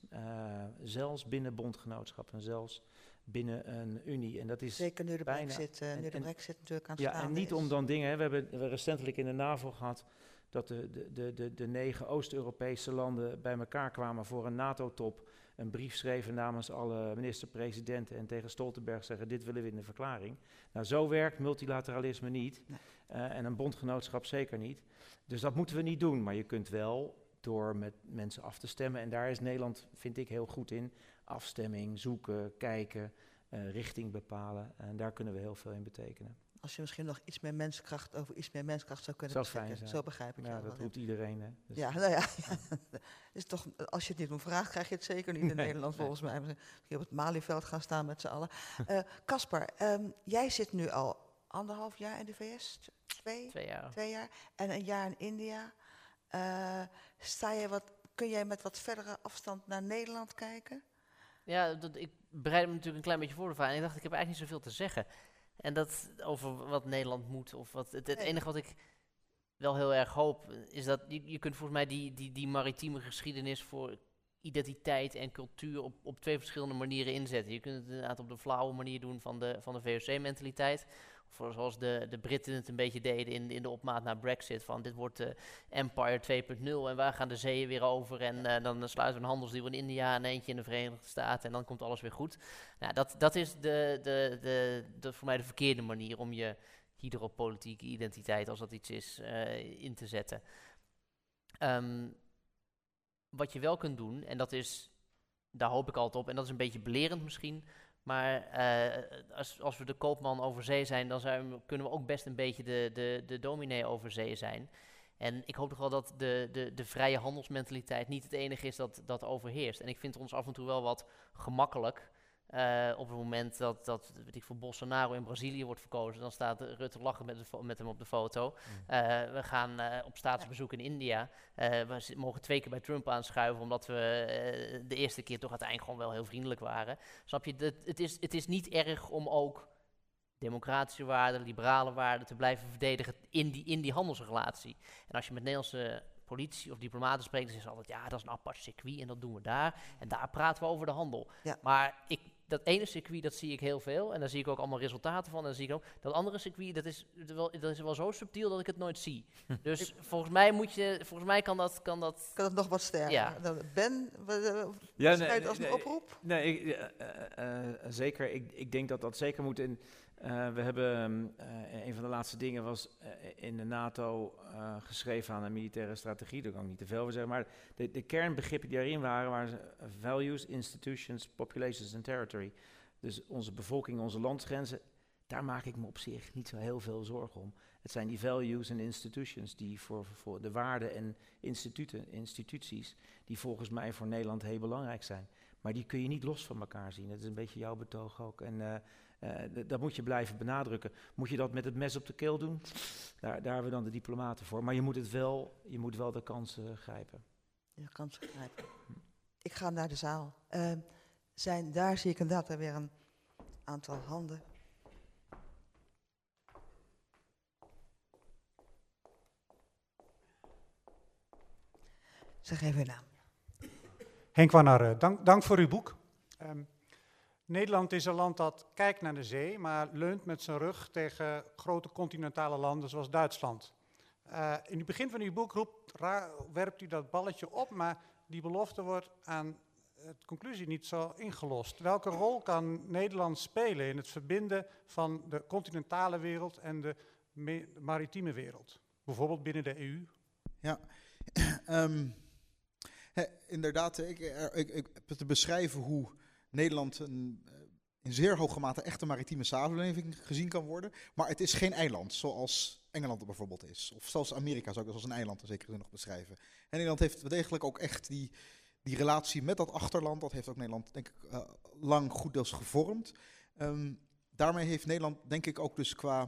zelfs binnen bondgenootschappen, zelfs binnen een unie. En dat is Zeker nu de bijna, brexit, nu de brexit natuurlijk aan het Ja, en niet is. om dan dingen... Hè, we hebben recentelijk in de NAVO gehad dat de, de, de, de, de negen Oost-Europese landen bij elkaar kwamen voor een NATO-top een brief schreven namens alle minister-presidenten en tegen Stoltenberg zeggen: Dit willen we in de verklaring. Nou, zo werkt multilateralisme niet nee. uh, en een bondgenootschap zeker niet. Dus dat moeten we niet doen, maar je kunt wel door met mensen af te stemmen. En daar is Nederland, vind ik, heel goed in. Afstemming, zoeken, kijken, uh, richting bepalen. En daar kunnen we heel veel in betekenen. Als je misschien nog iets meer menskracht over iets meer menskracht zou kunnen beschikken. Zo begrijp ik ja, dat roept iedereen. Hè? Dus Ja, nou ja. is toch, als je het niet om vraagt, krijg je het zeker niet in Nee, Nederland, nee. volgens mij. Misschien op het Malieveld gaan staan met z'n allen. Eh, Caspar, ehm, jij zit nu al anderhalf jaar in de VS? Twee? Twee jaar. Twee jaar. En een jaar in India. Eh, sta je wat, kun jij met wat verdere afstand naar Nederland kijken? Ja, dat, ik bereid me natuurlijk een klein beetje voor de vraag. En ik dacht, ik heb eigenlijk niet zoveel te zeggen. En dat over wat Nederland moet. Of wat, het, het enige wat ik wel heel erg hoop, is dat je, je kunt volgens mij die, die, die maritieme geschiedenis voor identiteit en cultuur op, op twee verschillende manieren inzetten. Je kunt het inderdaad op de flauwe manier doen van de, van de VOC-mentaliteit. Of zoals de, de Britten het een beetje deden in, in de opmaat naar Brexit. Van dit wordt de Empire 2.0 en waar gaan de zeeën weer over. En eh, dan sluiten we een handelsdeal in India en eentje in de Verenigde Staten. En dan komt alles weer goed. Nou, dat, dat is de, de, de, de, voor mij de verkeerde manier om je hydropolitieke identiteit, als dat iets is, eh, in te zetten. Ehm, wat je wel kunt doen, en dat is, daar hoop ik altijd op, en dat is een beetje belerend misschien, maar eh, als, als we de koopman over zee zijn, dan zijn kunnen we ook best een beetje de, de, de dominee over zee zijn. En ik hoop toch wel dat de, de, de vrije handelsmentaliteit niet het enige is dat, dat overheerst. En ik vind ons af en toe wel wat gemakkelijk. Eh, op het moment dat, dat weet ik, voor Bolsonaro in Brazilië wordt verkozen, dan staat Rutte lachen met, met hem op de foto. Eh, we gaan eh, op staatsbezoek in India. We mogen twee keer bij Trump aanschuiven, omdat we de eerste keer toch uiteindelijk gewoon wel heel vriendelijk waren. Snap je? Dat, het, is, het is niet erg om ook democratische waarden, liberale waarden te blijven verdedigen in die, in die handelsrelatie. En als je met Nederlandse politici of diplomaten spreekt, dan zeggen ze altijd, ja, dat is een apart circuit en dat doen we daar. En daar praten we over de handel. Ja. Maar ik, dat ene circuit, dat zie ik heel veel. En daar zie ik ook allemaal resultaten van. En dan zie ik ook, dat andere circuit, dat is wel, dat is wel zo subtiel dat ik het nooit zie. Dus volgens mij moet je, volgens mij kan dat, kan dat Kan het nog wat sterker? Ja. Ben, Ja, als een oproep? Nee, ik, eh, eh, eh, zeker. Ik, ik denk dat dat zeker moet. En, eh, we hebben, ehm, eh, een van de laatste dingen was eh, in de NATO geschreven aan een militaire strategie. Daar kan ik niet te veel over zeggen. Maar de, de kernbegrippen die daarin waren, waren values, institutions, populations en territory. Dus onze bevolking, onze landsgrenzen, daar maak ik me op zich niet zo heel veel zorgen om. Het zijn die values en institutions die voor, voor de waarden en instituten, instituties, die volgens mij voor Nederland heel belangrijk zijn. Maar die kun je niet los van elkaar zien. Dat is een beetje jouw betoog ook. En dat moet je blijven benadrukken. Moet je dat met het mes op de keel doen? Daar, daar hebben we dan de diplomaten voor. Maar je moet, het wel, je moet wel de kansen grijpen. Je kan het begrijpen. Ik ga naar de zaal. Ehm, zijn, daar zie ik inderdaad weer een aantal handen. Zeg even je naam. Henk Wanner, dank, dank voor uw boek. Ehm, Nederland is een land dat kijkt naar de zee, maar leunt met zijn rug tegen grote continentale landen zoals Duitsland. Eh, in het begin van uw boek roept, werpt u dat balletje op, maar die belofte wordt aan het conclusie niet zo ingelost. Welke rol kan Nederland spelen in het verbinden van de continentale wereld en de me- maritieme wereld? Bijvoorbeeld binnen de EU? Ja, Ehm, inderdaad, ik, ik, ik, te beschrijven hoe Nederland een, eh, in zeer hoge mate echt een maritieme samenleving gezien kan worden. Maar het is geen eiland, zoals Engeland bijvoorbeeld is. Of zelfs Amerika zou ik als een eiland in zekere zin nog beschrijven. En Nederland heeft degelijk ook echt die, die relatie met dat achterland. Dat heeft ook Nederland, denk ik, eh, lang goed gevormd. Ehm, daarmee heeft Nederland, denk ik, ook dus qua,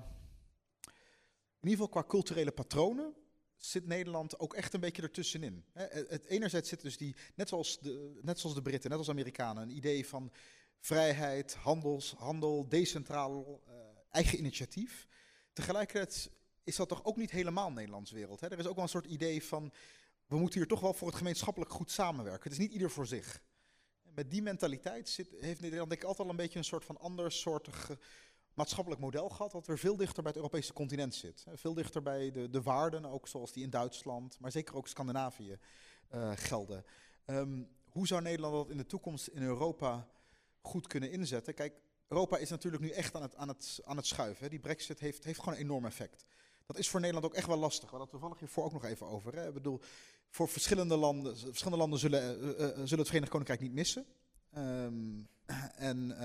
in ieder geval qua culturele patronen, zit Nederland ook echt een beetje ertussenin. Het, enerzijds zit dus die, net zoals, de, net zoals de Britten, net als Amerikanen, een idee van, vrijheid, handels, handel, decentraal, uh, eigen initiatief. Tegelijkertijd is dat toch ook niet helemaal Nederlands wereld. Hè? Er is ook wel een soort idee van, we moeten hier toch wel voor het gemeenschappelijk goed samenwerken. Het is niet ieder voor zich. Met die mentaliteit zit, heeft Nederland denk ik altijd al een beetje een soort van ander soortig maatschappelijk model gehad, dat weer veel dichter bij het Europese continent zit. Veel dichter bij de, de waarden, ook zoals die in Duitsland, maar zeker ook Scandinavië uh, gelden. Um, hoe zou Nederland dat in de toekomst in Europa goed kunnen inzetten? Kijk, Europa is natuurlijk nu echt aan het, aan het, aan het schuiven. Die brexit heeft, heeft gewoon een enorm effect. Dat is voor Nederland ook echt wel lastig. We hadden het toevallig hiervoor ook nog even over. Hè. Ik bedoel, voor verschillende landen, verschillende landen zullen, uh, zullen het Verenigd Koninkrijk niet missen. Um, en,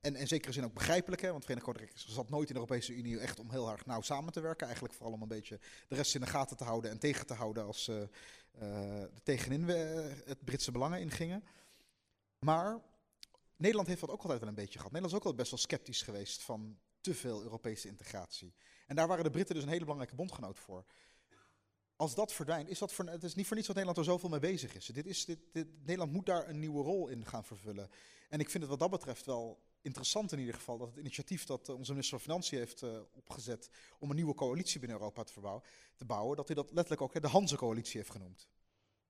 en in zekere zin ook begrijpelijk, hè, want het Verenigd zat nooit in de Europese Unie echt om heel erg nauw samen te werken. Eigenlijk vooral om een beetje de rest in de gaten te houden en tegen te houden als uh, tegenin het Britse belangen ingingen. Maar Nederland heeft dat ook altijd wel een beetje gehad. Nederland is ook altijd best wel sceptisch geweest van te veel Europese integratie. En daar waren de Britten dus een hele belangrijke bondgenoot voor. Als dat verdwijnt, is dat voor, het is niet voor niets dat Nederland er zoveel mee bezig is. Dit is dit, Nederland moet daar een nieuwe rol in gaan vervullen. En ik vind het wat dat betreft wel interessant in ieder geval dat het initiatief dat uh, onze minister van Financiën heeft uh, opgezet om een nieuwe coalitie binnen Europa te, verbouwen, te bouwen, dat hij dat letterlijk ook hè, de Hanse-coalitie heeft genoemd.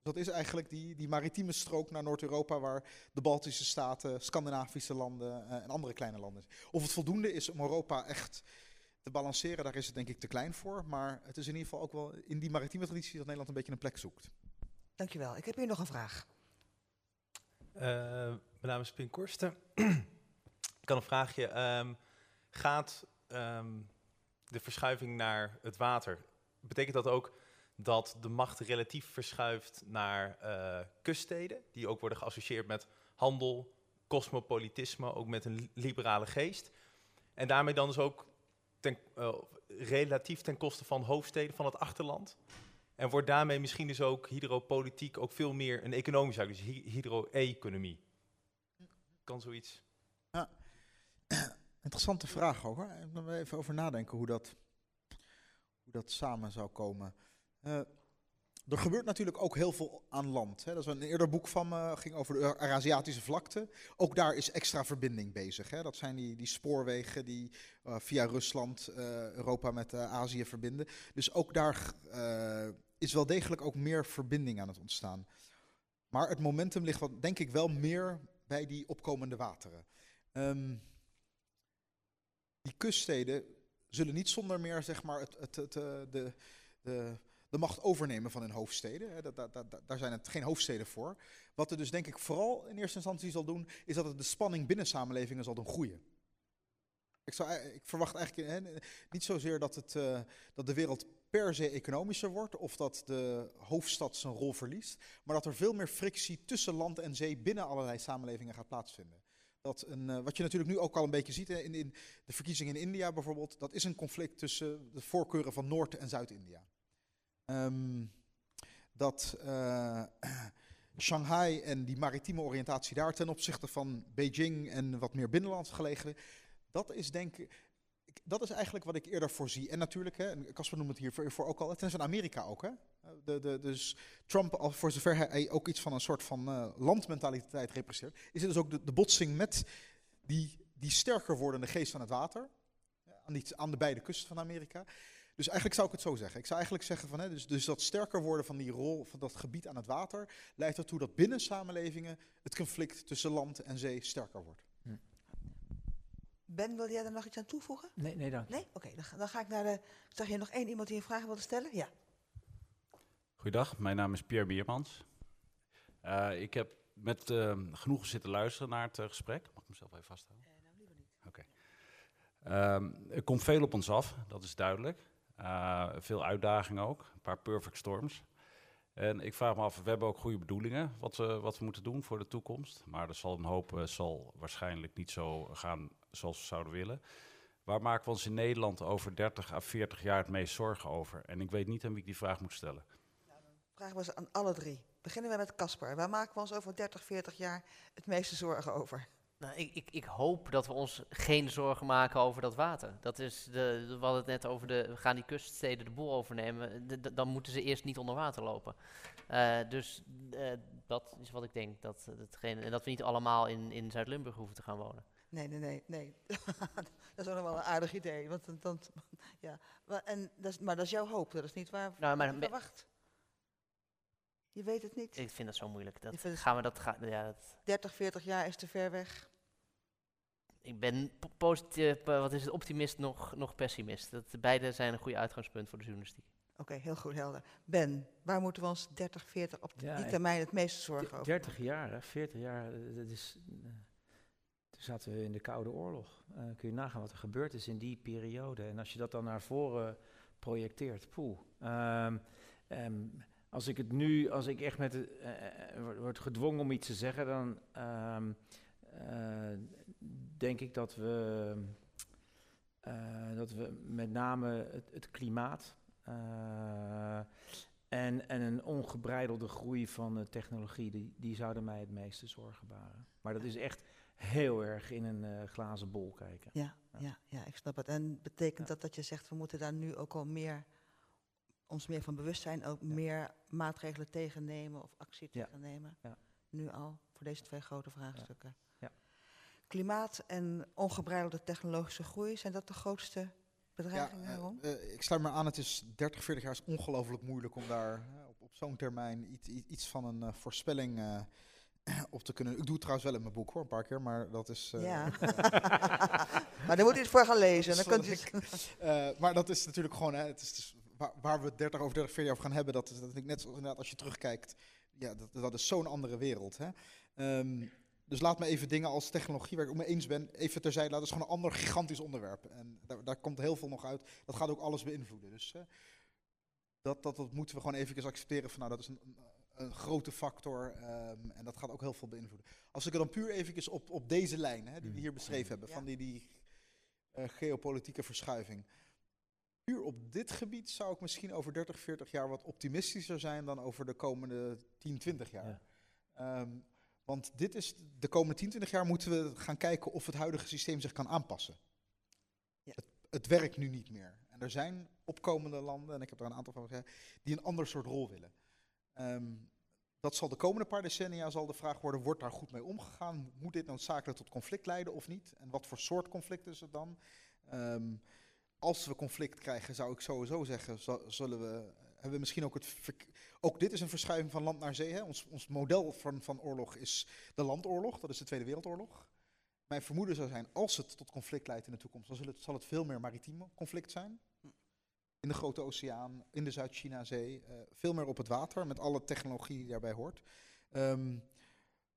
Dus dat is eigenlijk die, die maritieme strook naar Noord-Europa waar de Baltische staten, Scandinavische landen uh, en andere kleine landen. Of het voldoende is om Europa echt te balanceren, daar is het denk ik te klein voor. Maar het is in ieder geval ook wel in die maritieme traditie dat Nederland een beetje een plek zoekt. Dankjewel. Ik heb hier nog een vraag. mijn naam is Pien Korsten. Had een vraagje. Um, gaat um, de verschuiving naar het water, betekent dat ook dat de macht relatief verschuift naar uh, kuststeden, die ook worden geassocieerd met handel, cosmopolitisme, ook met een liberale geest. En daarmee dan dus ook ten, uh, relatief ten koste van hoofdsteden van het achterland. En wordt daarmee misschien dus ook hydropolitiek ook veel meer een economische dus hydro-economie. Kan zoiets? Ja. Interessante vraag ook hoor. Moet even over nadenken hoe dat, hoe dat samen zou komen. Uh, er gebeurt natuurlijk ook heel veel aan land. Hè. Dat is een eerder boek van me, ging over de Eurasiatische vlakte. Ook daar is extra verbinding bezig. Hè. Dat zijn die, die spoorwegen die uh, via Rusland uh, Europa met Azië verbinden. Dus ook daar is wel degelijk ook meer verbinding aan het ontstaan. Maar het momentum ligt wat, denk ik wel meer bij die opkomende wateren. Um, die kuststeden zullen niet zonder meer zeg maar, het, het, het, de, de, de macht overnemen van hun hoofdsteden. Daar zijn het geen hoofdsteden voor. Wat er dus denk ik vooral in eerste instantie zal doen, is dat het de spanning binnen samenlevingen zal doen groeien. Ik, zou, ik verwacht eigenlijk niet zozeer dat, het, uh, dat de wereld per se economischer wordt of dat de hoofdstad zijn rol verliest, maar dat er veel meer frictie tussen land en zee binnen allerlei samenlevingen gaat plaatsvinden. Dat een, uh, wat je natuurlijk nu ook al een beetje ziet in, in, de verkiezingen in India bijvoorbeeld, dat is een conflict tussen de voorkeuren van Noord- en Zuid-India. Um, dat uh, Shanghai en die maritieme oriëntatie daar ten opzichte van Beijing en wat meer binnenlands gelegen, dat is denk ik, dat is eigenlijk wat ik eerder voorzie. En natuurlijk, Casper noemt het hiervoor ook al, het is in Amerika ook. Hè? De, de, dus Trump, al voor zover hij ook iets van een soort van uh, landmentaliteit representeert, is het dus ook de, de botsing met die, die sterker wordende geest van het water. Aan, die, aan de beide kusten van Amerika. Dus eigenlijk zou ik het zo zeggen. Ik zou eigenlijk zeggen van, hè, dus, dus dat sterker worden van die rol van dat gebied aan het water, leidt ertoe dat binnen samenlevingen het conflict tussen land en zee sterker wordt. Hm. Ben, wil jij er nog iets aan toevoegen? Nee, nee dank. Nee? Oké, okay, dan, dan, ga ik naar de... Zag je nog één iemand die een vraag wilde stellen? Ja. Goeiedag, mijn naam is Pierre Biermans. Uh, ik heb met uh, genoegen zitten luisteren naar het uh, gesprek. Mag ik mezelf even vasthouden? nou, liever niet. Oké. Okay. Um, er komt veel op ons af, dat is duidelijk. veel uitdagingen ook, een paar perfect storms. En ik vraag me af, we hebben ook goede bedoelingen wat we, wat we moeten doen voor de toekomst. Maar er zal een hoop zal waarschijnlijk niet zo gaan zoals we zouden willen. Waar maken we ons in Nederland over 30 à 40 jaar het meest zorgen over? En ik weet niet aan wie ik die vraag moet stellen. Vragen we ze aan alle drie. Beginnen we met Casper. Waar maken we ons over 30, 40 jaar het meeste zorgen over? Nou, ik, ik, ik hoop dat we ons geen zorgen maken over dat water. Dat is de, we hadden het net over de, we gaan die kuststeden de boel overnemen. De- de- dan moeten ze eerst niet onder water lopen. Eh, dus eh, dat is wat ik denk. Dat, datgene, en dat we niet allemaal in, in Zuid-Limburg hoeven te gaan wonen. Nee, nee, nee, nee. dat is ook nog wel een aardig idee. Want, dan- ja. Maar, en dat is, maar dat is jouw hoop, dat is niet waar Nou, maar verwacht. Je weet het niet. Ik vind dat zo moeilijk. Dat, gaan we dat, ga, ja, dat, 30, 40 jaar is te ver weg. ik ben po- positief, eh, wat is het, optimist nog, nog pessimist. Dat, beide zijn een goede uitgangspunt voor de journalistiek. Oké, heel goed, helder. Ben, waar moeten we ons 30, 40 op Ja, die termijn het meeste zorgen over 30 jaar, hè, 40 jaar, eh, dat is, eh, toen zaten we in de Koude Oorlog. Eh, kun je nagaan wat er gebeurd is in die periode. En als je dat dan naar voren projecteert, poeh. Ehm, ehm, als ik het nu, als ik echt met eh, word- gedwongen om iets te zeggen, dan ehm, eh, denk ik dat we, dat we met name het, het klimaat en, en een ongebreidelde groei van de technologie, die, die zouden mij het meeste zorgen baren. Maar dat is echt heel erg in een glazen bol kijken. Ja, ja, ja, ik snap het. En betekent dat dat je zegt, we moeten daar nu ook al meer, ons meer van bewust zijn, ook meer maatregelen tegennemen of actie Ja. tegennemen? Ja. Nu al, voor deze twee grote vraagstukken. Ja. Klimaat en ongebreidelde technologische groei, zijn dat de grootste bedreigingen? eh, Ron? eh, ik sluit me aan, het is 30, 40 jaar is ongelooflijk moeilijk om daar eh, op, op zo'n termijn iets, iets, van een eh, voorspelling eh, op te kunnen. Ik doe het trouwens wel in mijn boek hoor, een paar keer, maar dat is... eh, Ja. Maar daar moet je het voor gaan lezen, dan kunt u het- Sorry. Eh, maar dat is natuurlijk gewoon, hè, het is, het is waar, waar we het 30 over 30, 40 jaar over gaan hebben, dat is dat ik net zoals inderdaad als je terugkijkt, ja, dat, dat is zo'n andere wereld. Hè. Ehm, dus laat me even dingen als technologie, waar ik het mee eens ben, even terzijde laten. Dat is gewoon een ander gigantisch onderwerp. En daar, daar komt heel veel nog uit. Dat gaat ook alles beïnvloeden. Dus dat, dat, dat moeten we gewoon even accepteren van, nou, dat is een, een, grote factor. ehm, en dat gaat ook heel veel beïnvloeden. Als ik er dan puur even op, op deze lijn, hè, die we hier beschreven hebben, van die, die eh, geopolitieke verschuiving. Puur op dit gebied zou ik misschien over 30, 40 jaar wat optimistischer zijn dan over de komende 10, 20 jaar. Ehm, want dit is de komende 10, 20 jaar moeten we gaan kijken of het huidige systeem zich kan aanpassen. Het, het werkt nu niet meer. En er zijn opkomende landen, en ik heb er een aantal van gezegd, die een ander soort rol willen. Ehm, dat zal de komende paar decennia zal de vraag worden, wordt daar goed mee omgegaan? Moet dit noodzakelijk tot conflict leiden of niet? En wat voor soort conflict is het dan? Ehm, als we conflict krijgen, zou ik sowieso zeggen, zullen we, hebben we misschien ook het, ook dit is een verschuiving van land naar zee. Hè? Ons, ons model van, van oorlog is de landoorlog, dat is de Tweede Wereldoorlog. Mijn vermoeden zou zijn, als het tot conflict leidt in de toekomst, dan zal het, zal het veel meer maritiem conflict zijn. In de Grote Oceaan, in de Zuid-China-zee, eh, veel meer op het water, met alle technologie die daarbij hoort. Ehm,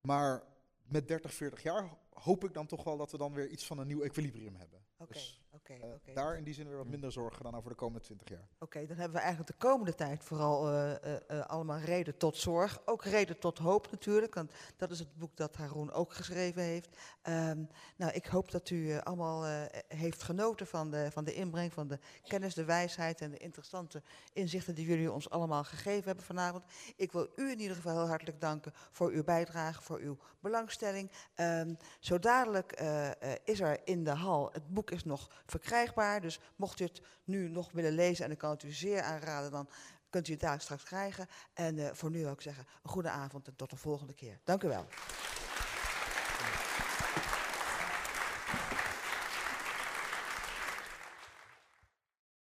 maar met 30, 40 jaar hoop ik dan toch wel dat we dan weer iets van een nieuw equilibrium hebben. Oké, Dus, eh. Daar in die zin weer wat minder zorgen dan over de komende 20 jaar. Oké, dan hebben we eigenlijk de komende tijd vooral eh, eh, allemaal reden tot zorg. Ook reden tot hoop natuurlijk, want dat is het boek dat Haroon ook geschreven heeft. Ehm, nou, ik hoop dat u allemaal heeft genoten van de, van de inbreng, van de kennis, de wijsheid en de interessante inzichten die jullie ons allemaal gegeven hebben vanavond. Ik wil u in ieder geval heel hartelijk danken voor uw bijdrage, voor uw belangstelling. Ehm, zo dadelijk is er in de hal, het boek is nog verkrijgbaar, dus mocht u het nu nog willen lezen, en ik kan het u zeer aanraden, dan kunt u het daar straks krijgen. En eh, voor nu wil ik zeggen, een goede avond en tot de volgende keer. Dank u wel.